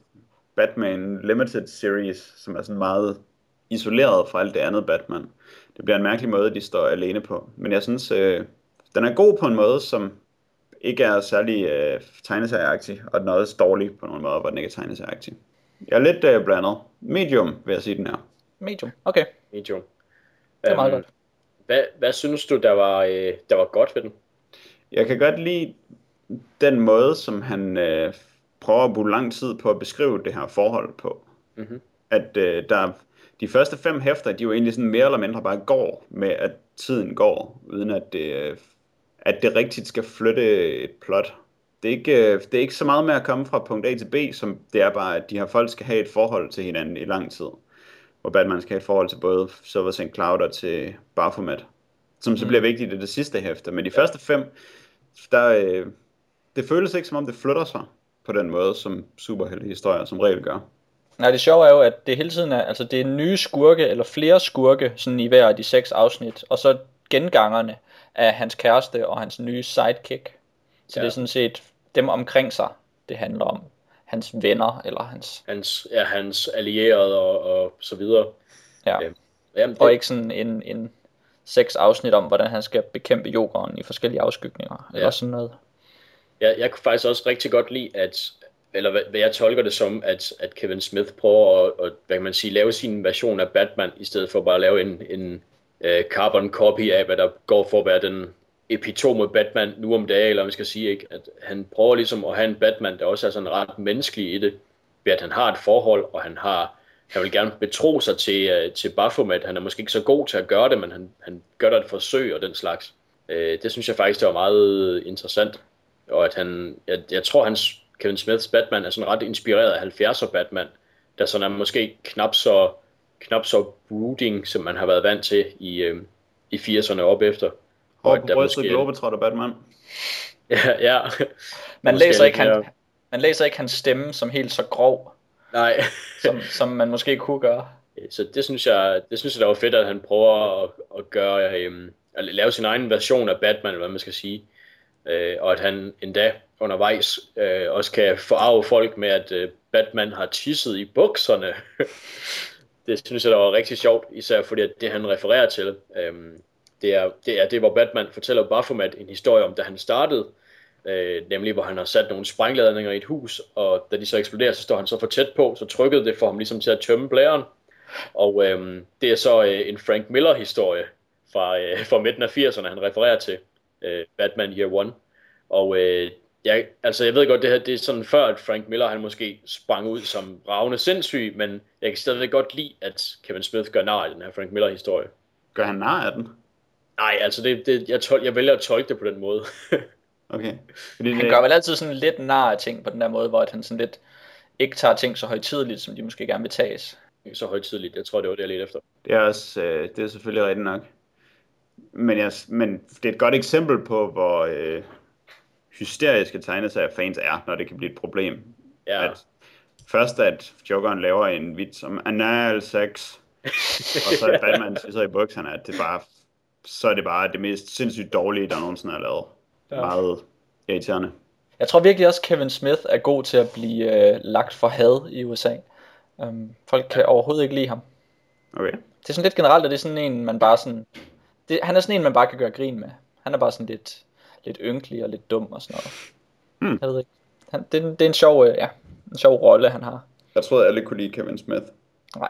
[SPEAKER 3] Batman Limited Series, som er sådan meget isoleret fra alt det andet Batman. Det bliver en mærkelig måde, de står alene på. Men jeg synes, uh, den er god på en måde, som ikke er særlig øh, tegneserieagtig, og den er også dårlig på nogle måder, hvor den ikke er tegneserieagtig. Jeg er lidt øh, blandet. Medium, vil jeg sige, den er.
[SPEAKER 1] Medium, okay.
[SPEAKER 2] Medium.
[SPEAKER 1] Det er meget um, godt.
[SPEAKER 2] Hvad, hvad synes du, der var, øh, der var godt ved den?
[SPEAKER 3] Jeg kan godt lide den måde, som han øh, prøver at bruge lang tid på at beskrive det her forhold på. Mm-hmm. At øh, der de første fem hæfter, de jo egentlig sådan mere eller mindre bare går med, at tiden går, uden at det øh, at det rigtigt skal flytte et plot. Det er, ikke, det er ikke så meget med at komme fra punkt A til B, som det er bare, at de her folk skal have et forhold til hinanden i lang tid. Hvor Batman skal have et forhold til både Silver St. Cloud og til Baphomet. Som så mm. bliver vigtigt i det sidste hæfte. Men de første fem, der, øh, det føles ikke som om det flytter sig på den måde, som superheltehistorier som regel gør.
[SPEAKER 1] Nej, det sjove er jo, at det hele tiden er, altså det er nye skurke, eller flere skurke, sådan i hver af de seks afsnit, og så gengangerne af hans kæreste og hans nye sidekick. Så ja. det er sådan set dem omkring sig, det handler om. Hans venner, eller hans...
[SPEAKER 2] Hans, ja, hans allierede og, og så videre.
[SPEAKER 1] Ja. Øh, jamen, det... Og ikke sådan en, en seks afsnit om, hvordan han skal bekæmpe jokeren i forskellige afskygninger, ja. eller sådan noget.
[SPEAKER 2] Ja, jeg kunne faktisk også rigtig godt lide, at eller hvad, hvad jeg tolker det som, at, at Kevin Smith prøver at, at, hvad kan man sige, lave sin version af Batman, i stedet for bare at lave en, en øh, carbon copy af, hvad der går for at være den epitome Batman nu om dagen, eller man skal sige, ikke? at han prøver ligesom at have en Batman, der også er sådan ret menneskelig i det, ved at han har et forhold, og han har han vil gerne betro sig til, øh, til Baphomet. Han er måske ikke så god til at gøre det, men han, han gør der et forsøg og den slags. Øh, det synes jeg faktisk, det var meget interessant. Og at han, jeg, jeg tror, hans Kevin Smiths Batman er sådan ret inspireret af 70'er Batman, der sådan er måske knap så knap så brooding, som man har været vant til i, øh, i 80'erne op efter.
[SPEAKER 3] Og på brystet Globetrotter Batman. *laughs*
[SPEAKER 2] ja, ja.
[SPEAKER 1] Man læser, ikke han, man læser ikke hans stemme som helt så grov.
[SPEAKER 2] Nej. *laughs*
[SPEAKER 1] som, som man måske kunne gøre.
[SPEAKER 2] Så det synes jeg, det synes jeg, der var fedt, at han prøver at, at gøre, øh, at lave sin egen version af Batman, eller hvad man skal sige. Øh, og at han endda undervejs øh, også kan forarve folk med, at øh, Batman har tisset i bukserne. *laughs* det synes jeg, der var rigtig sjovt, især fordi at det, han refererer til, øhm, det, er, det er det, hvor Batman fortæller Baphomet en historie om, da han startede, øh, nemlig hvor han har sat nogle sprængladninger i et hus, og da de så eksploderer, så står han så for tæt på, så trykkede det for ham ligesom til at tømme blæren. Og øhm, det er så øh, en Frank Miller-historie fra, øh, fra midten af 80'erne, han refererer til, øh, Batman Year One. Og øh, jeg, altså jeg ved godt, det her det er sådan før, at Frank Miller han måske sprang ud som ravne sindssyg, men jeg kan stadigvæk godt lide, at Kevin Smith gør nar i den her Frank Miller-historie.
[SPEAKER 3] Gør han nar af den?
[SPEAKER 2] Nej, altså det, det, jeg, tol- jeg vælger at tolke det på den måde. *laughs*
[SPEAKER 3] okay.
[SPEAKER 1] Fordi han det... gør vel altid sådan lidt nar af ting på den der måde, hvor han sådan lidt ikke tager ting så højtidligt, som de måske gerne vil tages.
[SPEAKER 2] Ikke så højtidligt. Jeg tror, det var det, jeg ledte efter.
[SPEAKER 3] Det er, også, øh, det er selvfølgelig rigtigt nok. Men, jeg, men det er et godt eksempel på, hvor øh, hysteriske tegneseriefans er, når det kan blive et problem.
[SPEAKER 2] Ja.
[SPEAKER 3] At først at Jokeren laver en vits om anal sex, *laughs* og så at Batman tisser i bukserne, at det bare, så er det bare det mest sindssygt dårlige, der nogensinde er lavet.
[SPEAKER 1] Ja.
[SPEAKER 3] Meget irriterende.
[SPEAKER 1] Jeg tror virkelig også, Kevin Smith er god til at blive øh, lagt for had i USA. Um, folk kan overhovedet ikke lide ham.
[SPEAKER 3] Okay.
[SPEAKER 1] Det er sådan lidt generelt, at det er sådan en, man bare sådan... Det, han er sådan en, man bare kan gøre grin med. Han er bare sådan lidt, lidt ynkelig og lidt dum og sådan noget.
[SPEAKER 3] Hmm.
[SPEAKER 1] Jeg ved ikke. Han, det, er en- det er en sjov, øh, ja, en sjov rolle, han har.
[SPEAKER 3] Jeg troede, alle kunne lide Kevin Smith.
[SPEAKER 1] Nej.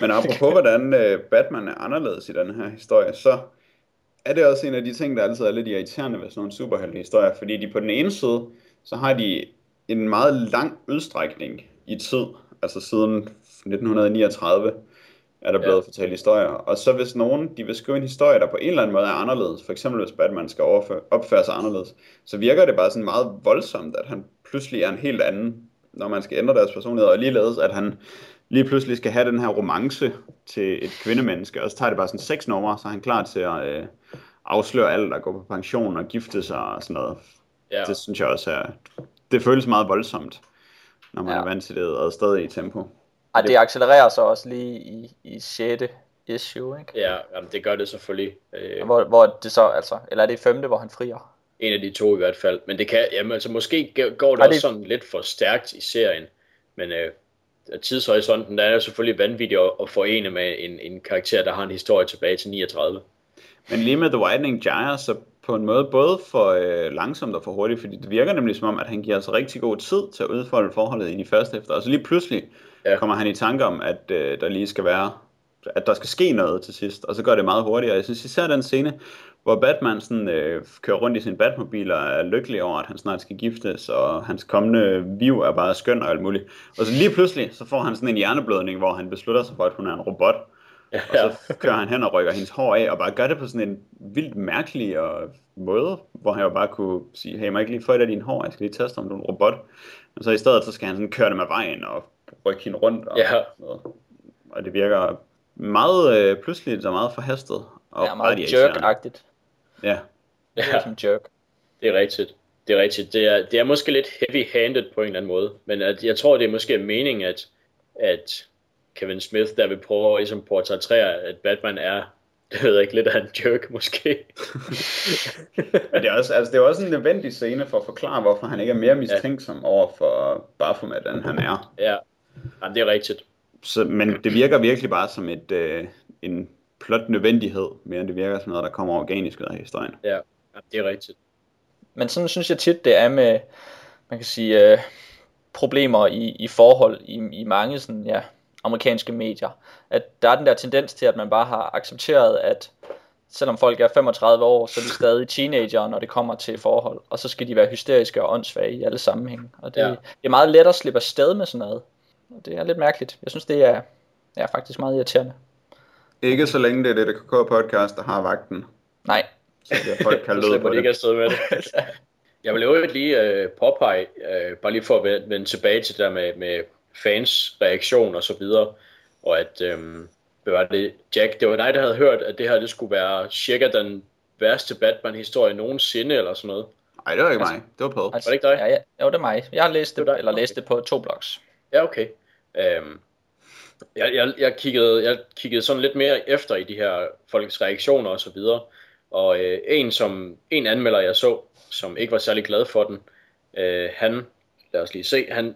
[SPEAKER 3] Men apropos, *laughs* hvordan øh, Batman er anderledes i den her historie, så er det også en af de ting, der altid er lidt irriterende ved sådan nogle superheltehistorier, fordi de på den ene side, så har de en meget lang udstrækning i tid, altså siden 1939 er der
[SPEAKER 2] Ja.
[SPEAKER 3] blevet fortalt historier, og så hvis nogen, de vil skrive en historie, der på en eller anden måde er anderledes, for eksempel hvis Batman skal overføre, opføre sig anderledes, så virker det bare sådan meget voldsomt, at han pludselig er en helt anden, når man skal ændre deres personlighed, og ligeledes, at han lige pludselig skal have den her romance til et kvindemenneske, og så tager det bare sådan seks numre, så er han klar til at øh, afsløre alt og gå på pension og gifte sig og sådan noget.
[SPEAKER 2] Ja.
[SPEAKER 3] Det synes jeg også er, det føles meget voldsomt, når man
[SPEAKER 1] Ja.
[SPEAKER 3] ja. er vant til det og stadig i tempo.
[SPEAKER 1] Ej, det accelererer så også lige i, i 6. issue, ikke?
[SPEAKER 2] Ja, jamen, det gør det selvfølgelig. Øh,
[SPEAKER 1] Hvor, hvor det så, altså, eller er det i 5. hvor han frier?
[SPEAKER 2] en af de to i hvert fald. Men det kan, jamen, altså, måske går det
[SPEAKER 1] Ej,
[SPEAKER 2] også
[SPEAKER 1] det-
[SPEAKER 2] sådan lidt for stærkt i serien. Men øh, tidshorisonten, der er jo selvfølgelig vanvittigt at, at forene med en, en karakter, der har en historie tilbage til 39.
[SPEAKER 3] Men lige med The Widening Gyre, så på en måde både for øh, langsomt og for hurtigt, fordi det virker nemlig som om, at han giver altså rigtig god tid til at udfolde forholdet i de første efter, og så lige pludselig
[SPEAKER 2] Ja.
[SPEAKER 3] kommer han i tanke om, at øh, der lige skal være, at der skal ske noget til sidst, og så gør det meget hurtigere. Jeg synes især den scene, hvor Batman sådan, øh, kører rundt i sin Batmobil og er lykkelig over, at han snart skal giftes, og hans kommende liv er bare skøn og alt muligt. Og så lige pludselig, så får han sådan en hjerneblødning, hvor han beslutter sig for, at hun er en robot,
[SPEAKER 2] Ja,
[SPEAKER 3] og så kører han hen og rykker hendes hår af, og bare gør det på sådan en vildt mærkelig og måde, hvor han jo bare kunne sige, hey, må jeg ikke lige få et af dine hår, jeg skal lige teste, om du er en robot. Og så i stedet, så skal han sådan køre dem af vejen og rykke hende rundt. Og,
[SPEAKER 2] Ja.
[SPEAKER 3] noget. og det virker meget øh, pludseligt og meget forhastet. Og
[SPEAKER 1] Det er meget jerk-agtigt.
[SPEAKER 3] Ja,
[SPEAKER 1] Det
[SPEAKER 2] ja,
[SPEAKER 1] er som jerk.
[SPEAKER 2] det er rigtigt. Det er rigtigt. Det er, det er måske lidt heavy-handed på en eller anden måde. Men at, jeg tror, det er måske meningen, at, at Kevin Smith, der vil prøve at ligesom portrættere, at Batman er, *laughs* det ved jeg ikke, lidt af en jerk måske.
[SPEAKER 3] men det er, også, altså, det er også en nødvendig scene for at forklare, hvorfor han ikke er mere mistænksom ja. over for Baphomet, end han er.
[SPEAKER 2] ja, Jamen, det er rigtigt.
[SPEAKER 3] Så, men det virker virkelig bare som et, øh, en plot nødvendighed, mere end det virker som noget, der kommer organisk ud af historien.
[SPEAKER 2] Ja, Jamen, det er rigtigt.
[SPEAKER 1] Men sådan synes jeg tit, det er med, man kan sige, øh, problemer i, i forhold i, i mange sådan, ja, amerikanske medier. At der er den der tendens til, at man bare har accepteret, at selvom folk er 35 år, så er de stadig teenager, når det kommer til forhold. Og så skal de være hysteriske og åndssvage i alle sammenhæng. Og det,
[SPEAKER 2] Ja.
[SPEAKER 1] ja. det er meget let at slippe afsted med sådan noget. Og det er lidt mærkeligt. Jeg synes, det er, er faktisk meget irriterende.
[SPEAKER 3] Ikke så længe det er det DKK podcast, der har vagten,
[SPEAKER 1] Nej.
[SPEAKER 3] så bliver folk *laughs* kaldt ud på
[SPEAKER 2] de ikke
[SPEAKER 3] det.
[SPEAKER 2] afsted med det. *laughs* Jeg vil øvrigt lige øh, påpege, øh, bare lige for at vende, tilbage til det der med, med fans reaktion og så videre, og at, øh, hvad var det, Jack, det var dig, der havde hørt, at det her det skulle være cirka den værste Batman-historie nogensinde, eller sådan noget.
[SPEAKER 3] Nej, det var ikke mig. Det var Paul.
[SPEAKER 1] Altså,
[SPEAKER 2] Var det ikke dig?
[SPEAKER 1] Ja, ja, jo, det er mig. Jeg har læst det,
[SPEAKER 2] Det er dig?
[SPEAKER 1] eller
[SPEAKER 2] Okay.
[SPEAKER 1] læst det på to blogs.
[SPEAKER 2] Ja, okay. Øhm, jeg, jeg, jeg, kiggede, jeg kiggede sådan lidt mere efter i de her folks reaktioner og så videre, og øh, en, som, en anmelder, jeg så, som ikke var særlig glad for den, øh, han, lad os lige se, han,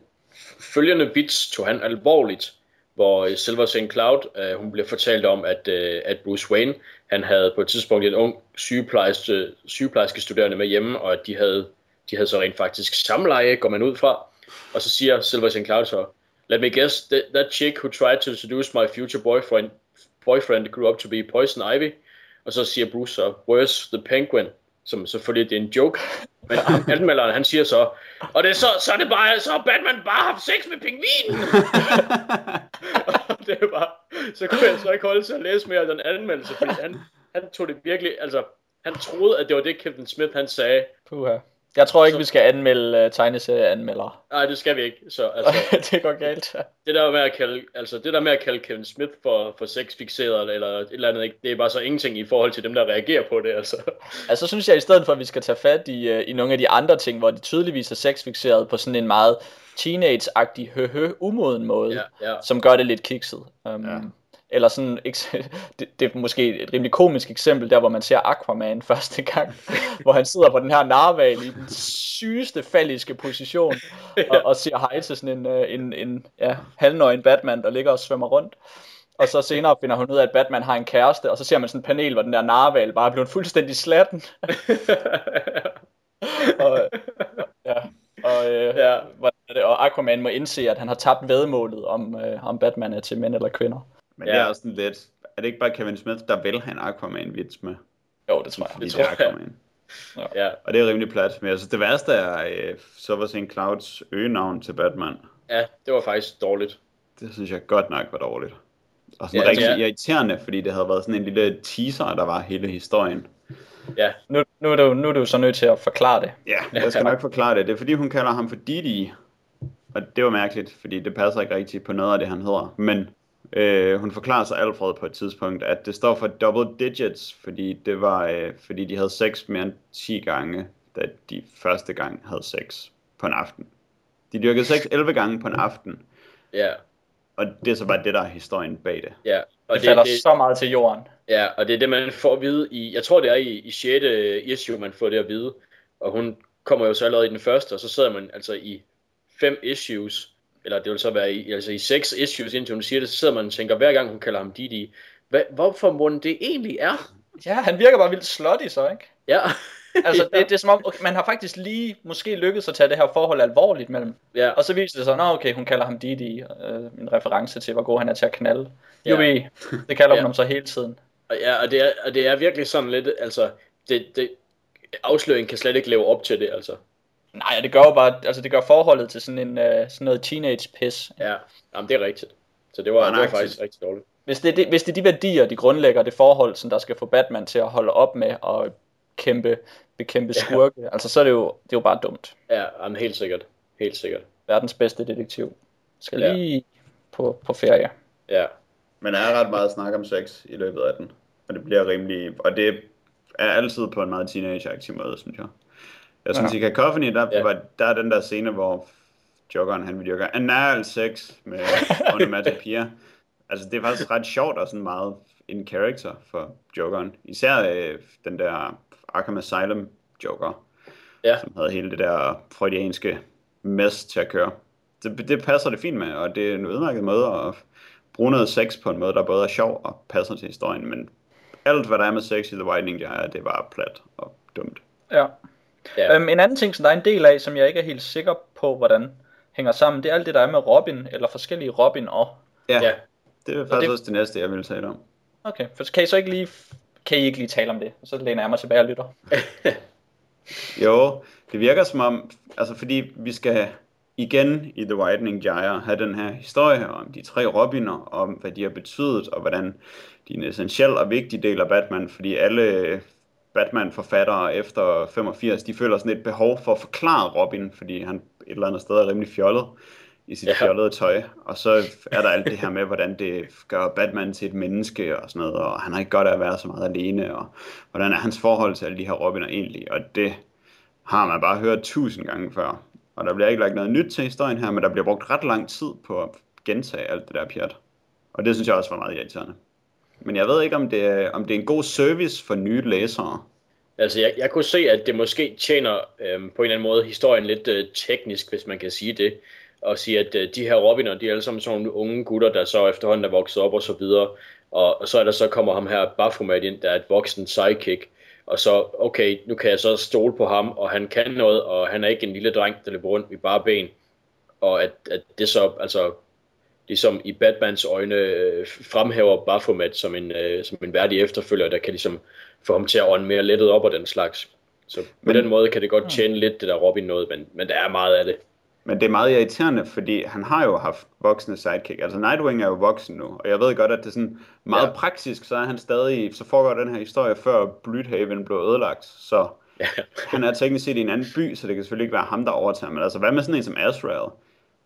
[SPEAKER 2] følgende bits tog han alvorligt, hvor øh, Silver St. Cloud, øh, hun blev fortalt om, at, øh, at Bruce Wayne, han havde på et tidspunkt en ung sygeplejerske, sygeplejerske studerende med hjemme, og at de havde, de havde så rent faktisk samleje, går man ud fra. Og så siger Silver St. Cloud så, Let me guess, that, that chick who tried to seduce my future boyfriend, boyfriend grew up to be Poison Ivy. Og så siger Bruce så, where's the penguin? Som selvfølgelig det er en joke. Men anmelderen, han siger så, og det er så, så er det bare, så har Batman bare haft sex med pingvinen. Og *laughs* det er bare, så kunne jeg så ikke holde til at læse mere af den anmeldelse, fordi han, han tog det virkelig, altså, han troede, at det var det, Kevin Smith han sagde.
[SPEAKER 1] Puha. Jeg tror ikke, vi skal anmelde uh, tegneserieanmeldere.
[SPEAKER 2] Nej, det skal vi ikke. Så, altså, *laughs*
[SPEAKER 1] det går galt.
[SPEAKER 2] det der med at kalde, altså, det der med at kalde Kevin Smith for, for sexfixeret eller et eller andet, ikke? det er bare så ingenting i forhold til dem, der reagerer på det. Altså. *laughs*
[SPEAKER 1] altså, så synes jeg, i stedet for, at vi skal tage fat i, uh, i nogle af de andre ting, hvor de tydeligvis er sexfixeret på sådan en meget teenage-agtig, høhø, umoden måde,
[SPEAKER 2] ja, ja.
[SPEAKER 1] som gør det lidt kikset. Um, ja. Eller sådan, *laughs* det, det er måske et rimelig komisk eksempel, der hvor man ser Aquaman *laughs* første gang, hvor han sidder på den her narval i den sygeste falliske position, *laughs* og, og siger hej til sådan en, øh, en, en ja, halvnøgen Batman, der ligger og svømmer rundt. Og så senere finder hun ud af, at Batman har en kæreste, og så ser man sådan en panel, hvor den der narval bare er blevet fuldstændig slatten. og, ja, og, øh, ja. og Aquaman må indse, at han har tabt vedmålet om, øh, om Batman er til mænd eller kvinder.
[SPEAKER 3] Men ja. det er også sådan lidt, er det ikke bare Kevin Smith, der vil have en Aquaman-vits med?
[SPEAKER 1] Jo, det tror jeg.
[SPEAKER 3] Det, det er Aquaman. Ja. ja. Og det er rimelig plat. Men altså, det værste er uh, Silver St. Clouds øgenavn til Batman.
[SPEAKER 2] Ja, det var faktisk dårligt.
[SPEAKER 3] Det synes jeg godt nok var dårligt. Og sådan ja, rigtig ja. irriterende, fordi det havde været sådan en lille teaser, der var hele historien.
[SPEAKER 1] Ja. Nu, nu, er du, nu er du så nødt til at forklare det.
[SPEAKER 3] Ja, jeg skal nok forklare det. Det er fordi, hun kalder ham for Didi. Og det var mærkeligt, fordi det passer ikke rigtigt på noget af det, han hedder. Men Øh, hun forklarer sig Alfred på et tidspunkt, at det står for double digits, fordi det var, øh, fordi de havde sex mere end 10 gange, da de første gang havde sex på en aften. De dyrkede sex 11 gange på en aften.
[SPEAKER 2] Ja.
[SPEAKER 3] Og det er så bare det, der er historien bag det.
[SPEAKER 2] Ja.
[SPEAKER 1] Og det, det falder det, så meget til jorden.
[SPEAKER 2] Ja, og det er det, man får at vide i, jeg tror det er i, i 6. issue, man får det at vide. Og hun kommer jo så allerede i den første, og så sidder man altså i fem issues, eller det vil så være i, altså i seks issues, indtil hun siger det, så sidder man og tænker, hver gang hun kalder ham Didi, hvad, hvorfor må det egentlig er?
[SPEAKER 1] Ja, han virker bare vildt slutty så, ikke?
[SPEAKER 2] Ja.
[SPEAKER 1] altså, *laughs* det, det er som om, okay, man har faktisk lige måske lykkedes at tage det her forhold alvorligt mellem.
[SPEAKER 2] Ja.
[SPEAKER 1] Og så viser det sig, at okay, hun kalder ham Didi, øh, en reference til, hvor god han er til at knalde. Jo, ja. det kalder hun ja. ham så hele tiden.
[SPEAKER 2] Og, ja, og det, er, og det er virkelig sådan lidt, altså, det, det, afsløringen kan slet ikke leve op til det, altså.
[SPEAKER 1] Nej, det gør jo bare, altså det gør forholdet til sådan en uh, sådan noget teenage pis.
[SPEAKER 2] Ja, jamen det er rigtigt. Så det var, det var faktisk rigtig dårligt.
[SPEAKER 1] Hvis det, det, hvis det er de værdier, de grundlægger det forhold, som der skal få Batman til at holde op med at kæmpe, bekæmpe skurke, ja. altså så er det jo, det er jo bare dumt.
[SPEAKER 2] Ja, jamen, helt sikkert. Helt sikkert.
[SPEAKER 1] Verdens bedste detektiv. Skal ja. lige på, på ferie.
[SPEAKER 2] Ja.
[SPEAKER 3] Men der er ret meget snak om sex i løbet af den. Og det bliver rimelig, og det er altid på en meget teenage-aktiv måde, synes jeg. Jeg synes, ja. i Cacophony, der, ja. var, der er den der scene, hvor Jokeren, han vil dyrke anal sex med *laughs* onomatopoeia. Altså, det er faktisk ret sjovt og sådan meget in character for Jokeren. Især øh, den der Arkham Asylum Joker,
[SPEAKER 2] ja.
[SPEAKER 3] som havde hele det der freudianske mess til at køre. Det, det passer det fint med, og det er en udmærket måde at bruge noget sex på en måde, der både er sjov og passer til historien, men alt, hvad der er med sex i The Whitening, det er, det er bare plat og dumt.
[SPEAKER 1] Ja. Ja. Øhm, en anden ting, som der er en del af, som jeg ikke er helt sikker på, hvordan hænger sammen, det er alt det, der er med Robin, eller forskellige Robin og.
[SPEAKER 3] Ja, ja. det er faktisk det... også det næste, jeg vil tale om.
[SPEAKER 1] Okay, for kan I så ikke lige, kan I ikke lige tale om det? Så læner jeg mig tilbage og lytter. *laughs*
[SPEAKER 3] jo, det virker som om, altså fordi vi skal igen i The Whitening Gyre have den her historie om de tre Robiner, om hvad de har betydet, og hvordan de er en essentiel og vigtig del af Batman, fordi alle Batman-forfattere efter 85, de føler sådan et behov for at forklare Robin, fordi han et eller andet sted er rimelig fjollet i sit ja. fjollede tøj. Og så er der alt det her med, hvordan det gør Batman til et menneske og sådan noget, og han har ikke godt af at være så meget alene, og hvordan er hans forhold til alle de her Robiner egentlig, og det har man bare hørt tusind gange før. Og der bliver ikke lagt noget nyt til historien her, men der bliver brugt ret lang tid på at gentage alt det der pjat. Og det synes jeg også var meget irriterende. Men jeg ved ikke, om det, er, om det er en god service for nye læsere.
[SPEAKER 2] Altså, jeg, jeg kunne se, at det måske tjener øhm, på en eller anden måde historien lidt øh, teknisk, hvis man kan sige det. Og sige, at øh, de her Robiner, de er alle sammen sådan nogle unge gutter, der så efterhånden er vokset op og så videre. Og, og så er der så kommer ham her Baphomet ind, der er et voksen sidekick. Og så, okay, nu kan jeg så stole på ham, og han kan noget, og han er ikke en lille dreng, der løber rundt i bare ben. Og at, at det så, altså, ligesom i Batmans øjne øh, fremhæver Baphomet som en, øh, som en værdig efterfølger, der kan ligesom få ham til at ånde mere lettet op og den slags. Så på men, den måde kan det godt tjene lidt det der Robin noget, men, men der er meget af det.
[SPEAKER 3] Men det er meget irriterende, fordi han har jo haft voksne sidekick. Altså Nightwing er jo voksen nu, og jeg ved godt, at det er sådan meget ja. praktisk, så er han stadig, så foregår den her historie før Blüdhaven blev ødelagt, så
[SPEAKER 2] Ja.
[SPEAKER 3] Han er teknisk set i en anden by, så det kan selvfølgelig ikke være ham, der overtager. Men altså, hvad med sådan en som Azrael?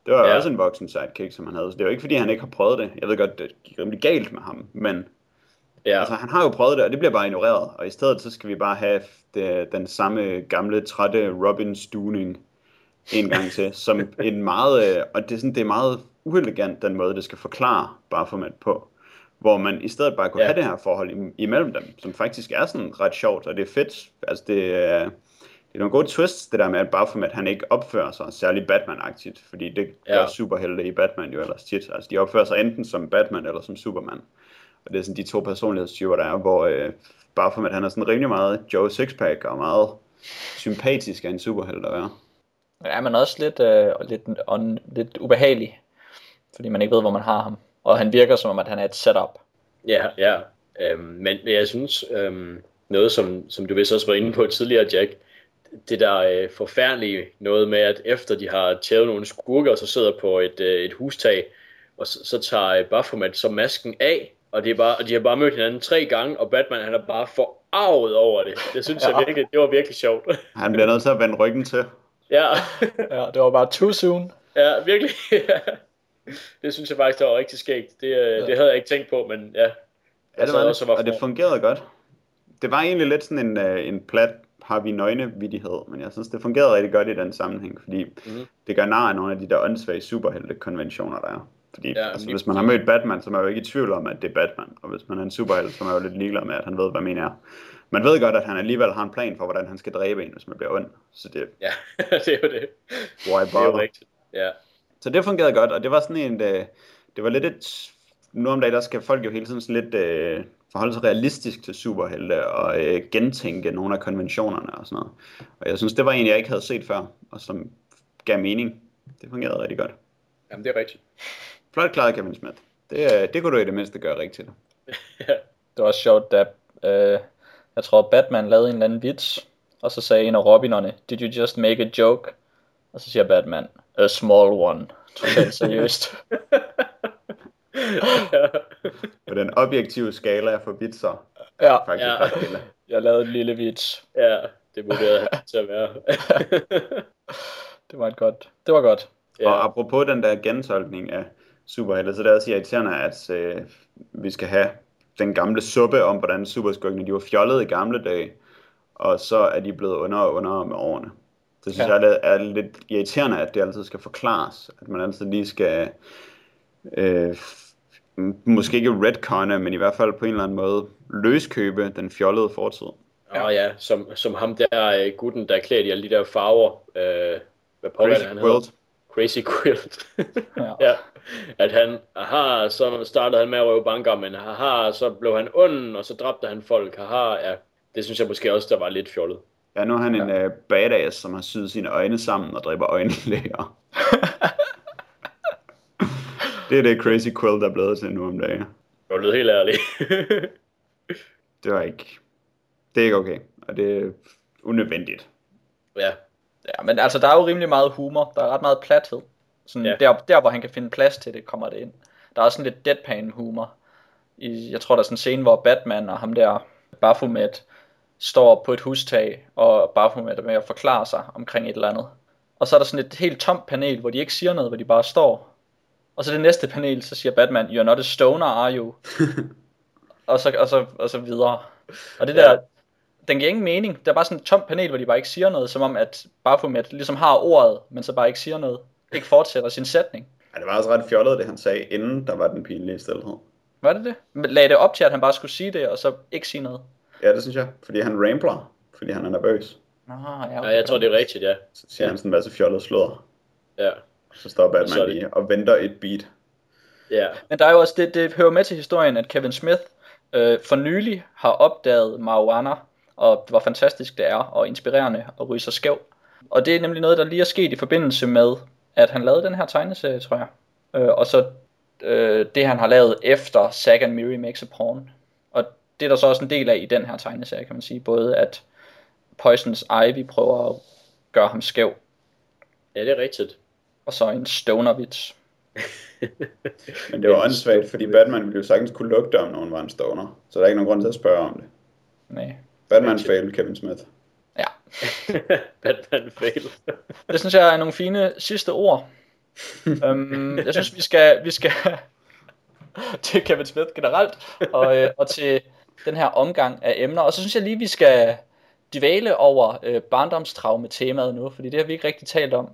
[SPEAKER 3] Det var
[SPEAKER 2] Ja.
[SPEAKER 3] også en voksen sidekick, som han havde. Så det er jo ikke, fordi han ikke har prøvet det. Jeg ved godt, det gik rimelig galt med ham. Men
[SPEAKER 2] Ja,
[SPEAKER 3] altså, han har jo prøvet det, og det bliver bare ignoreret. Og i stedet, så skal vi bare have det, den samme gamle, trætte Robin Stuning en gang til. Som *laughs* en meget, øh, og det er, sådan, det er meget uelegant, den måde, det skal forklare Baphomet på. Hvor man i stedet bare kunne
[SPEAKER 2] Ja.
[SPEAKER 3] have det her forhold im- imellem dem, som faktisk er sådan ret sjovt, og det er fedt. Altså, det er, det er nogle gode twists, det der med, at Baphomet han ikke opfører sig særlig Batman-agtigt, fordi det gør
[SPEAKER 2] Ja.
[SPEAKER 3] superhelte i Batman jo ellers tit. Altså, de opfører sig enten som Batman eller som Superman. Og det er sådan de to personlighedstyper, der er, hvor øh, Baphomet han er sådan rimelig meget Joe Sixpack og meget sympatisk af en superhelt at være.
[SPEAKER 1] Ja, men også lidt, øh, lidt, og lidt ubehagelig, fordi man ikke ved, hvor man har ham. Og han virker som om, at han er et setup.
[SPEAKER 2] ja, ja. Øhm, men jeg synes, øhm, noget som, som du vist også var inde på tidligere, Jack, det der øh, forfærdelige noget med, at efter de har tævet nogle skurker, så sidder på et, øh, et hustag, og så, så tager øh, Baphomet så masken af, og, det er bare, og de har bare mødt hinanden tre gange, og Batman han er bare forarvet over det. Det synes ja.
[SPEAKER 1] Ja.
[SPEAKER 2] jeg virkelig, det var virkelig sjovt. *laughs*
[SPEAKER 3] Han bliver nødt til at vende ryggen til.
[SPEAKER 2] ja,
[SPEAKER 1] Ja, det var bare too soon.
[SPEAKER 2] ja, virkelig. *laughs* det synes jeg faktisk, der var rigtig skægt. Det, øh, det havde jeg ikke tænkt på, men ja.
[SPEAKER 3] Ja, det var
[SPEAKER 2] også
[SPEAKER 3] det,
[SPEAKER 2] var
[SPEAKER 3] og det fungerede godt. Det var egentlig lidt sådan en, øh, en plat har vi nøgne vidighed, men jeg synes, det fungerede rigtig godt i den sammenhæng, fordi
[SPEAKER 2] Mhm.
[SPEAKER 3] det gør nar af nogle af de der åndssvage superhelte-konventioner, der er. Fordi
[SPEAKER 2] Ja,
[SPEAKER 3] altså, hvis man har mødt Batman, så er man jo ikke i tvivl om, at det er Batman. Og hvis man er en superhelt, så er man jo lidt ligeglad med, at han ved, hvad man er. Man ved godt, at han alligevel har en plan for, hvordan han skal dræbe en, hvis man bliver ond. Så det,
[SPEAKER 2] Ja, *laughs* det er jo det.
[SPEAKER 3] why
[SPEAKER 2] Det er jo
[SPEAKER 3] bother?
[SPEAKER 2] rigtigt. Ja,
[SPEAKER 3] Så det fungerede godt, og det var sådan en, øh, det var lidt et, nu om dagen, der skal folk jo hele tiden sådan lidt øh, forholde sig realistisk til superhelte og øh, gentænke nogle af konventionerne og sådan noget. Og jeg synes, det var en, jeg ikke havde set før, og som gav mening. Det fungerede rigtig godt.
[SPEAKER 2] Jamen, det er rigtigt.
[SPEAKER 3] Flot klaret, Kevin Smith. Det, øh, det kunne du i det mindste gøre rigtigt. *laughs*
[SPEAKER 1] Det var også sjovt, da øh, jeg tror Batman lavede en eller anden vits, og så sagde en af Robinerne, Did you just make a joke? Og så siger Batman, A small one. Totalt seriøst. *laughs* *laughs*
[SPEAKER 3] På den objektive skala for vitser,
[SPEAKER 1] ja,
[SPEAKER 3] faktisk
[SPEAKER 2] Ja.
[SPEAKER 3] ja.
[SPEAKER 1] jeg lavede en lille vits.
[SPEAKER 2] ja, det vurderede han til at være. *laughs*
[SPEAKER 1] Det var et godt. Det var godt.
[SPEAKER 3] Ja.
[SPEAKER 2] ja,
[SPEAKER 3] Og apropos den der gentolkning af superhelte, så det er også irriterende, at øh, vi skal have den gamle suppe om, hvordan superskurkene de var fjollede i gamle dage, og så er de blevet under og under med årene. Det synes
[SPEAKER 1] Ja.
[SPEAKER 3] ja. jeg er, er lidt irriterende, at det altid skal forklares, at man altid lige skal, øh, måske ikke retconne, men i hvert fald på en eller anden måde løskøbe den fjollede fortid.
[SPEAKER 2] og ja som, som ham der øh, gutten, der er klædt i alle de der farver. Øh, hvad det, han
[SPEAKER 3] Quilt.
[SPEAKER 2] Crazy Quilt.
[SPEAKER 1] Ja. *laughs*
[SPEAKER 2] ja. At han, aha, så startede han med at røve banker, men haha, så blev han ond, og så dræbte han folk, haha, ja. Det synes jeg måske også, der var lidt fjollet.
[SPEAKER 3] Ja, nu er han en øh, badass, som har syet sine øjne sammen og dræber øjenlæger. *laughs* det er det Crazy Quilt er blevet til nu om dagen.
[SPEAKER 2] Jeg lød helt ærlig. *laughs*
[SPEAKER 3] Det var ikke... Det er ikke okay, og det er unødvendigt.
[SPEAKER 2] ja,
[SPEAKER 1] ja, men altså, der er jo rimelig meget humor. Der er ret meget plathed. Sådan,
[SPEAKER 2] ja.
[SPEAKER 1] der, der, hvor han kan finde plads til det, kommer det ind. Der er også sådan lidt deadpan humor. I, jeg tror, der er sådan en scene, hvor Batman og ham der, Baphomet, står på et hustag, og Baphomet er med at forklare sig omkring et eller andet. Og så er der sådan et helt tomt panel, hvor de ikke siger noget, hvor de bare står. Og så det næste panel, så siger Batman, You're not a stoner, are you? *laughs* og, så, og, så, og så videre. Og det der,
[SPEAKER 2] Ja.
[SPEAKER 1] den giver ingen mening. Det er bare sådan et tomt panel, hvor de bare ikke siger noget, som om at Baphomet ligesom har ordet, men så bare ikke siger noget. Ikke fortsætter sin sætning.
[SPEAKER 3] Ja, det var også ret fjollet, det han sagde, inden der var den pinlige stillhed.
[SPEAKER 1] Var det det? Men Lagde det op til, at han bare skulle sige det, og så ikke sige noget?
[SPEAKER 3] Ja, det synes jeg, fordi han rambler, fordi han er nervøs.
[SPEAKER 1] Nå, ja,
[SPEAKER 2] ja, jeg tror, det er rigtigt, ja.
[SPEAKER 3] Så siger han sådan en masse fjollet sludder.
[SPEAKER 2] Ja,
[SPEAKER 3] Så står
[SPEAKER 2] Så
[SPEAKER 3] Batman
[SPEAKER 2] det-
[SPEAKER 3] lige og venter et beat.
[SPEAKER 2] ja,
[SPEAKER 1] Men der er jo også, det, det hører med til historien, at Kevin Smith øh, for nylig har opdaget marijuana, og hvor fantastisk det er, og inspirerende at ryge sig skæv. Og det er nemlig noget, der lige er sket i forbindelse med, at han lavede den her tegneserie, tror jeg. Øh, og så øh, det, han har lavet efter Zack and Miri Makes a Porn. Og det er der så også en del af i den her tegneserie, kan man sige. Både at Poisons Ivy prøver at gøre ham skæv,
[SPEAKER 2] ja, det er rigtigt.
[SPEAKER 1] Og så en stoner-vits. *laughs*
[SPEAKER 3] Men det var åndssvagt, fordi Batman ville jo sagtens kunne lugte, om nogen var en stoner. Så der er ikke nogen grund til at spørge om det.
[SPEAKER 1] Nej.
[SPEAKER 3] Batman fail Kevin Smith.
[SPEAKER 1] Ja, *laughs*
[SPEAKER 2] Batman fail. *laughs*
[SPEAKER 1] Det synes jeg er nogle fine sidste ord. um, jeg synes, vi skal, vi skal til Kevin Smith generelt, og, øh, og til den her omgang af emner. Og så synes jeg lige, vi skal dvæle over øh, barndomstraume-temaet nu, fordi det har vi ikke rigtig talt om.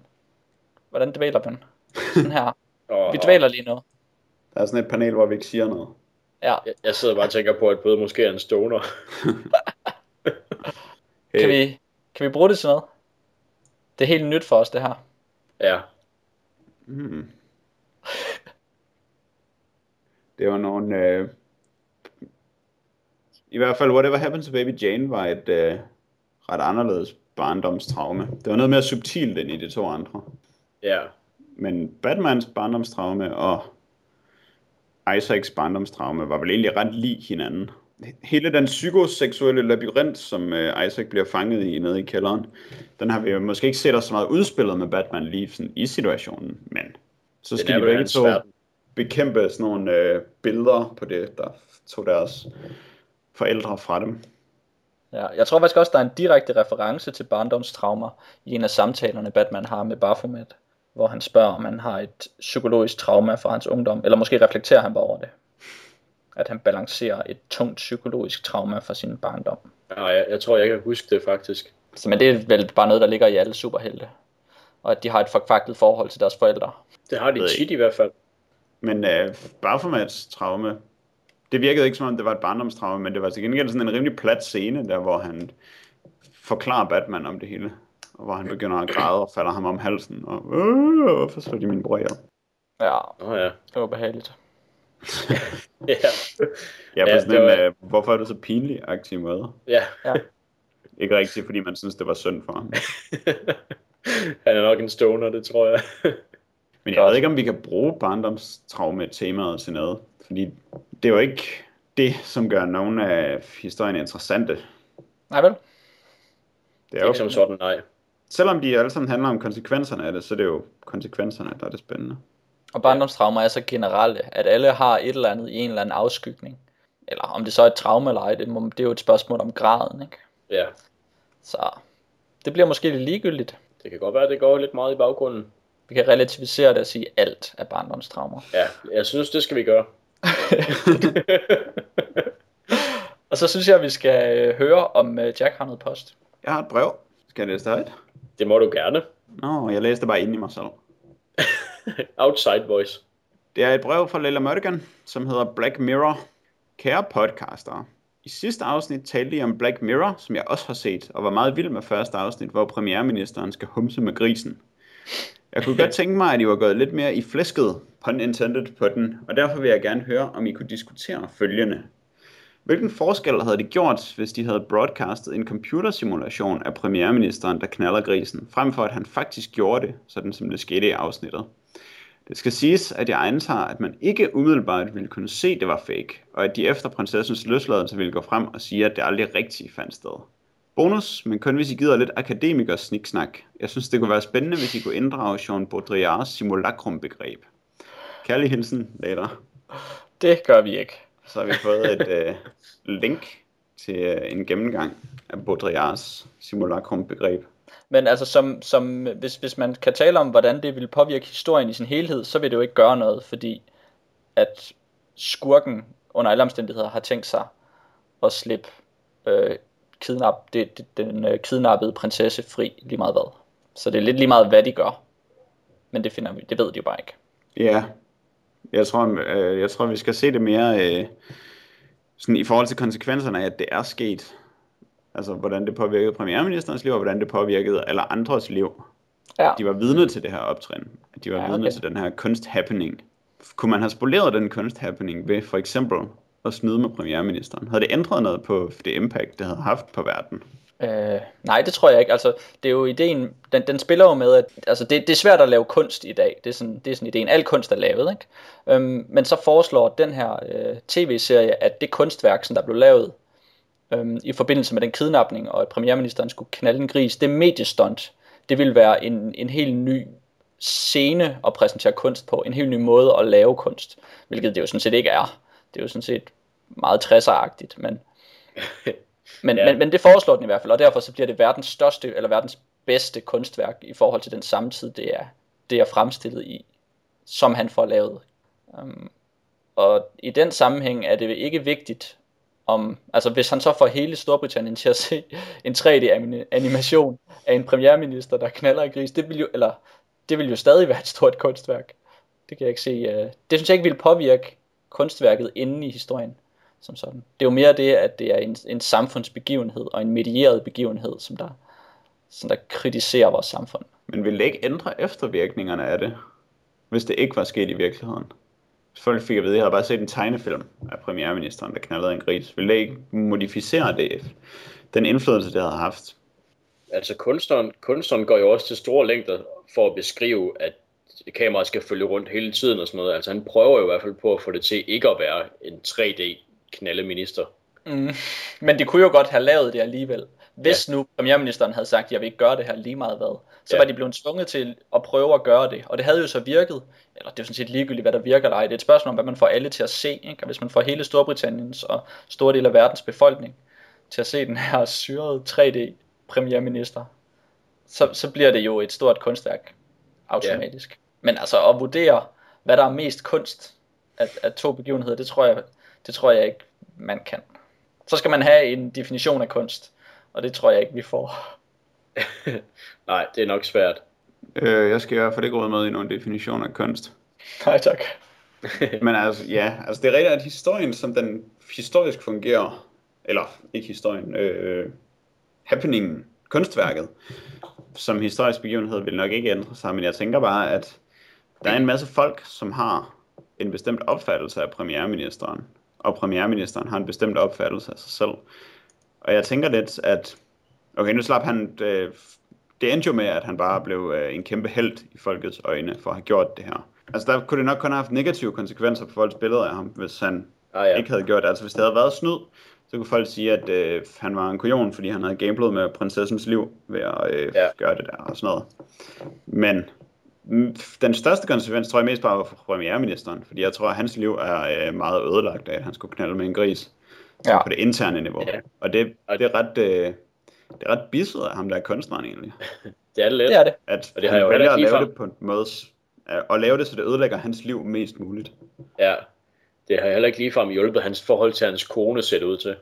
[SPEAKER 1] Hvordan dvæler man? Sådan her. *laughs*
[SPEAKER 2] Og,
[SPEAKER 1] Vi dvæler lige nu.
[SPEAKER 3] Der er sådan et panel, hvor vi ikke siger noget.
[SPEAKER 1] Ja.
[SPEAKER 2] Jeg, jeg sidder bare og tænker på, at både måske er en stoner. *laughs*
[SPEAKER 1] Kan, vi, kan vi bruge det til noget? Det er helt nyt for os, det her.
[SPEAKER 2] Ja.
[SPEAKER 3] Hmm. Det var nogle... Øh... I hvert fald, Whatever Happened to Baby Jane var et øh, ret anderledes barndomstraume. Det var noget mere subtilt end i de to andre.
[SPEAKER 2] Ja.
[SPEAKER 3] Men Batmans barndomstraume og Isaacs barndomstraume var vel egentlig ret lig hinanden. Hele den psykoseksuelle labyrint, som øh, Isaac bliver fanget i nede i kælderen, den har vi jo måske ikke set os så meget udspillet med Batman lige sådan i situationen, men så
[SPEAKER 2] Den
[SPEAKER 3] skal
[SPEAKER 2] er
[SPEAKER 3] de begge to bekæmpe sådan nogle øh, billeder på det, der tog deres forældre fra dem.
[SPEAKER 1] Ja, jeg tror faktisk også, der er en direkte reference til barndomstraumer i en af samtalerne, Batman har med Baphomet, hvor han spørger, om han har et psykologisk trauma fra hans ungdom, eller måske reflekterer han bare over det. At han balancerer et tungt psykologisk trauma fra sin barndom.
[SPEAKER 2] ja jeg, jeg tror, jeg kan huske det faktisk.
[SPEAKER 1] Så, men det er vel bare noget, der ligger i alle superhelte. Og at de har et forkvaklet forhold til deres forældre.
[SPEAKER 2] Det har de tit i hvert fald.
[SPEAKER 3] Men øh, Baphomets traume, det virkede ikke som om det var et barndomstraume, men det var til gengæld sådan en rimelig plat scene, der hvor han forklarer Batman om det hele. Og hvor han begynder at græde og falder ham om halsen. Og, øh, hvorfor slår de min bror ihjel?
[SPEAKER 1] Ja,
[SPEAKER 2] Nå ja.
[SPEAKER 1] det var behageligt. *laughs*
[SPEAKER 2] Ja.
[SPEAKER 3] Ja, på
[SPEAKER 2] Ja,
[SPEAKER 3] sådan
[SPEAKER 2] det
[SPEAKER 3] en,
[SPEAKER 2] var-
[SPEAKER 3] øh, hvorfor er du så pinlig aktiv måde?
[SPEAKER 2] ja.
[SPEAKER 1] Ja. *laughs*
[SPEAKER 3] Ikke rigtigt, fordi man synes, det var synd for ham. *laughs*
[SPEAKER 2] Han er nok en stoner, det tror jeg.
[SPEAKER 3] Men jeg ved ikke, om vi kan bruge barndomstraume-temaet til noget. Fordi det er jo ikke det, som gør nogen af historierne interessante.
[SPEAKER 1] Nej vel?
[SPEAKER 3] Det er jo,
[SPEAKER 2] Ikke som sådan, nej.
[SPEAKER 3] Selvom de alle sammen handler om konsekvenserne af det, så er det jo konsekvenserne, der er det spændende.
[SPEAKER 1] Og barndomstraumer er så generelle, at alle har et eller andet i en eller anden afskygning. Eller om det så er et traume eller ej, det, må, det er jo et spørgsmål om graden, ikke?
[SPEAKER 2] Ja.
[SPEAKER 1] Så det bliver måske lidt ligegyldigt.
[SPEAKER 2] Det kan godt være, at det går lidt meget i baggrunden.
[SPEAKER 1] Vi kan relativisere det og sige, at alt er barndomstraumer.
[SPEAKER 2] Ja, jeg synes, det skal vi gøre. *laughs*
[SPEAKER 1] Og så synes jeg, at vi skal øh, høre, om øh, Jack har noget post.
[SPEAKER 3] Jeg har et brev. Skal jeg læse det højt?
[SPEAKER 2] Det må du gerne.
[SPEAKER 3] Nå, jeg læste bare ind i mig selv. *laughs*
[SPEAKER 2] Outside voice.
[SPEAKER 3] Det er et brev fra Leila Mørdigan, som hedder Black Mirror. Kære podcaster, i sidste afsnit talte I om Black Mirror, som jeg også har set, og var meget vild med første afsnit, hvor premierministeren skal humse med grisen. Jeg kunne godt *laughs* tænke mig, at I var gået lidt mere i flæsket, pun intended, på den, og derfor vil jeg gerne høre, om I kunne diskutere følgende. Hvilken forskel havde det gjort, hvis de havde broadcastet en computersimulation af premierministeren, der knaller grisen, frem for at han faktisk gjorde det, sådan som det skete i afsnittet? Det skal siges, at jeg antager, at man ikke umiddelbart ville kunne se, at det var fake, og at de efter prinsessens løsladelse ville gå frem og sige, at det aldrig rigtigt fandt sted. Bonus, men kun hvis I gider lidt akademikers sniksnak. Jeg synes, det kunne være spændende, hvis I kunne inddrage Jean Baudrillards simulacrum-begreb. Kærlig hilsen, later.
[SPEAKER 1] Det gør vi ikke.
[SPEAKER 3] Så har vi fået et *laughs* øh, link til øh, en gennemgang af Baudrillards simulacrum-begreb.
[SPEAKER 1] Men altså, som, som, hvis, hvis man kan tale om, hvordan det vil påvirke historien i sin helhed, så vil det jo ikke gøre noget, fordi at skurken under alle omstændigheder har tænkt sig at slippe øh, kidnap, det, det, den øh, kidnappede prinsesse fri lige meget hvad. Så det er lidt lige meget, hvad de gør. Men det, finder vi, det ved de jo bare ikke.
[SPEAKER 3] Ja, jeg tror, øh, jeg tror vi skal se det mere øh, sådan i forhold til konsekvenserne af, at det er sket. Altså, hvordan det påvirkede premierministerens liv, og hvordan det påvirkede alle andres liv.
[SPEAKER 1] Ja,
[SPEAKER 3] De var vidne til det her optrin. De var
[SPEAKER 1] Ja,
[SPEAKER 3] ja, vidne
[SPEAKER 1] okay.
[SPEAKER 3] til den her kunsthappening. Kunne man have spoleret den kunsthappening ved for eksempel at snyde med premierministeren? Havde det ændret noget på det impact, det havde haft på verden?
[SPEAKER 1] Øh, nej, det tror jeg ikke. Altså, det er jo ideen, den, den spiller jo med, at altså, det, det er svært at lave kunst i dag. Det er sådan, det er sådan ideen. Al kunst er lavet, ikke? Øhm, men så foreslår den her øh, tv-serie, at det kunstværk, som der blev lavet øhm, i forbindelse med den kidnapning, og at premierministeren skulle knalde en gris, det mediestunt, det vil være en, en helt ny scene at præsentere kunst på. En helt ny måde at lave kunst. Hvilket det jo sådan set ikke er. Det er jo sådan set meget 60'er-agtigt, men *laughs* Men,
[SPEAKER 2] Ja.
[SPEAKER 1] men, men det foreslår den i hvert fald, og derfor så bliver det verdens største, eller verdens bedste kunstværk i forhold til den samtid, det er, det er fremstillet i, som han får lavet. Um, og i den sammenhæng er det ikke vigtigt, om, altså hvis han så får hele Storbritannien til at se en 3D-animation af en premierminister, der knaller i gris, det vil jo, eller, det vil jo stadig være et stort kunstværk. Det kan jeg ikke se. Uh, det synes jeg ikke vil påvirke kunstværket inde i historien som sådan. Det er jo mere det, at det er en, en samfundsbegivenhed og en medieret begivenhed, som der, som der kritiserer vores samfund.
[SPEAKER 3] Men ville det ikke ændre eftervirkningerne af det, hvis det ikke var sket i virkeligheden? Hvis folk fik at vide, at jeg havde bare set en tegnefilm af premierministeren, der knaldede en gris. Ville det ikke modificere det, den indflydelse, det havde haft?
[SPEAKER 2] Altså kunstneren, kunstneren går jo også til store længder for at beskrive, at kameraet skal følge rundt hele tiden og sådan noget. Altså han prøver jo i hvert fald på at få det til ikke at være en 3D knaldeminister.
[SPEAKER 1] Mm. Men de kunne jo godt have lavet det alligevel. Hvis ja. nu premierministeren havde sagt, at jeg vil ikke gøre det her lige meget hvad, så ja. var de blevet tvunget til at prøve at gøre det. Og det havde jo så virket, eller det er jo sådan set ligegyldigt, hvad der virker eller ej. Det er et spørgsmål om, hvad man får alle til at se. Ikke? Og hvis man får hele Storbritanniens og store del af verdens befolkning til at se den her syrede 3D premierminister, så, så bliver det jo et stort kunstværk automatisk. Ja. Men altså at vurdere, hvad der er mest kunst af, af to begivenheder, det tror jeg, det tror jeg ikke, man kan. Så skal man have en definition af kunst, og det tror jeg ikke, vi får. *laughs*
[SPEAKER 2] Nej, det er nok svært.
[SPEAKER 3] Øh, jeg skal i hvert fald ikke råde med i nogen definition af kunst. *laughs*
[SPEAKER 1] Nej, tak. *laughs*
[SPEAKER 3] Men altså, ja, altså det er rigtigt, at historien, som den historisk fungerer, eller ikke historien, øh, happeningen, kunstværket, som historisk begivenhed vil nok ikke ændre sig, men jeg tænker bare, at der er en masse folk, som har en bestemt opfattelse af premierministeren, og premierministeren har en bestemt opfattelse af sig selv. Og jeg tænker lidt, at okay, nu slap han, det, det endte jo med, at han bare blev øh, en kæmpe held i folkets øjne for at have gjort det her. Altså der kunne det nok kun have haft negative konsekvenser på folks billeder af ham, hvis han
[SPEAKER 2] Ah, ja.
[SPEAKER 3] ikke havde gjort det. Altså hvis det havde været snyd, så kunne folk sige, at øh, han var en kujon, fordi han havde gamblet med prinsessens liv ved at øh,
[SPEAKER 2] Ja.
[SPEAKER 3] gøre det der og sådan noget. Men den største konsekvens tror jeg mest bare var for premierministeren, fordi jeg tror, at hans liv er øh, meget ødelagt af, at han skulle knalde med en gris
[SPEAKER 1] Ja.
[SPEAKER 3] på det interne niveau.
[SPEAKER 2] Ja.
[SPEAKER 3] Og det, det er ret... Øh, det er ret bisset af ham, der er kunstneren egentlig. *laughs*
[SPEAKER 2] Det er det lidt.
[SPEAKER 1] Det er det.
[SPEAKER 3] At
[SPEAKER 2] Og det har jeg jo
[SPEAKER 3] vælger at lave det på en måde, at lave det, så det ødelægger hans liv mest muligt.
[SPEAKER 2] Ja. Det har heller ikke ligefrem hjulpet hans forhold til hans kone ser det ud til.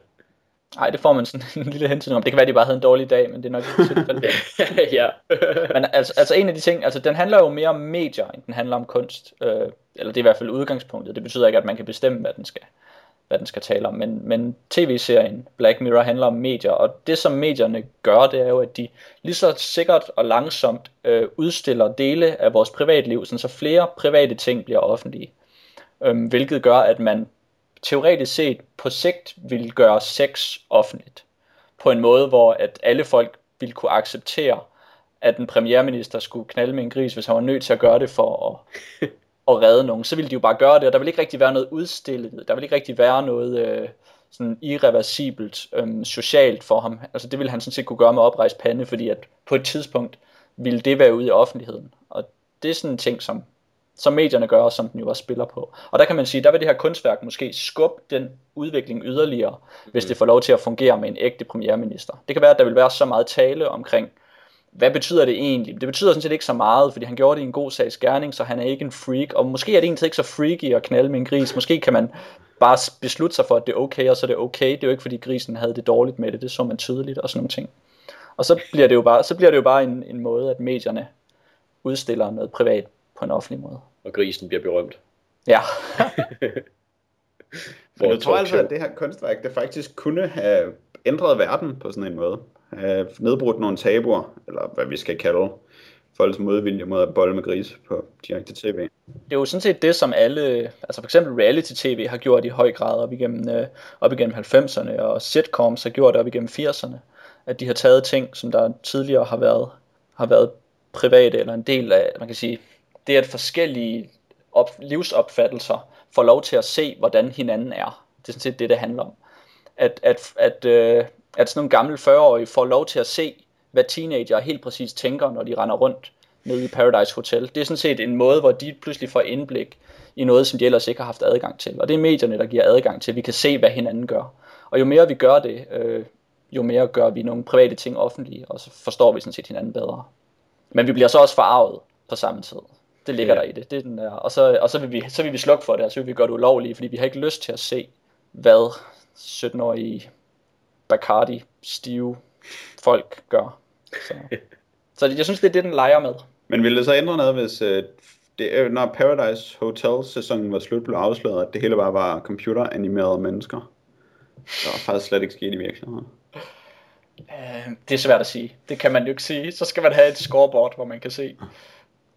[SPEAKER 1] Nej, det får man sådan *laughs* en lille hensyn om. Det kan være, de bare havde en dårlig dag, men det er nok ikke *laughs*
[SPEAKER 2] ja.
[SPEAKER 1] Men altså, altså en af de ting, altså den handler jo mere om medier, end den handler om kunst. Øh, eller det er i hvert fald udgangspunktet. Det betyder ikke, at man kan bestemme, hvad den skal, hvad den skal tale om. Men, men tv-serien Black Mirror handler om medier, og det som medierne gør, det er jo, at de lige så sikkert og langsomt øh, udstiller dele af vores privatliv, sådan så flere private ting bliver offentlige. Øhm, hvilket gør, at man teoretisk set på sigt vil gøre sex offentligt. På en måde, hvor at alle folk vil kunne acceptere, at en premierminister skulle knalde med en gris, hvis han var nødt til at gøre det for at, *laughs* at redde nogen. Så ville de jo bare gøre det, og der vil ikke rigtig være noget udstillet. Der vil ikke rigtig være noget øh, sådan irreversibelt øh, socialt for ham. Altså det ville han sådan set kunne gøre med oprejst pande, fordi at på et tidspunkt ville det være ude i offentligheden. Og det er sådan en ting, som som medierne gør, og som den jo også spiller på. Og der kan man sige, der vil det her kunstværk måske skubbe den udvikling yderligere, hvis det får lov til at fungere med en ægte premierminister. Det kan være, at der vil være så meget tale omkring, hvad betyder det egentlig? Det betyder sådan set ikke så meget, fordi han gjorde det i en god sags gerning, så han er ikke en freak, og måske er det egentlig ikke så freaky at knalde med en gris. Måske kan man bare beslutte sig for, at det er okay, og så er det okay. Det er jo ikke, fordi grisen havde det dårligt med det, det så man tydeligt og sådan nogle ting. Og så bliver det jo bare, så bliver det jo bare en, en måde, at medierne udstiller noget privat på en offentlig måde.
[SPEAKER 2] Og grisen bliver berømt.
[SPEAKER 1] Ja, *laughs*
[SPEAKER 3] Men
[SPEAKER 2] For
[SPEAKER 3] du tror altså, at det her kunstværk, det faktisk kunne have ændret verden på sådan en måde? Have nedbrudt nogle tabuer, eller hvad vi skal kalde folks modvilje mod at bolle med gris på direkte tv.
[SPEAKER 1] det er jo sådan set det, som alle, altså for eksempel reality-tv har gjort i høj grad op igennem, øh, op igennem 90'erne, og sitcoms har gjort det op igennem 80'erne, at de har taget ting, som der tidligere har været, har været private, eller en del af, man kan sige, det at forskellige op, livsopfattelser får lov til at se, hvordan hinanden er. Det er sådan set det, det handler om. At, at, at, øh, at sådan nogle gamle 40-årige får lov til at se, hvad teenager helt præcis tænker, når de render rundt nede i Paradise Hotel. Det er sådan set en måde, hvor de pludselig får indblik i noget, som de ellers ikke har haft adgang til. Og det er medierne, der giver adgang til, at vi kan se, hvad hinanden gør. Og jo mere vi gør det, øh, jo mere gør vi nogle private ting offentlige, og så forstår vi sådan set hinanden bedre. Men vi bliver så også forarvet på samme tid. Det ligger ja. der i det. det er den der. Og, så, og så, vil vi, så vil vi slukke for det, og så vil vi gøre det ulovligt, fordi vi har ikke lyst til at se, hvad 17-årige Bacardi, stive folk gør. Så, *laughs* så jeg synes, det er det, den leger med.
[SPEAKER 3] Men ville det så ændre noget, hvis øh, det, øh, når Paradise Hotel-sæsonen var slut, blev afsløret, at det hele bare var computeranimerede mennesker? Det var faktisk slet ikke sket i virkeligheden.
[SPEAKER 1] Uh, det er svært at sige. Det kan man jo ikke sige. Så skal man have et scoreboard, hvor man kan se,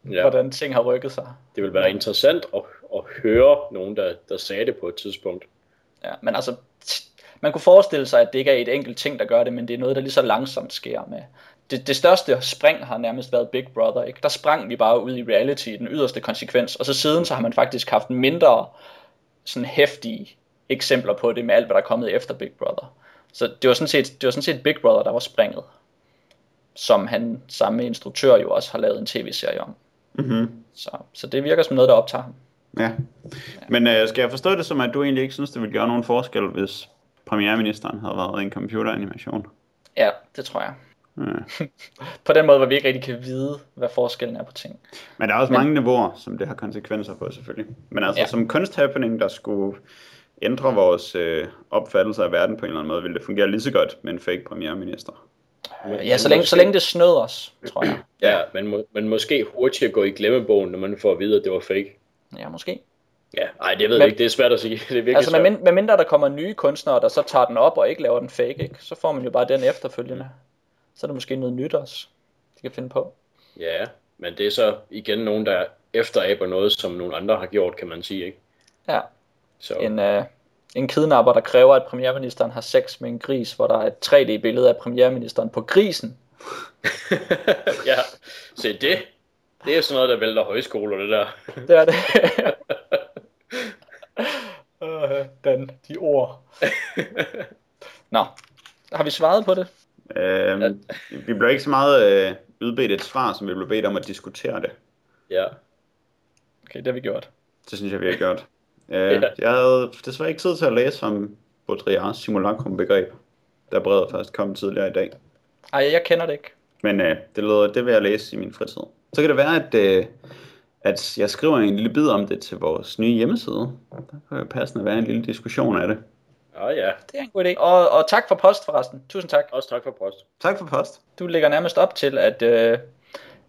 [SPEAKER 1] ja. hvordan ting har rykket sig.
[SPEAKER 2] Det vil være interessant at, at høre nogen, der, der sagde det på et tidspunkt.
[SPEAKER 1] Ja, men altså, man kunne forestille sig, at det ikke er et enkelt ting, der gør det, men det er noget, der lige så langsomt sker med. Det, det største spring har nærmest været Big Brother. Ikke? Der sprang vi bare ud i reality, den yderste konsekvens, og så siden så har man faktisk haft mindre sådan hæftige eksempler på det med alt, hvad der er kommet efter Big Brother. Så det var sådan set, det var sådan set Big Brother, der var springet, som han samme instruktør jo også har lavet en tv-serie om.
[SPEAKER 3] Mm-hmm.
[SPEAKER 1] Så, så det virker som noget, der optager ham.
[SPEAKER 3] Ja. Men øh, skal jeg forstå det som, at du egentlig ikke synes, det ville gøre nogen forskel, hvis premierministeren havde været en computeranimation?
[SPEAKER 1] Ja, det tror jeg.
[SPEAKER 3] Ja. *laughs*
[SPEAKER 1] på den måde, hvor vi ikke rigtig kan vide, hvad forskellen er på ting.
[SPEAKER 3] Men der er også Men... mange niveauer, som det har konsekvenser på, selvfølgelig. Men altså, ja. som kunsthappening, der skulle ændre vores øh, opfattelse af verden på en eller anden måde, ville det fungere lige så godt med en fake premierminister.
[SPEAKER 1] Ja, så længe, måske... så længe det snød os, tror jeg. *clears throat*
[SPEAKER 2] ja, men, må, men måske hurtigt gå i glemmebogen, når man får at vide, at det var fake.
[SPEAKER 1] Ja, måske.
[SPEAKER 2] Ja, nej, det ved jeg ikke, det er svært at sige. *laughs* Det er virkelig
[SPEAKER 1] altså, med, mind, med mindre der kommer nye kunstnere, der så tager den op og ikke laver den fake, ikke? så får man jo bare den efterfølgende. Så er det måske noget nyt også, de kan finde på.
[SPEAKER 2] Ja, men det er så igen nogen, der efteraber noget, som nogle andre har gjort, kan man sige, ikke?
[SPEAKER 1] Ja. Så. En, uh, en kidnapper, der kræver, at premierministeren har sex med en gris, hvor der er et 3D-billede af premierministeren på grisen. *laughs*
[SPEAKER 2] ja, se det. Det er sådan noget, der vælter højskoler, det der.
[SPEAKER 1] det er det. *laughs* uh, den, de ord. *laughs* Nå, har vi svaret på det?
[SPEAKER 3] Øhm, vi blev ikke så meget øh, udbedt et svar, som vi blev bedt om at diskutere det.
[SPEAKER 2] Ja.
[SPEAKER 1] Okay, det har vi gjort.
[SPEAKER 3] Det synes jeg, vi har gjort. Øh, jeg havde desværre ikke tid til at læse om Baudrillards simulacrum begreb, der brevet først kom tidligere i dag.
[SPEAKER 1] Ej, jeg kender det ikke.
[SPEAKER 3] Men øh, det, lyder, det vil jeg læse i min fritid. Så kan det være, at, øh, at jeg skriver en lille bid om det til vores nye hjemmeside. Der kan jo passende være en lille diskussion af det.
[SPEAKER 2] Ja, ja.
[SPEAKER 1] Det er en god idé. Og, og tak for post forresten. Tusind tak.
[SPEAKER 2] Også tak for post.
[SPEAKER 3] Tak for post.
[SPEAKER 1] Du lægger nærmest op til, at, øh,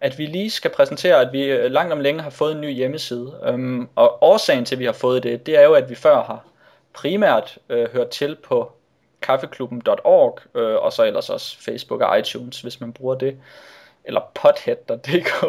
[SPEAKER 1] at vi lige skal præsentere, at vi øh, langt om længe har fået en ny hjemmeside. Um, og årsagen til, at vi har fået det, det er jo, at vi før har primært øh, hørt til på kaffeklubben.org, øh, og så ellers også Facebook og iTunes, hvis man bruger det. Eller pothead.dk.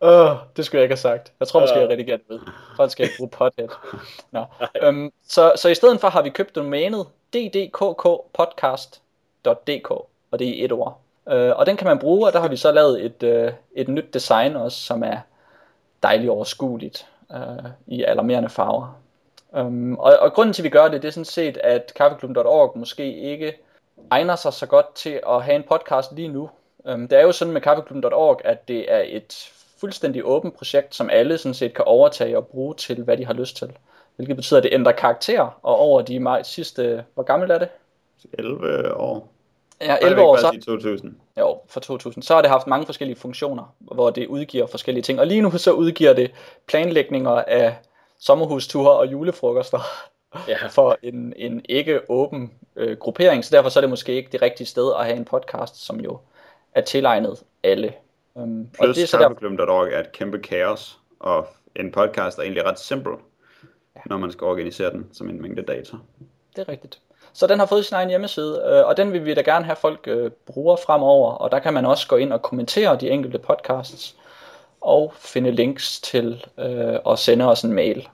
[SPEAKER 1] oh, *laughs* det skulle jeg ikke have sagt. Jeg tror måske, jeg redigerer det ved. Folk skal ikke bruge pothead. *laughs* Nå. Um, så, så i stedet for har vi købt domænet ddkkpodcast.dk og det er i et ord. Øh, og den kan man bruge, og der har vi så lavet et, øh, et nyt design også, som er dejligt overskueligt øh, i alarmerende farver. Øhm, og, og grunden til, at vi gør det, det er sådan set, at kaffeklubben.org måske ikke egner sig så godt til at have en podcast lige nu. Øhm, det er jo sådan med kaffeklubben.org, at det er et fuldstændig åbent projekt, som alle sådan set kan overtage og bruge til, hvad de har lyst til. Hvilket betyder, at det ændrer karakter, og over de maj, sidste, hvor gammel er det?
[SPEAKER 3] 11 år.
[SPEAKER 1] Ja, 11 år så.
[SPEAKER 3] 2000.
[SPEAKER 1] Jo, for 2000. Så har det haft mange forskellige funktioner, hvor det udgiver forskellige ting. Og lige nu så udgiver det planlægninger af sommerhusture og julefrokoster ja. *laughs* for en, en ikke åben øh, gruppering. Så derfor så er det måske ikke det rigtige sted at have en podcast, som jo er tilegnet alle.
[SPEAKER 3] Um, Plus og det er så der... er et kæmpe kaos, og en podcast er egentlig ret simpel, ja. når man skal organisere den som en mængde data.
[SPEAKER 1] Det er rigtigt. Så den har fået sin egen hjemmeside, øh, og den vil vi da gerne have folk øh, bruger fremover, og der kan man også gå ind og kommentere de enkelte podcasts, og finde links til øh, at sende os en mail,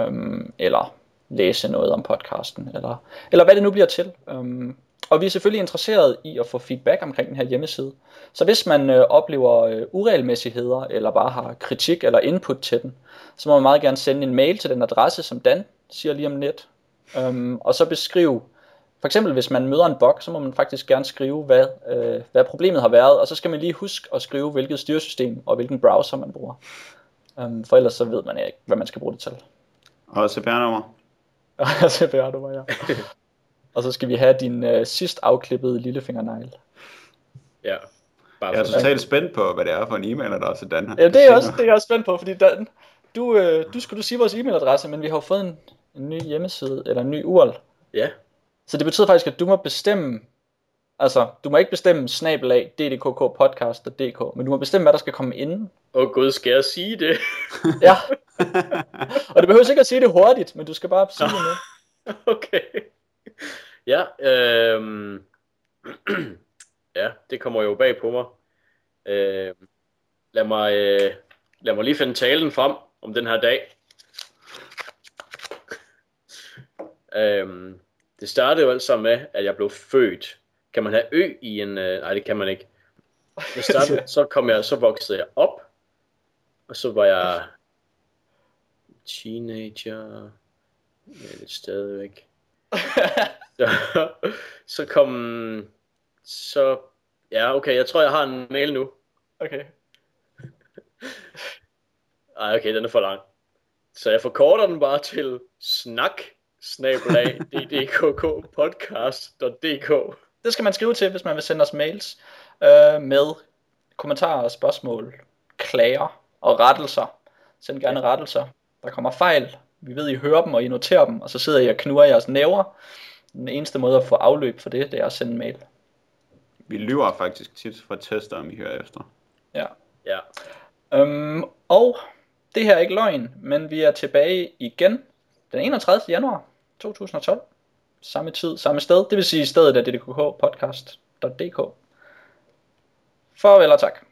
[SPEAKER 1] øh, eller læse noget om podcasten, eller, eller hvad det nu bliver til. Øh, og vi er selvfølgelig interesseret i at få feedback omkring den her hjemmeside. Så hvis man øh, oplever øh, uregelmæssigheder, eller bare har kritik eller input til den, så må man meget gerne sende en mail til den adresse, som Dan siger lige om lidt. Øhm, og så beskrive for eksempel hvis man møder en bug, så må man faktisk gerne skrive, hvad, øh, hvad problemet har været, og så skal man lige huske at skrive, hvilket styresystem og hvilken browser man bruger. Um, for ellers så ved man ikke, hvad man skal bruge det til.
[SPEAKER 3] Og CPR-nummer?
[SPEAKER 1] du *laughs* mig, ja. Og så skal vi have din øh, sidst afklippede lillefingernegl.
[SPEAKER 2] Ja. Bare
[SPEAKER 3] Jeg er totalt spændt på, hvad det er for en e-mailadresse, Dan har.
[SPEAKER 1] Ja, det er, også, det er jeg også spændt på, fordi Dan, du, øh, du skulle du sige vores e-mailadresse, men vi har jo fået en, en ny hjemmeside, eller en ny URL.
[SPEAKER 2] Ja.
[SPEAKER 1] Så det betyder faktisk, at du må bestemme, altså, du må ikke bestemme snabelag ddkkpodcast.dk, men du må bestemme, hvad der skal komme inden.
[SPEAKER 2] Åh oh, gud, skal jeg sige det? *laughs*
[SPEAKER 1] Ja. Og det behøver ikke at sige det hurtigt, men du skal bare sige det med. *laughs*
[SPEAKER 2] okay. Ja, øhm... *clears throat* ja, det kommer jo bag på mig. Øh, lad mig, øh, lad mig lige finde talen frem om den her dag. Øhm, det startede jo altså med, at jeg blev født. Kan man have ø i en... Øh, nej, det kan man ikke. Det startede, *laughs* så kom jeg, så voksede jeg op, og så var jeg teenager, ja, lidt stadigvæk. *laughs* så, så kom, så, ja okay, jeg tror jeg har en mail nu.
[SPEAKER 1] Okay.
[SPEAKER 2] Ej, okay, den er for lang. Så jeg forkorter den bare til snak snabelag ddkkpodcast.dk
[SPEAKER 1] Det skal man skrive til, hvis man vil sende os mails øh, med kommentarer og spørgsmål, klager og rettelser. Send gerne rettelser. Der kommer fejl. Vi ved, I hører dem, og I noterer dem, og så sidder I og knurrer jeres næver. Den eneste måde at få afløb for det, det er at sende en mail.
[SPEAKER 3] Vi lyver faktisk tit for at teste, om I hører efter.
[SPEAKER 1] Ja.
[SPEAKER 2] Ja,
[SPEAKER 1] Øhm, og det her er ikke løgn, men vi er tilbage igen den 31. januar 2012. Samme tid, samme sted. Det vil sige stedet er ddkkpodcast.dk. Farvel og tak.